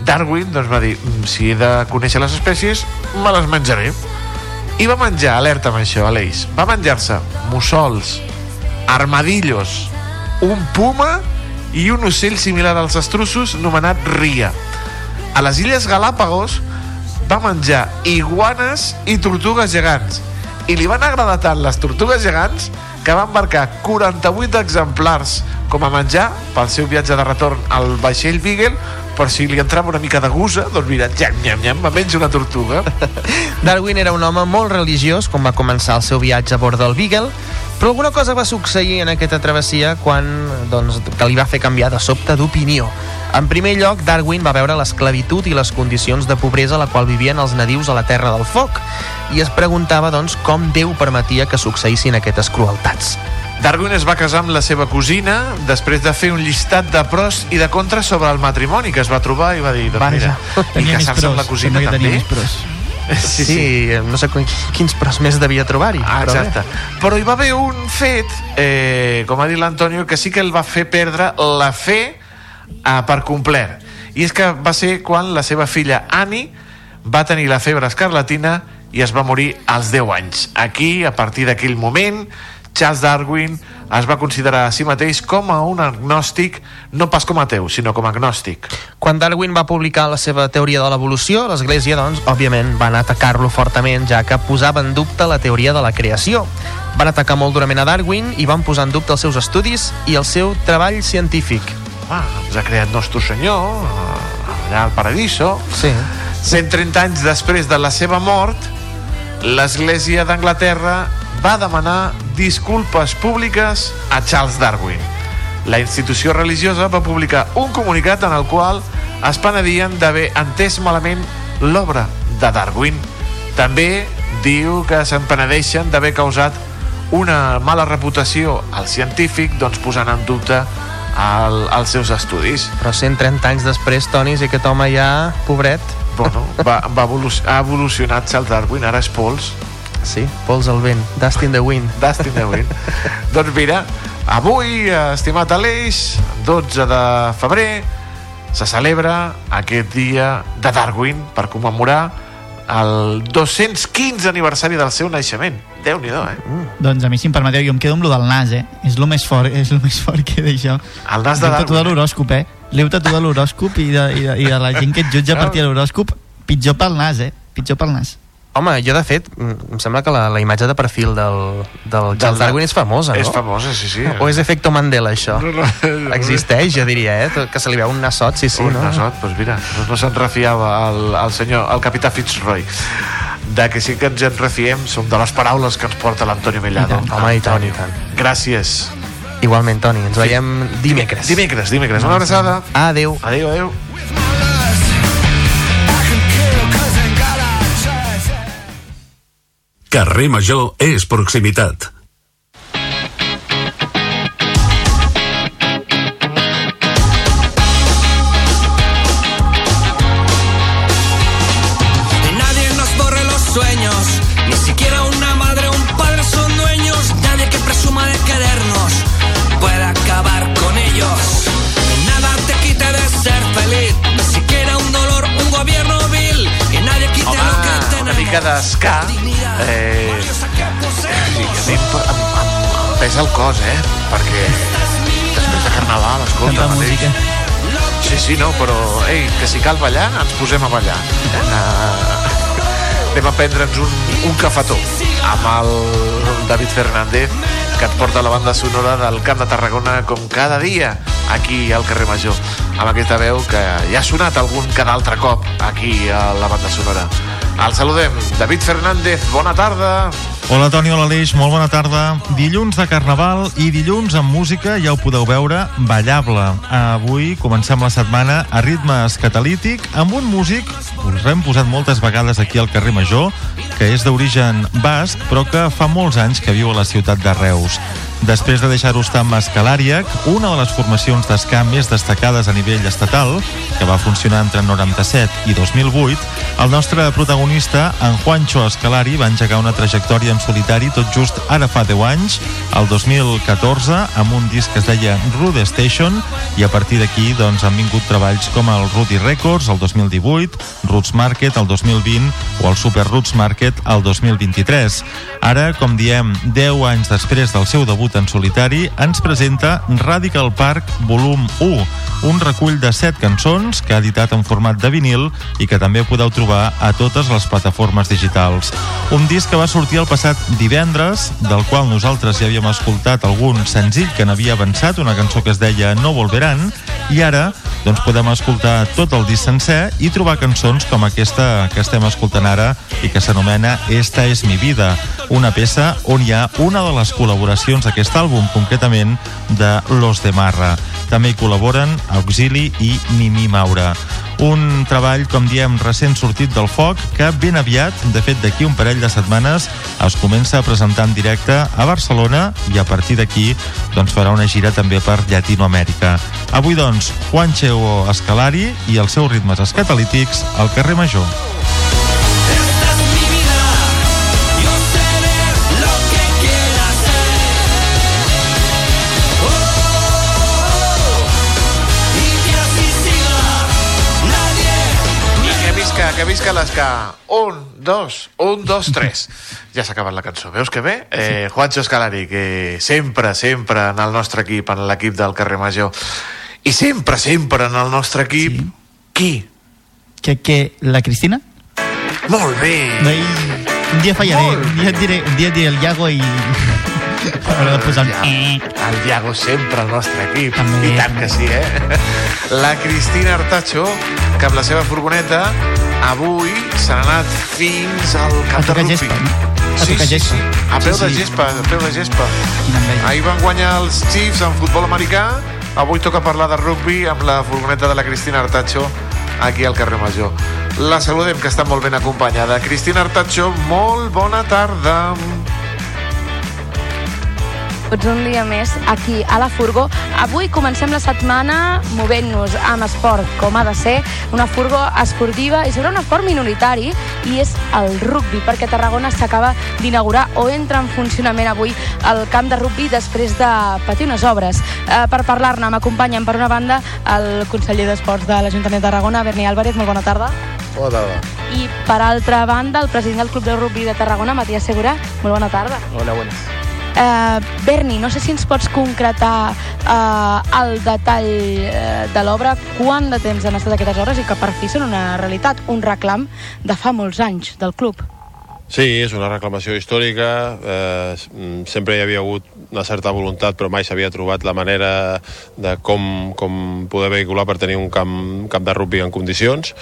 Darwin doncs, va dir, "Mm, si he de conèixer les espècies, me les menjaré. I va menjar, alerta amb això, Aleix, va menjar-se mussols, armadillos, un puma i un ocell similar als estrussos nomenat ria. A les Illes Galàpagos va menjar iguanes i tortugues gegants. I li van agradar tant les tortugues gegants que va embarcar 48 exemplars com a menjar pel seu viatge de retorn al vaixell Beagle per si li entrava una mica de gusa, doncs mira, nyam, nyam, nyam, me menjo una tortuga. Darwin era un home molt religiós quan va començar el seu viatge a bord del Beagle, però alguna cosa va succeir en aquesta travessia quan, doncs, que li va fer canviar de sobte d'opinió. En primer lloc, Darwin va veure l'esclavitud i les condicions de pobresa a la qual vivien els nadius a la Terra del Foc i es preguntava, doncs, com Déu permetia que succeïssin aquestes crueltats. Darwin es va casar amb la seva cosina després de fer un llistat de pros i de contres sobre el matrimoni que es va trobar i va dir, doncs mira, i casar-se amb la cosina també. tenia més pros. Sí, Sí, sí. no sé quin- quins pros més devia trobar-hi. Ah, però bé. exacte. Però hi va haver un fet, eh, com ha dit l'Antonio, que sí que el va fer perdre la fe eh, per complet. I és que va ser quan la seva filla Annie va tenir la febre escarlatina i es va morir als 10 anys. Aquí, a partir d'aquell moment, Charles Darwin es va considerar a si mateix com a un agnòstic, no pas com a ateu, sinó com a agnòstic. Quan Darwin va publicar la seva teoria de l'evolució, l'Església, doncs, òbviament, van atacar-lo fortament, ja que posava en dubte la teoria de la creació. Van atacar molt durament a Darwin i van posar en dubte els seus estudis i el seu treball científic. Ah, ens ha creat nostre senyor, allà al Paradiso. Sí. 130 anys després de la seva mort, l'Església d'Anglaterra va demanar disculpes públiques a Charles Darwin. La institució religiosa va publicar un comunicat en el qual es penedien d'haver entès malament l'obra de Darwin. També diu que se'n penedeixen d'haver causat una mala reputació al científic doncs posant en dubte el, els seus estudis. Però 130 anys després, Toni, i aquest home ja, pobret... Bueno, va, va evolu ha evolucionat Charles Darwin, ara és pols. Sí, pols al vent, dust in the wind. Dust in the wind. doncs mira, avui, estimat Aleix, 12 de febrer, se celebra aquest dia de Darwin per commemorar el 215 aniversari del seu naixement. Déu-n'hi-do, eh? Mm. Doncs a mi, si em permeteu, jo em quedo amb lo del nas, eh? És lo més fort, és lo més fort que he d'això. El nas de tatuat Darwin, de l'horòscop, eh? L'heu tatuat de l'horòscop i, de, i, de, i de la gent que et jutja a partir de l'horòscop, pitjor pel nas, eh? Pitjor pel nas. Home, jo de fet, em sembla que la, la imatge de perfil del, del Charles Darwin és famosa, no? És famosa, sí, sí. O és efecte Mandela, això? No, no. Existeix, jo diria, eh? Que se li veu un nasot, sí, sí, un no? nasot, doncs mira, no, no se'n refiava el, el senyor, el capità Fitzroy de que sí que ens en refiem som de les paraules que ens porta l'Antonio Mellado I tant, home, i tant, i tant. gràcies Igualment, Toni, ens veiem dimecres. dimecres, dimecres, una abraçada Adéu. adéu, adéu Carrer Major és proximitat. Mica d'esca eh, sí, a mi em, em, em pesa el cos, eh perquè després de Carnaval, escolta mateix. música. Sí, sí, no, però ei, que si cal ballar, ens posem a ballar. Uh, anem a prendre'ns un, un cafetó amb el David Fernández que et porta la banda sonora del Camp de Tarragona com cada dia aquí al carrer Major amb aquesta veu que ja ha sonat algun cada altre cop aquí a la banda sonora el saludem, David Fernández bona tarda Hola Toni, hola Aleix, molt bona tarda. Dilluns de Carnaval i dilluns amb música, ja ho podeu veure, ballable. Avui comencem la setmana a ritmes catalític amb un músic, us hem posat moltes vegades aquí al carrer Major, que és d'origen basc, però que fa molts anys que viu a la ciutat de Reus. Després de deixar-ho estar amb Escalàriac, una de les formacions d'escà més destacades a nivell estatal, que va funcionar entre 97 i 2008, el nostre protagonista, en Juancho Escalari, va engegar una trajectòria en solitari tot just ara fa 10 anys, el 2014, amb un disc que es deia Rude Station, i a partir d'aquí doncs, han vingut treballs com el Rudy Records, el 2018, Roots Market, el 2020, o el Super Roots Market, el 2023. Ara, com diem, 10 anys després del seu debut en solitari, ens presenta Radical Park Volum 1, un recull de 7 cançons que ha editat en format de vinil i que també podeu trobar a totes les plataformes digitals. Un disc que va sortir el passat divendres, del qual nosaltres ja havíem escoltat algun senzill que n'havia avançat, una cançó que es deia No Volveran, i ara doncs podem escoltar tot el disc sencer i trobar cançons com aquesta que estem escoltant ara i que s'anomena Esta és mi vida, una peça on hi ha una de les col·laboracions d'aquest àlbum, concretament de Los de Marra. També hi col·laboren Auxili i Mimi Maura. Un treball, com diem, recent sortit del foc, que ben aviat, de fet d'aquí un parell de setmanes, es comença a presentar en directe a Barcelona i a partir d'aquí doncs, farà una gira també per Llatinoamèrica. Avui, doncs, Juancho Escalari i els seus ritmes escatalítics al carrer Major. Que visca Vinga, que. Un, dos, un, dos, tres. Ja s'ha acabat la cançó. Veus que bé? Eh, Juancho Escalari, que sempre, sempre en el nostre equip, en l'equip del carrer Major, i sempre, sempre en el nostre equip, sí. qui? Que, que la Cristina? Molt bé. Un dia fallaré, un dia diré, un dia diré el Iago i... Hauré de posar un... El Diago sempre al nostre equip. També. I tant que sí, eh? La Cristina Artacho, que amb la seva furgoneta, avui s'ha anat fins al camp de rugby. A Sí, sí, sí. A peu Sí, de gespa, a peu de gespa. Ahir van guanyar els Chiefs en futbol americà. Avui toca parlar de rugby amb la furgoneta de la Cristina Artacho aquí al carrer Major. La saludem, que està molt ben acompanyada. Cristina Artacho, molt bona tarda. Tots un dia més aquí a la Furgo. Avui comencem la setmana movent-nos amb esport, com ha de ser, una Furgo esportiva i sobre un esport minoritari, i és el rugby, perquè Tarragona s'acaba d'inaugurar o entra en funcionament avui el camp de rugby després de patir unes obres. Eh, per parlar-ne m'acompanyen, per una banda, el conseller d'Esports de l'Ajuntament de Tarragona, Berni Álvarez, molt bona tarda. Bona tarda. I per altra banda, el president del Club de Rugby de Tarragona, Matías Segura, molt bona tarda. Hola, buenas. Uh, Berni, no sé si ens pots concretar uh, el detall uh, de l'obra, quant de temps han estat aquestes obres i que per fi són una realitat, un reclam de fa molts anys del club. Sí, és una reclamació històrica. Eh, mm, sempre hi havia hagut una certa voluntat, però mai s'havia trobat la manera de com, com poder vehicular per tenir un camp, un camp de rugby en condicions.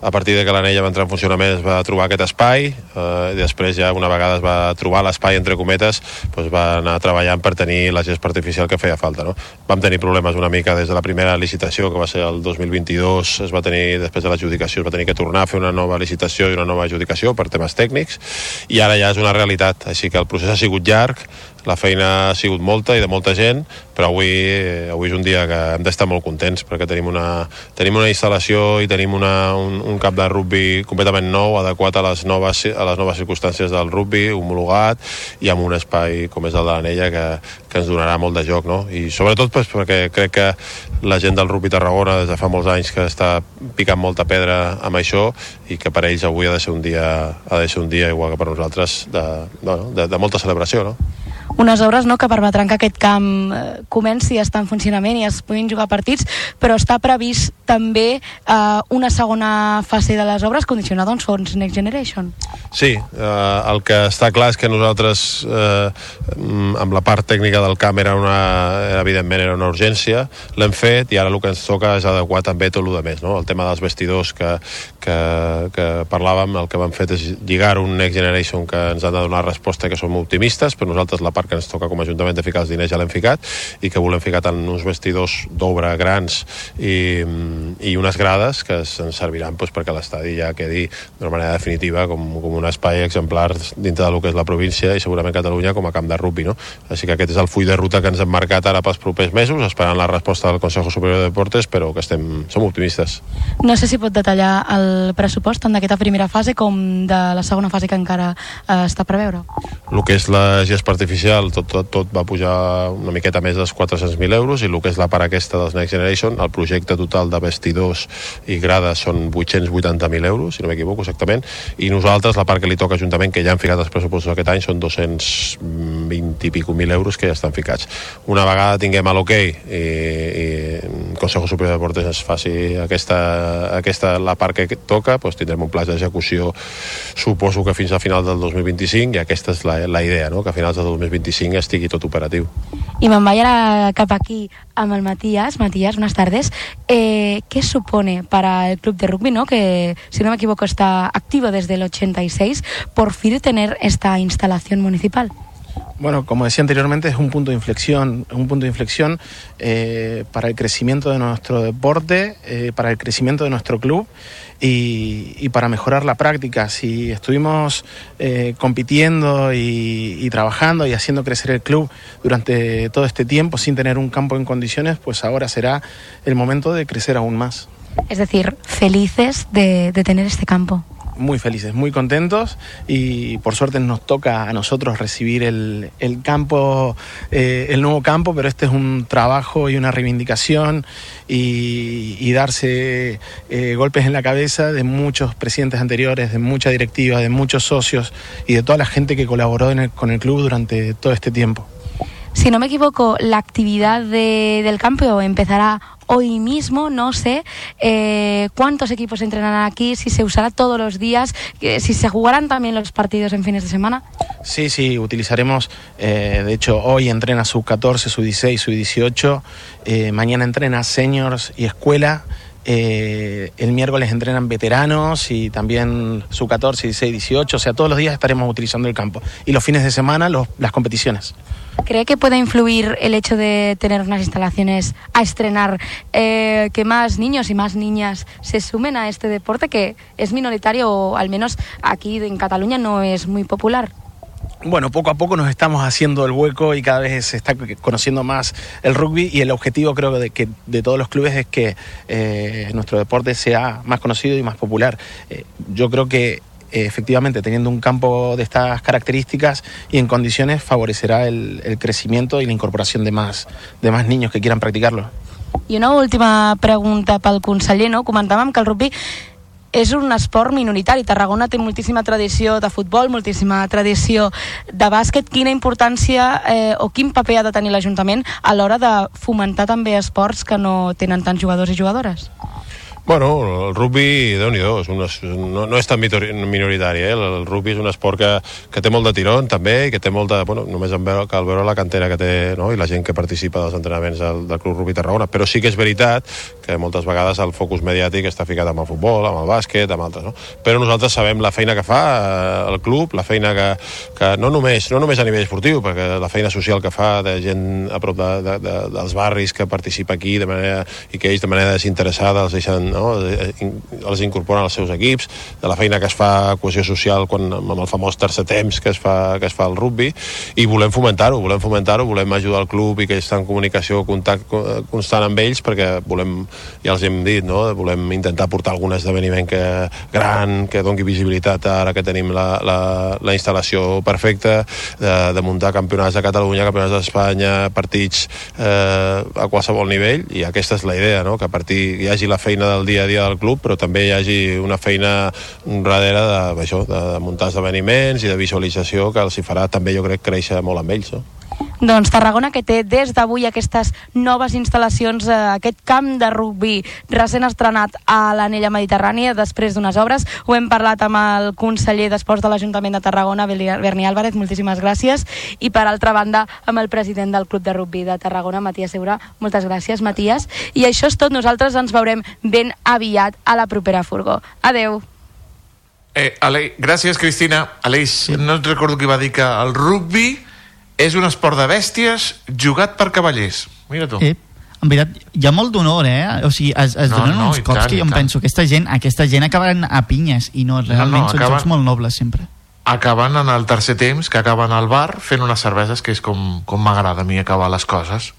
A partir de que l'anella va entrar en funcionament es va trobar aquest espai eh, i després ja una vegada es va trobar l'espai entre cometes doncs va anar treballant per tenir la gespa artificial que feia falta. No? Vam tenir problemes una mica des de la primera licitació que va ser el 2022 es va tenir, després de l'adjudicació es va tenir que tornar a fer una nova licitació i una nova adjudicació per temes tècnics i ara ja és una realitat, així que el procés ha sigut llarg la feina ha sigut molta i de molta gent, però avui, eh, avui és un dia que hem d'estar molt contents perquè tenim una, tenim una instal·lació i tenim una, un, un cap de rugby completament nou, adequat a les noves, a les noves circumstàncies del rugby, homologat i amb un espai com és el de l'Anella que, que ens donarà molt de joc, no? I sobretot pues, perquè crec que la gent del rugby Tarragona des de fa molts anys que està picant molta pedra amb això i que per ells avui ha de ser un dia, ha de ser un dia igual que per nosaltres de, no, de, de molta celebració, no? Unes obres no, que permetran que aquest camp eh, comenci a estar en funcionament i es puguin jugar partits, però està previst també eh, una segona fase de les obres condicionada als fons Next Generation. Sí, eh, el que està clar és que nosaltres eh, amb la part tècnica del camp era una, evidentment era una urgència, l'hem fet i ara el que ens toca és adequar també tot el més, no? el tema dels vestidors que, que, que parlàvem, el que vam fet és lligar un Next Generation que ens ha de donar resposta que som optimistes, però nosaltres la part que ens toca com a Ajuntament de ficar els diners ja l'hem ficat i que volem ficar tant uns vestidors d'obra grans i, i unes grades que ens serviran doncs, perquè l'estadi ja quedi d'una manera definitiva com, com un espai exemplar dintre del que és la província i segurament Catalunya com a camp de rugby. No? Així que aquest és el full de ruta que ens hem marcat ara pels propers mesos, esperant la resposta del Consejo Superior de Deportes, però que estem, som optimistes. No sé si pot detallar el pressupost tant d'aquesta primera fase com de la segona fase que encara eh, està a preveure. El que és la gespa artificial, tot, tot, tot va pujar una miqueta més dels 400.000 euros i el que és la part aquesta dels Next Generation, el projecte total de vestidors i grades són 880.000 euros, si no m'equivoco exactament, i nosaltres, la part que li toca a Ajuntament, que ja han ficat els pressupostos aquest any, són 220 i pico mil euros que ja estan ficats. Una vegada tinguem a l'hoquei i, i el Consejo Superior de Deportes es faci aquesta, aquesta la part que toca, doncs tindrem un pla d'execució suposo que fins a final del 2025 i aquesta és la, la idea, no? que a finals del 2025 estigui tot operatiu. Y me voy a cap aquí amb el Matías. Matías, buenas tardes. Eh, ¿Qué supone para el club de rugby, no? que si no me equivoco está activo desde el 86, por fin tener esta instalación municipal? Bueno, como decía anteriormente, es un punto de inflexión, un punto de inflexión eh, para el crecimiento de nuestro deporte, eh, para el crecimiento de nuestro club y, y para mejorar la práctica. Si estuvimos eh, compitiendo y, trabajando y haciendo crecer el club durante todo este tiempo sin tener un campo en condiciones, pues ahora será el momento de crecer aún más. Es decir, felices de, de tener este campo. Muy felices, muy contentos y por suerte nos toca a nosotros recibir el, el campo, eh, el nuevo campo, pero este es un trabajo y una reivindicación y, darse eh, golpes en la cabeza de muchos presidentes anteriores, de mucha directiva, de muchos socios y de toda la gente que colaboró con el club durante todo este tiempo. Si no me equivoco, la actividad de- del campo empezará hoy mismo. No sé eh, cuántos equipos entrenarán aquí, si se usará todos los días, que- si se jugarán también los partidos en fines de semana. Sí, sí, utilizaremos, eh, de hecho hoy entrena sub 14, sub 16, sub 18, eh, mañana entrena seniors y escuela, eh, el miércoles entrenan veteranos y también sub 14, 16, 18, o sea, todos los días estaremos utilizando el campo. Y los fines de semana los- las competiciones. ¿Cree que puede influir el hecho de tener unas instalaciones a estrenar, eh, que más niños y más niñas se sumen a este deporte que es minoritario o al menos aquí en Cataluña no es muy popular? Bueno, poco a poco nos estamos haciendo el hueco y cada vez se está conociendo más el rugby y el objetivo creo de, que de todos los clubes es que eh, nuestro deporte sea más conocido y más popular. Eh, yo creo que eh, efectivamente teniendo un campo de estas características y en condiciones favorecerá el, crecimiento y la incorporación de más, de más niños que quieran practicarlo. I una última pregunta pel conseller, no? Comentàvem que el rugby és un esport minoritari. Tarragona té moltíssima tradició de futbol, moltíssima tradició de bàsquet. Quina importància eh, o quin paper ha de tenir l'Ajuntament a l'hora de fomentar també esports que no tenen tants jugadors i jugadores? Bueno, el rugby, déu nhi és un, es- no, no és tan minoritari, eh? el, el rugby és un esport que, que té molt de tirón també i que té molt de, bueno, només en veure, cal veure la cantera que té no? i la gent que participa dels entrenaments del, del Club Rugby Tarragona, però sí que és veritat que moltes vegades el focus mediàtic està ficat amb el futbol, amb el bàsquet, amb altres, no? però nosaltres sabem la feina que fa eh, el club, la feina que, que no, només, no només a nivell esportiu, perquè la feina social que fa de gent a prop de, de, de, dels barris que participa aquí de manera, i que ells de manera desinteressada els deixen, no? Eh, in- els incorporen als seus equips, de la feina que es fa a cohesió social quan, amb el famós tercer temps que es fa, que es fa al rugby, i volem fomentar-ho, volem fomentar-ho, volem ajudar el club i que està en comunicació contacte constant amb ells perquè volem, ja els hem dit, no? volem intentar portar algun esdeveniment que, gran, que doni visibilitat ara que tenim la, la, la instal·lació perfecta, de, de muntar campionats de Catalunya, campionats d'Espanya, partits eh, a qualsevol nivell, i aquesta és la idea, no? que a partir hi hagi la feina del dia a dia del club, però també hi hagi una feina darrere de, això, de, muntar esdeveniments i de visualització que els hi farà també, jo crec, créixer molt amb ells. No? Doncs Tarragona, que té des d'avui aquestes noves instal·lacions, eh, aquest camp de rugby recent estrenat a l'anella mediterrània després d'unes obres. Ho hem parlat amb el conseller d'Esports de l'Ajuntament de Tarragona, Berni Álvarez, moltíssimes gràcies. I per altra banda, amb el president del Club de Rugby de Tarragona, Matías Seura. Moltes gràcies, Matías. I això és tot. Nosaltres ens veurem ben aviat a la propera furgó. Adeu. Eh, Ale... Gràcies, Cristina. Aleix, sí. no recordo qui va dir que el rugby és un esport de bèsties jugat per cavallers. Mira tu. Eh, en veritat, hi ha molt d'honor, eh? O sigui, es, es No, donen no, uns cops tant, que jo em penso, aquesta gent, aquesta gent acabaran a pinyes, i no, realment no, són acaben- jocs molt nobles, sempre. Acaben en el tercer temps, que acaben al bar fent unes cerveses, que és com, com m'agrada a mi acabar les coses.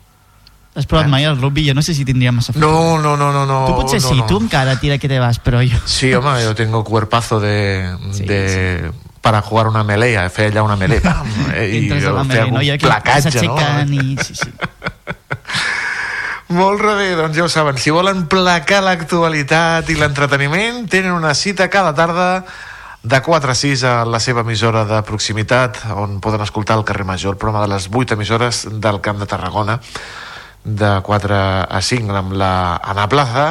Has provat mai el rugby? Jo no sé si tindria massa fort. No, no, no, no, no. Tu potser no, sí, no. tu encara tira que te vas, però jo... Sí, home, yo tengo cuerpazo de... de para jugar una melea, fer allà una melea, pam, eh, i Entres a la fer melea, algun no? Placatge, no? i... Sí, sí. Molt bé, doncs ja ho saben. Si volen placar l'actualitat i l'entreteniment, tenen una cita cada tarda de 4 a 6 a la seva emissora de proximitat, on poden escoltar el carrer Major, el programa de les 8 emissores del Camp de Tarragona, de 4 a 5 amb la Ana Plaza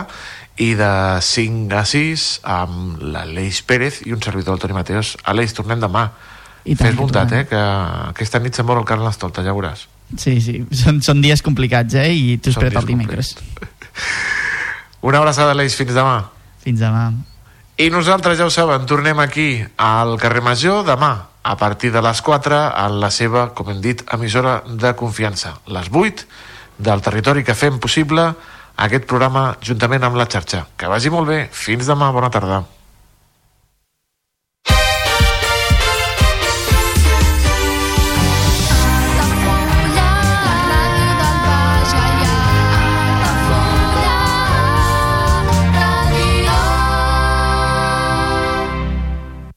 i de 5 a 6 amb l'Aleix Pérez i un servidor, el Toni Mateos. Aleix, tornem demà. I tant Fes que bondat, eh, que aquesta nit se'n mor el Carnestolta, ja veuràs. Sí, sí, són, són dies complicats, eh? I t'ho espero el dimecres. Una abraçada, Aleix, fins demà. Fins demà. I nosaltres, ja ho saben, tornem aquí al carrer Major demà a partir de les 4 a la seva, com hem dit, emissora de confiança. Les 8 del territori que fem possible aquest programa juntament amb la xarxa. Que vagi molt bé. Fins demà. Bona tarda.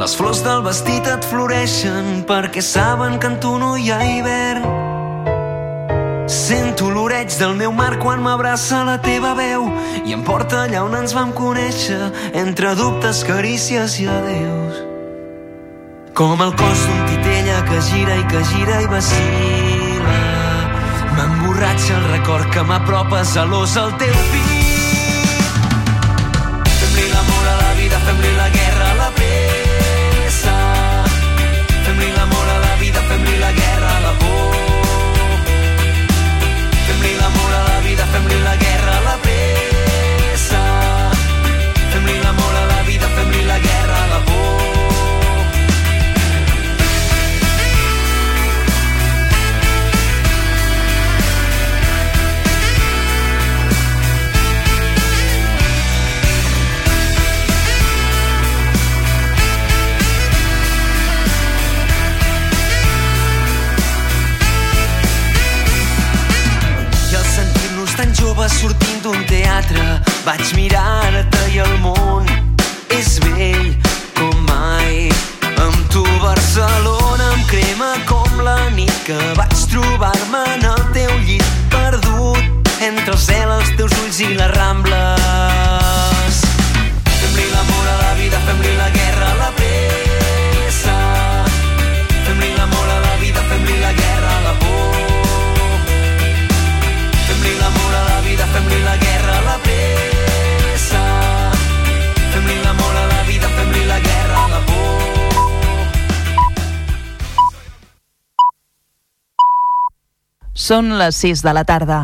Les flors del vestit et floreixen perquè saben que en tu no hi ha hivern. Sento l'oreig del meu mar quan m'abraça la teva veu i em porta allà on ens vam conèixer entre dubtes, carícies i adeus. Com el cos d'un titella que gira i que gira i vacila. M'emborratxa el record que m'apropa zelós al teu pit. Fem-li l'amor a la vida, fem-li d'un teatre vaig mirar-te i el món és vell com mai. Amb tu Barcelona em crema com la nit que vaig trobar-me en el teu llit perdut entre el cel, els teus ulls i les rambles. Fem-li l'amor a la vida, fem-li la guerra a la Són les 6 de la tarda.